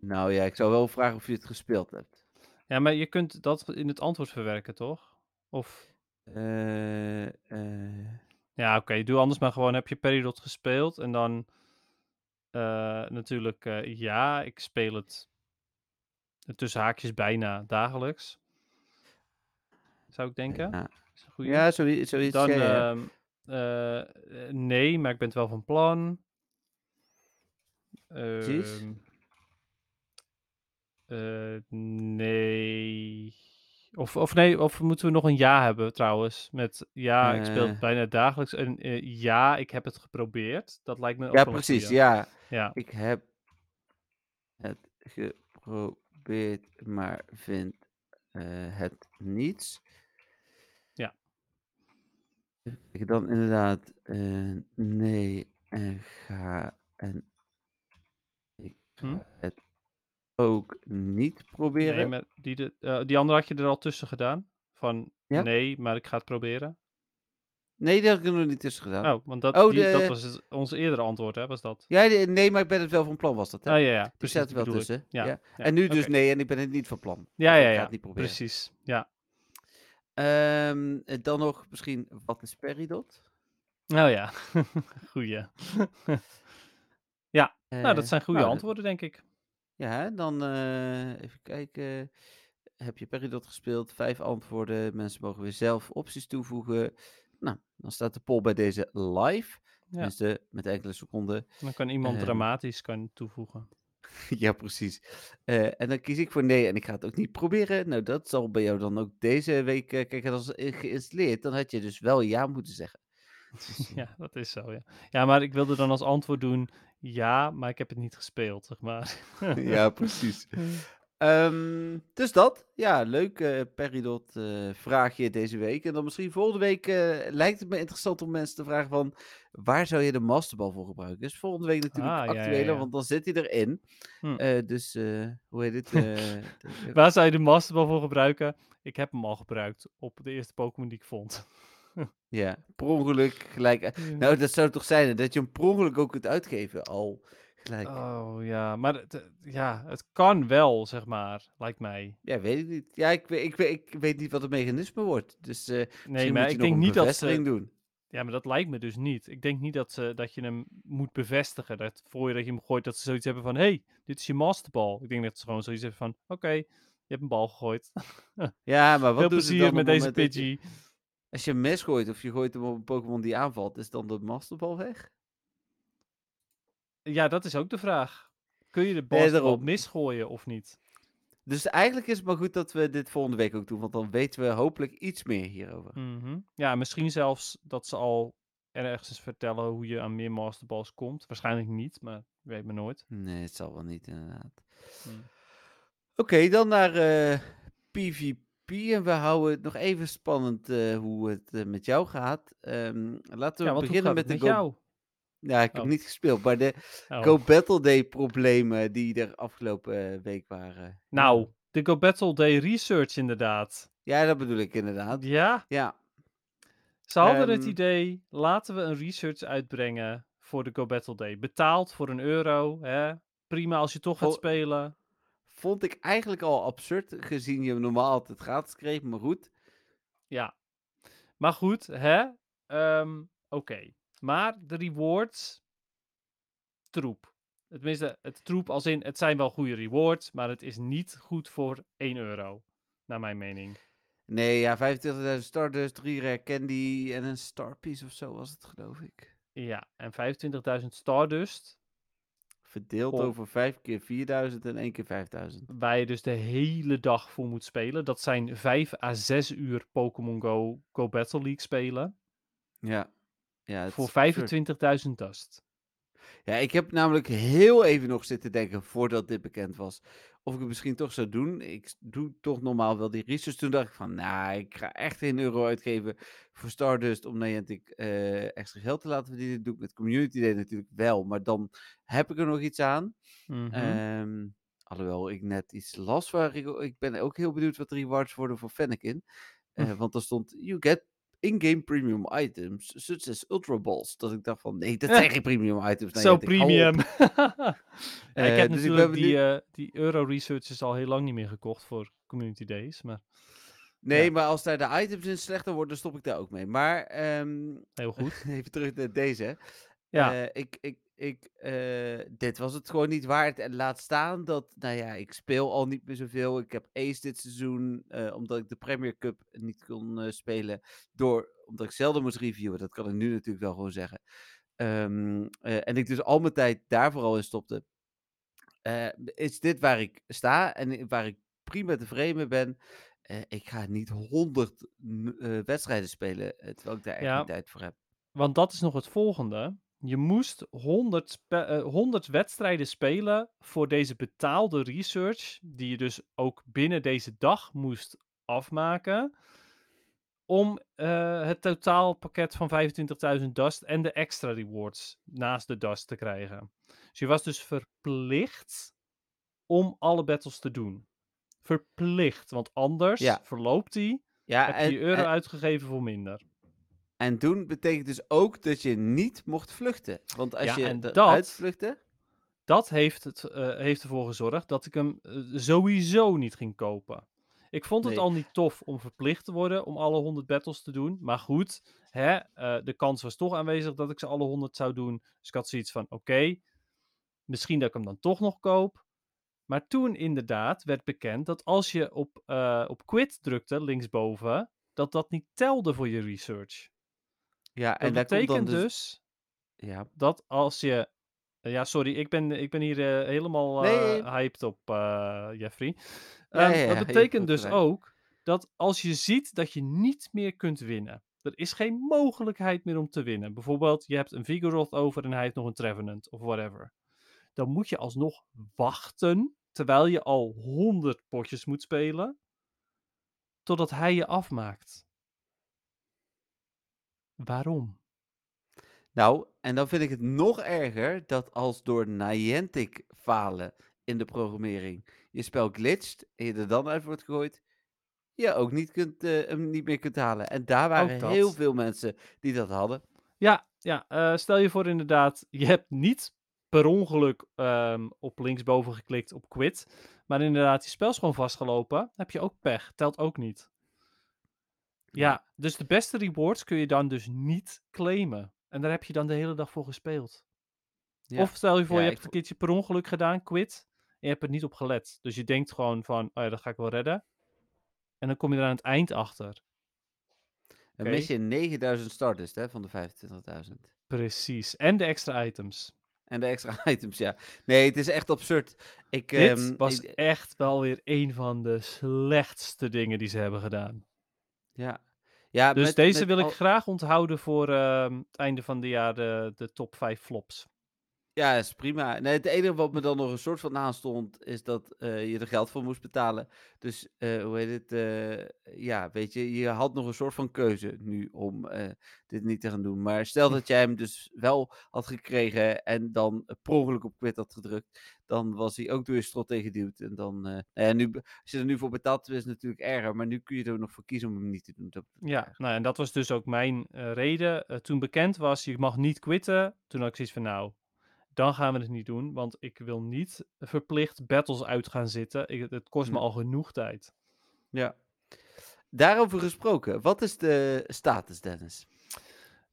nou ja, ik zou wel vragen of je het gespeeld hebt. Ja, maar je kunt dat in het antwoord verwerken, toch? Of... Eh, eh, Ja, oké. Doe anders maar gewoon, heb je Peridot gespeeld? En dan eh, natuurlijk, ja, ik speel het tussen haakjes bijna dagelijks. Zou ik denken. ja. Is een goeie. ja, zoiets. zoiets Dan ja, ja. ehm, eh, eh, nee, maar ik ben het wel van plan. Precies. Eh, nee. Of, of nee, of moeten we nog een ja hebben trouwens? Met ja, ik speel het Eh. bijna dagelijks. En eh, ja, ik heb het geprobeerd. Dat lijkt me ook Ja, precies. Ja, Ja. ik heb het geprobeerd, maar vind het niets. Ja. Ik dan inderdaad nee en ga en ik ga Hm? het ook niet proberen. Nee, maar die, de, eh, die andere had je er al tussen gedaan. Van Ja? nee, maar ik ga het proberen. Nee, had ik er nog niet tussen gedaan. Oh, want dat, Oh, die, dat was het- ons eerdere antwoord, hè? Was dat? Ja, nee, maar ik ben het wel van plan, was dat. Hè? Ah ja, ja. die Precies, er wel tussen. Ja, Ja. ja, En nu dus nee, en ik ben het niet van plan. Ja, Of ja, ik ga ja. het niet proberen. Precies. Ja. Ehm, eh, dan nog misschien, wat is Peridot? Nou ja. Goeie. ja, nou, Eh, dat zijn goede nou, antwoorden, denk ik. Ja, dan eh, even kijken. Heb je Peridot gespeeld? Vijf antwoorden. Mensen mogen weer zelf opties toevoegen. Nou, dan staat de poll bij deze live. Tenminste, met enkele seconden. Dan kan iemand Ehm. dramatisch kan toevoegen. ja, precies. Eh, en dan kies ik voor nee en ik ga het ook niet proberen. Nou, dat zal bij jou dan ook deze week... eh, kijk, als geïnstalleerd, dan had je dus wel ja moeten zeggen. Ja, dat is zo, ja. Ja, maar ik wilde dan als antwoord doen ja, maar ik heb het niet gespeeld, zeg maar. ja, precies. Ehm, dus dat. Ja, leuk eh Peridot eh, vraagje deze week. En dan misschien volgende week eh, lijkt het me interessant om mensen te vragen van... Waar zou je de masterbal voor gebruiken? Dus volgende week natuurlijk Ah, ja, actueler, ja. want dan zit hij erin. Hm. Dus, hoe heet het? Waar zou je de masterbal voor gebruiken? Ik heb hem al gebruikt op de eerste Pokémon die ik vond. Ja, per ongeluk gelijk. eh, Nou, dat zou toch zijn dat je hem per ongeluk ook kunt uitgeven al gelijk. Oh ja, maar het, eh, ja, het kan wel, zeg maar, lijkt mij. Ja, weet ik niet. Ja, ik, weet- ik, ik weet niet wat het mechanisme wordt. Dus eh Nee, misschien maar moet je ik denk niet dat ze... doen. Ja, maar dat lijkt me dus niet. Ik denk niet dat, ze, dat je hem moet bevestigen. Dat voor je dat je hem gooit, dat ze zoiets hebben van... hey, dit is je masterbal. Ik denk dat ze gewoon zoiets hebben van... Oké, je hebt een bal gegooid. Ja, maar wat Veel plezier met deze je- Pidgey. Als je hem misgooit of je gooit hem op een Pokémon die aanvalt, is dan de masterbal weg? Ja, dat is ook de vraag. Kun je de masterbal daarom. misgooien of niet? Dus eigenlijk is het maar goed dat we dit volgende week ook doen, want dan weten we hopelijk iets meer hierover. Mhm. Ja, misschien zelfs dat ze al ergens vertellen hoe je aan meer masterballs komt. Waarschijnlijk niet, maar weet me nooit. Nee, het zal wel niet inderdaad. Hmm. Oké, dan naar eh, PvP en we houden het nog even spannend eh, hoe het eh, met jou gaat. Ehm, laten we Ja, beginnen met de met Go... jou? Ja, ik heb Oh. niet gespeeld, maar de Oh. Go Battle Day problemen die er afgelopen eh, week waren. Nou, de Go Battle Day Research inderdaad. Ja, dat bedoel ik inderdaad. Ja, Ja, ze hadden het Ehm. idee, laten we een research uitbrengen voor de Go Battle Day. Betaald voor een euro, hè? prima als je toch gaat spelen. Vond ik eigenlijk al absurd, gezien je normaal altijd gratis kreeg, maar goed. Ja. Maar goed, hè? Ehm, Oké. Maar de rewards, troep. Tenminste, het troep als in, het zijn wel goede rewards, maar het is niet goed voor 1 euro. Naar mijn mening. Nee, ja, 25.000 Stardust, 3 Rare Candy en een Star Piece of zo was het, geloof ik. Ja, en 25.000 Stardust, Verdeeld over 5 keer 4000 en 1 keer 5000. waar je dus de hele dag voor moet spelen. Dat zijn 5 à 6 uur Pokémon Go, Go Battle League spelen. Ja. ja Voor is absurd. 25.000 dust. Ja, ik heb namelijk heel even nog zitten denken voordat dit bekend was. Of ik het misschien toch zou doen. Ik doe toch normaal wel die research. Toen dacht ik van, nou, ik ga echt geen euro uitgeven voor Stardust om Niantic eh extra geld te laten verdienen. Dat doe ik met Community Day natuurlijk wel. Maar dan heb ik er nog iets aan. Mhm. Ehm, alhoewel ik net iets las waar ik, ik ben ook heel benieuwd wat de rewards worden voor Fennekin. Eh, want er stond, you get in-game premium items, such as Ultra Balls. Dat ik dacht van, nee, dat zijn geen premium items. Zo premium. ja, ik Eh, heb dus natuurlijk die, eh, die Euro Researchers al heel lang niet meer gekocht voor Community Days. Maar Nee, Ja. maar als daar de items in slechter worden, stop ik daar ook mee. Maar ehm, heel goed. even terug naar deze. Ja, Eh, ik, ik, ik, eh, dit was het gewoon niet waard. En laat staan dat, nou ja, ik speel al niet meer zoveel. Ik heb Ace dit seizoen, eh, omdat ik de Premier Cup niet kon eh, spelen. Door, omdat ik zelden moest reviewen. Dat kan ik nu natuurlijk wel gewoon zeggen. Ehm, eh, en ik dus al mijn tijd daar vooral in stopte. Is dit waar ik sta en waar ik prima tevreden mee ben. Ik ga niet honderd wedstrijden spelen, terwijl ik daar echt Ja. geen tijd voor heb. want dat is nog het volgende. Je moest 100, spe- eh, 100 wedstrijden spelen voor deze betaalde research, die je dus ook binnen deze dag moest afmaken, om eh, het totaalpakket van 25.000 dust en de extra rewards naast de dust te krijgen. Dus je was dus verplicht om alle battles te doen. Verplicht, want anders Ja. verloopt die, Ja, heb je en, euro en, uitgegeven voor minder. En doen betekent dus ook dat je niet mocht vluchten. Want als Ja, je dat- vluchtte... Dat heeft, het, eh, heeft ervoor gezorgd dat ik hem eh, sowieso niet ging kopen. Ik vond het Nee. al niet tof om verplicht te worden om alle 100 battles te doen. Maar goed, hè, eh, de kans was toch aanwezig dat ik ze alle 100 zou doen. Dus ik had zoiets van: oké, misschien dat ik hem dan toch nog koop. Maar toen inderdaad werd bekend dat als je op, op quit drukte, linksboven, dat dat niet telde voor je research. Ja, Dat en komt betekent dus... dus Ja, dat als je. eh, Ja, sorry, ik ben, ik ben hier eh, helemaal nee. hyped op, Jeffrey. Ja, Ehm, ja, ja, je dat betekent dus ook dat als je ziet dat je niet meer kunt winnen, er is geen mogelijkheid meer om te winnen. Bijvoorbeeld, je hebt een Vigoroth over en hij heeft nog een Trevenant of whatever. Dan moet je alsnog wachten, terwijl je al 100 potjes moet spelen, totdat hij je afmaakt. Waarom? Nou, en dan vind ik het nog erger dat als door Niantic falen in de programmering je spel glitcht en je er dan uit wordt gegooid, je ook niet, kunt, eh, hem niet meer kunt halen. En daar waren heel veel mensen die dat hadden. Ja, ja eh, stel je voor inderdaad, je hebt niet per ongeluk ehm, op linksboven geklikt op quit, maar inderdaad, je spel is gewoon vastgelopen, heb je ook pech, telt ook niet. Ja, dus de beste rewards kun je dan dus niet claimen. En daar heb je dan de hele dag voor gespeeld. Ja. Of stel je voor, Ja, je hebt het een keertje per ongeluk gedaan, quit, en je hebt het niet op gelet. Dus je denkt gewoon van, oh ja, dat ga ik wel redden. En dan kom je er aan het eind achter. Dan mis je 9000 starters hè, van de 25.000. Precies. En de extra items. En de extra items, ja. Nee, het is echt absurd. Ik, Dit ehm, was ik- echt wel weer een van de slechtste dingen die ze hebben gedaan. Ja. ja Dus met- deze met wil ik graag onthouden voor ehm, het einde van het jaar, de, de top 5 flops. Ja, is prima. Nee, het enige wat me dan nog een soort van aanstond, is dat eh, je er geld voor moest betalen. Dus, eh, hoe heet het? eh, ja, weet je, je had nog een soort van keuze nu om dit niet te gaan doen. Maar stel dat jij hem dus wel had gekregen en dan per ongeluk op quit had gedrukt, dan was hij ook door je strot tegengeduwd. En dan, nou ja, nu, als je er nu voor betaalt, is het natuurlijk erger. Maar nu kun je er ook nog voor kiezen om hem niet te doen. Dat Ja, nou en dat was dus ook mijn reden. Toen bekend was, je mag niet quitten, toen had ik zoiets van, nou, dan gaan we het niet doen. Want ik wil niet verplicht battles uit gaan zitten. Ik, het kost me Nee. al genoeg tijd. Ja. Daarover gesproken, wat is de status, Dennis?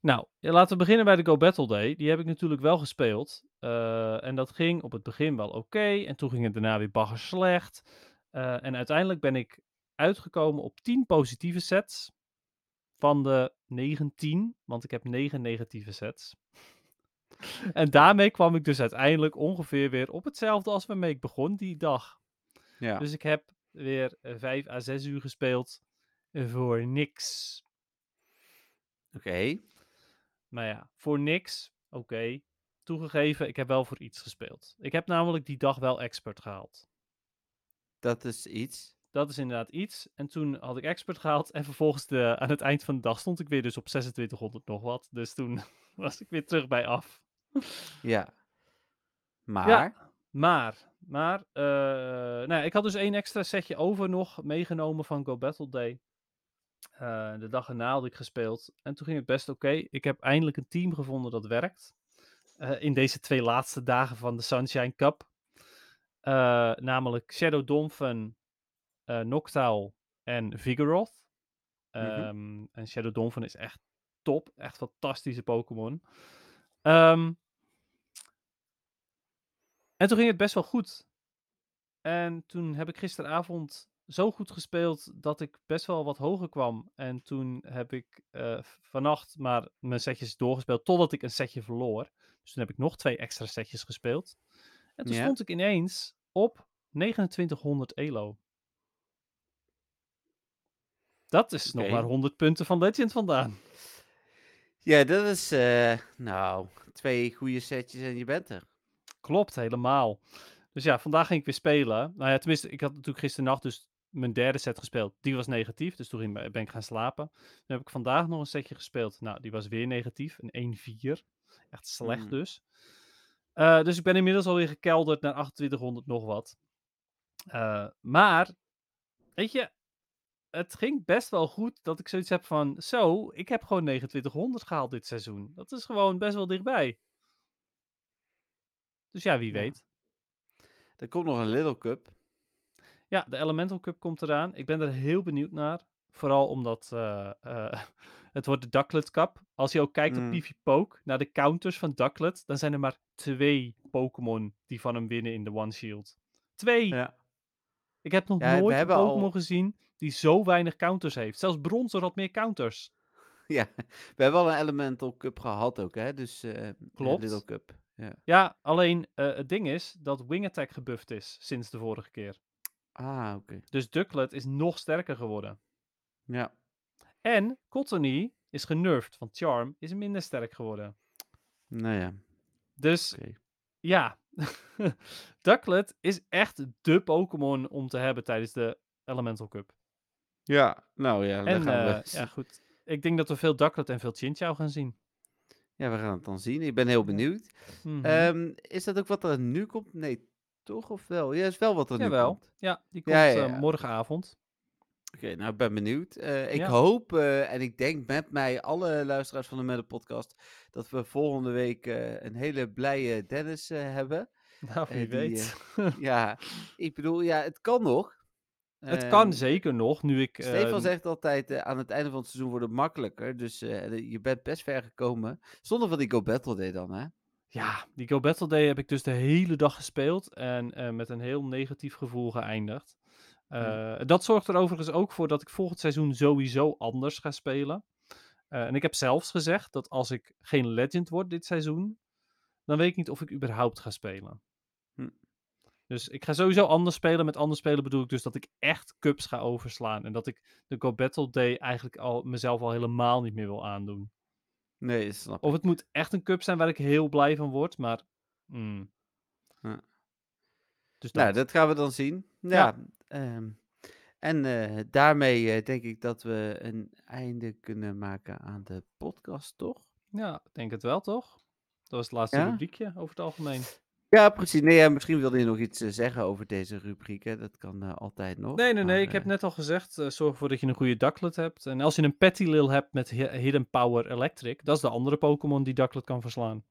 Nou, laten we beginnen bij de Go Battle Day. Die heb ik natuurlijk wel gespeeld. Eh, en dat ging op het begin wel oké. en toen ging het daarna weer bagger slecht. Eh, en uiteindelijk ben ik uitgekomen op 10 positieve sets. Van de 19, want ik heb 9 negatieve sets. En daarmee kwam ik dus uiteindelijk ongeveer weer op hetzelfde als waarmee ik begon die dag. Ja. Dus ik heb weer 5 à 6 uur gespeeld voor niks. Oké. Maar ja, voor niks, oké. Toegegeven, ik heb wel voor iets gespeeld. Ik heb namelijk die dag wel expert gehaald. Dat is iets. Dat is inderdaad iets. En toen had ik expert gehaald. En vervolgens de, aan het eind van de dag stond ik weer dus op 2600 nog wat. Dus toen was ik weer terug bij af. Ja. Maar. Maar, maar, eh, nou ja, ik had dus één extra setje over nog meegenomen van Go Battle Day. Eh, de dag erna had ik gespeeld. En toen ging het best oké. Ik heb eindelijk een team gevonden dat werkt. Eh, in deze twee laatste dagen van de Sunshine Cup. Namelijk Shadow Dolphin, Noctowl en Vigoroth. Mhm. Ehm, En Shadow Dolphin is echt top. Echt fantastische Pokémon. Ehm, en toen ging het best wel goed. En toen heb ik gisteravond zo goed gespeeld dat ik best wel wat hoger kwam. En toen heb ik v- vannacht maar mijn setjes doorgespeeld totdat ik een setje verloor. Dus toen heb ik nog twee extra setjes gespeeld. En toen stond ik ineens op 2900 elo. Dat is nog maar 100 punten van Legend vandaan. Ja, dat is. eh, nou, twee goede setjes en je bent er. Klopt, helemaal. Dus ja, vandaag ging ik weer spelen. Nou ja, tenminste, ik had natuurlijk gisternacht dus mijn derde set gespeeld. Die was negatief, dus toen ben ik gaan slapen. Dan heb ik vandaag nog een setje gespeeld. Nou, die was weer negatief, een 1-4. Echt slecht Mm. dus. Eh, dus ik ben inmiddels alweer gekelderd naar 2800 nog wat. Eh, maar, weet je, het ging best wel goed dat ik zoiets heb van... Zo, ik heb gewoon 2900 gehaald dit seizoen. Dat is gewoon best wel dichtbij. Dus ja, wie Ja. weet. Er komt nog een Little Cup. Ja, de Elemental Cup komt eraan. Ik ben er heel benieuwd naar. Vooral omdat eh, eh, het wordt de Ducklet Cup. Als je ook kijkt Mm. op PvPoke naar de counters van Ducklet, dan zijn er maar twee Pokémon die van hem winnen in de One Shield. Twee! Ja. Ik heb nog Ja, nooit een al- Pokémon gezien die zo weinig counters heeft. Zelfs Bronzer had meer counters. ja. We hebben al een Elemental Cup gehad ook, hè? Dus. eh, een Klopt. Little Cup. Ja. Ja, alleen eh, het ding is dat Wing Attack gebufft is sinds de vorige keer. Ah, oké. Dus Ducklet is nog sterker geworden. Ja. En Cottony is genervd, want Charm is minder sterk geworden. Nou ja. Dus ja, Ducklet is echt de Pokémon om te hebben tijdens de Elemental Cup. Ja, nou ja. En gaan we, eh, ja, goed. Ik denk dat we veel Ducklet en veel Chinchou gaan zien. ja, we gaan het dan zien. Ik ben heel benieuwd. Mhm. Ehm, is dat ook wat er nu komt? Nee, toch of wel? Ja, is wel wat er nu komt. Ja, die komt Ja, ja, eh, morgenavond. Oké, nou, ik ben benieuwd. Eh, ik hoop en ik denk met mij, alle luisteraars van de Mette Podcast, dat we volgende week een hele blije Dennis hebben. Nou, wie die, weet. ja, ik bedoel, ja, het kan nog. Het kan Ehm, zeker nog, nu ik... Stefan eh, zegt altijd, eh, aan het einde van het seizoen wordt het makkelijker. Dus eh, je bent best ver gekomen. Zonder van die Go Battle Day dan, hè? Ja, die Go Battle Day heb ik dus de hele dag gespeeld en eh, met een heel negatief gevoel geëindigd. Eh, Dat zorgt er overigens ook voor dat ik volgend seizoen sowieso anders ga spelen. Eh, en ik heb zelfs gezegd dat als ik geen legend word dit seizoen, dan weet ik niet of ik überhaupt ga spelen. Dus ik ga sowieso anders spelen. Met anders spelen bedoel ik dus dat ik echt cups ga overslaan. En dat ik de Go Battle Day eigenlijk al mezelf al helemaal niet meer wil aandoen. Nee, snap ik. Of het moet echt een cup zijn waar ik heel blij van word. Maar Mm. Ja. Dus dat. Nou, dat gaan we dan zien. Ja. ehm, en eh, daarmee eh, denk ik dat we een einde kunnen maken aan de podcast, toch? Ja, ik denk het wel, toch? Dat was het laatste Ja? rubriekje over het algemeen. Ja, precies. Nee, ja, misschien wilde je nog iets eh, zeggen over deze rubriek. Hè? Dat kan eh, altijd nog. Nee, nee, nee. maar, Ik heb eh, net al gezegd, eh, zorg ervoor dat je een goede Ducklet hebt. En als je een Petty Lil hebt met Hi- Hidden Power Electric, dat is de andere Pokémon die Ducklet kan verslaan.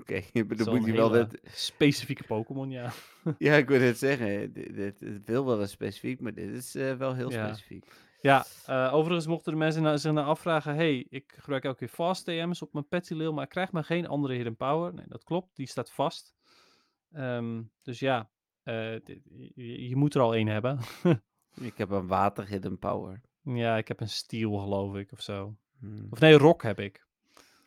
Oké, dan moet je wel hele dat... specifieke Pokémon, ja. Ja, ik wil het zeggen. Dit, dit, dit wil wel eens specifiek, maar dit is eh, wel heel Ja. specifiek. Ja, eh, overigens mochten de mensen na- zich nou afvragen, hey, ik gebruik elke keer Fast TM's op mijn Petty Lil, maar ik krijg maar geen andere Hidden Power. Nee, dat klopt, die staat vast. Ehm, dus ja, eh, je, je moet er al één hebben. Ik heb een water hidden power. ja, ik heb een Steel, geloof ik, of zo. Hmm. Of nee, Rock heb ik.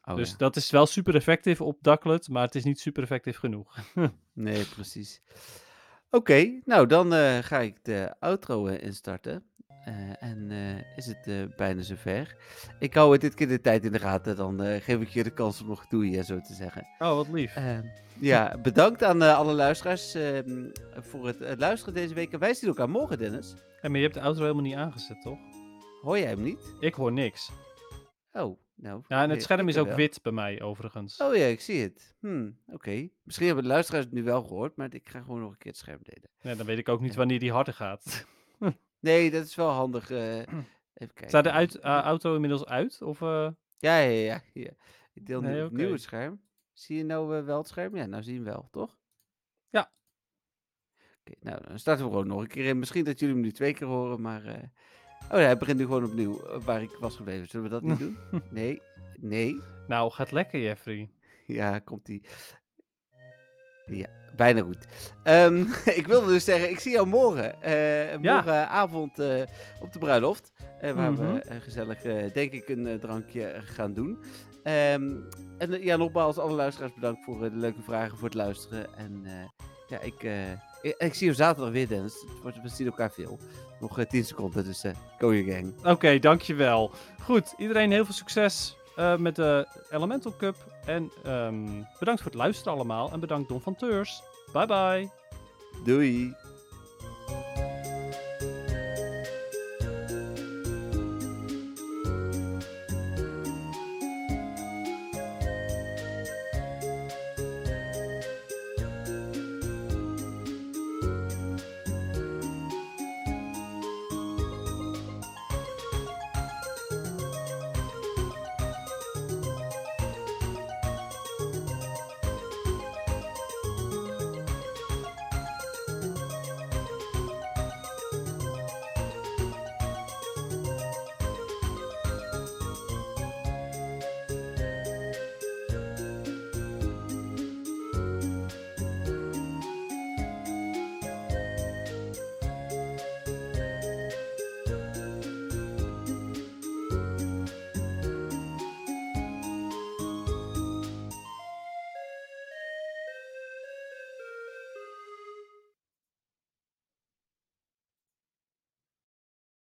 Oh, dus ja. dat is wel super effectief op Ducklet, maar het is niet super effectief genoeg. Nee, precies. Oké, nou dan eh, ga ik de outro eh, instarten. Eh, en eh, is het eh, bijna zover. Ik hou het dit keer de tijd in de gaten. Dan eh, geef ik je de kans om nog doei, eh, zo te zeggen. Oh, wat lief. Eh, ja, bedankt aan eh, alle luisteraars ehm, voor het luisteren deze week. En wij zien elkaar morgen, Dennis. En maar je hebt de outro helemaal niet aangezet, toch? Hoor jij hem niet? Ik hoor niks. Oh, nou. Ja, en nee, het scherm is ook wel. wit bij mij, overigens. Oh ja, ik zie het. Hmm, Oké. Misschien hebben de luisteraars het nu wel gehoord, maar ik ga gewoon nog een keer het scherm delen. Ja, dan weet ik ook niet Ja. wanneer die harder gaat. Nee, dat is wel handig. eh, even kijken. Staat de uit, eh, auto inmiddels uit? Of, eh, Ja, ja, ja. ja. Ik deel nu Nee, opnieuw het scherm. Zie je nou wel het scherm? Ja, nou zie je hem wel, toch? Ja. Oké, nou, dan starten we gewoon nog een keer in. Misschien dat jullie hem nu twee keer horen, maar... Oh ja, hij begint nu gewoon opnieuw, waar ik was gebleven. Zullen we dat niet doen? Nee, nee. Nou, gaat lekker, Jeffrey. Ja, komt die. Ja, bijna goed. Ehm, ik wilde dus zeggen, ik zie jou morgen. eh. Morgenavond eh, op de bruiloft. waar Mhm. we eh, gezellig, denk ik, een drankje gaan doen. Ehm, en ja, nogmaals, alle luisteraars bedankt voor de leuke vragen, voor het luisteren. En ja, ik, ik, ik zie je zaterdag weer, Dennis. We zien elkaar veel. Nog eh, 10 seconden, dus eh go your gang. Oké, dankjewel. Goed, iedereen heel veel succes eh, met de Elemental Cup. En ehm, bedankt voor het luisteren allemaal. En bedankt Don van Teurs. Bye bye. Doei!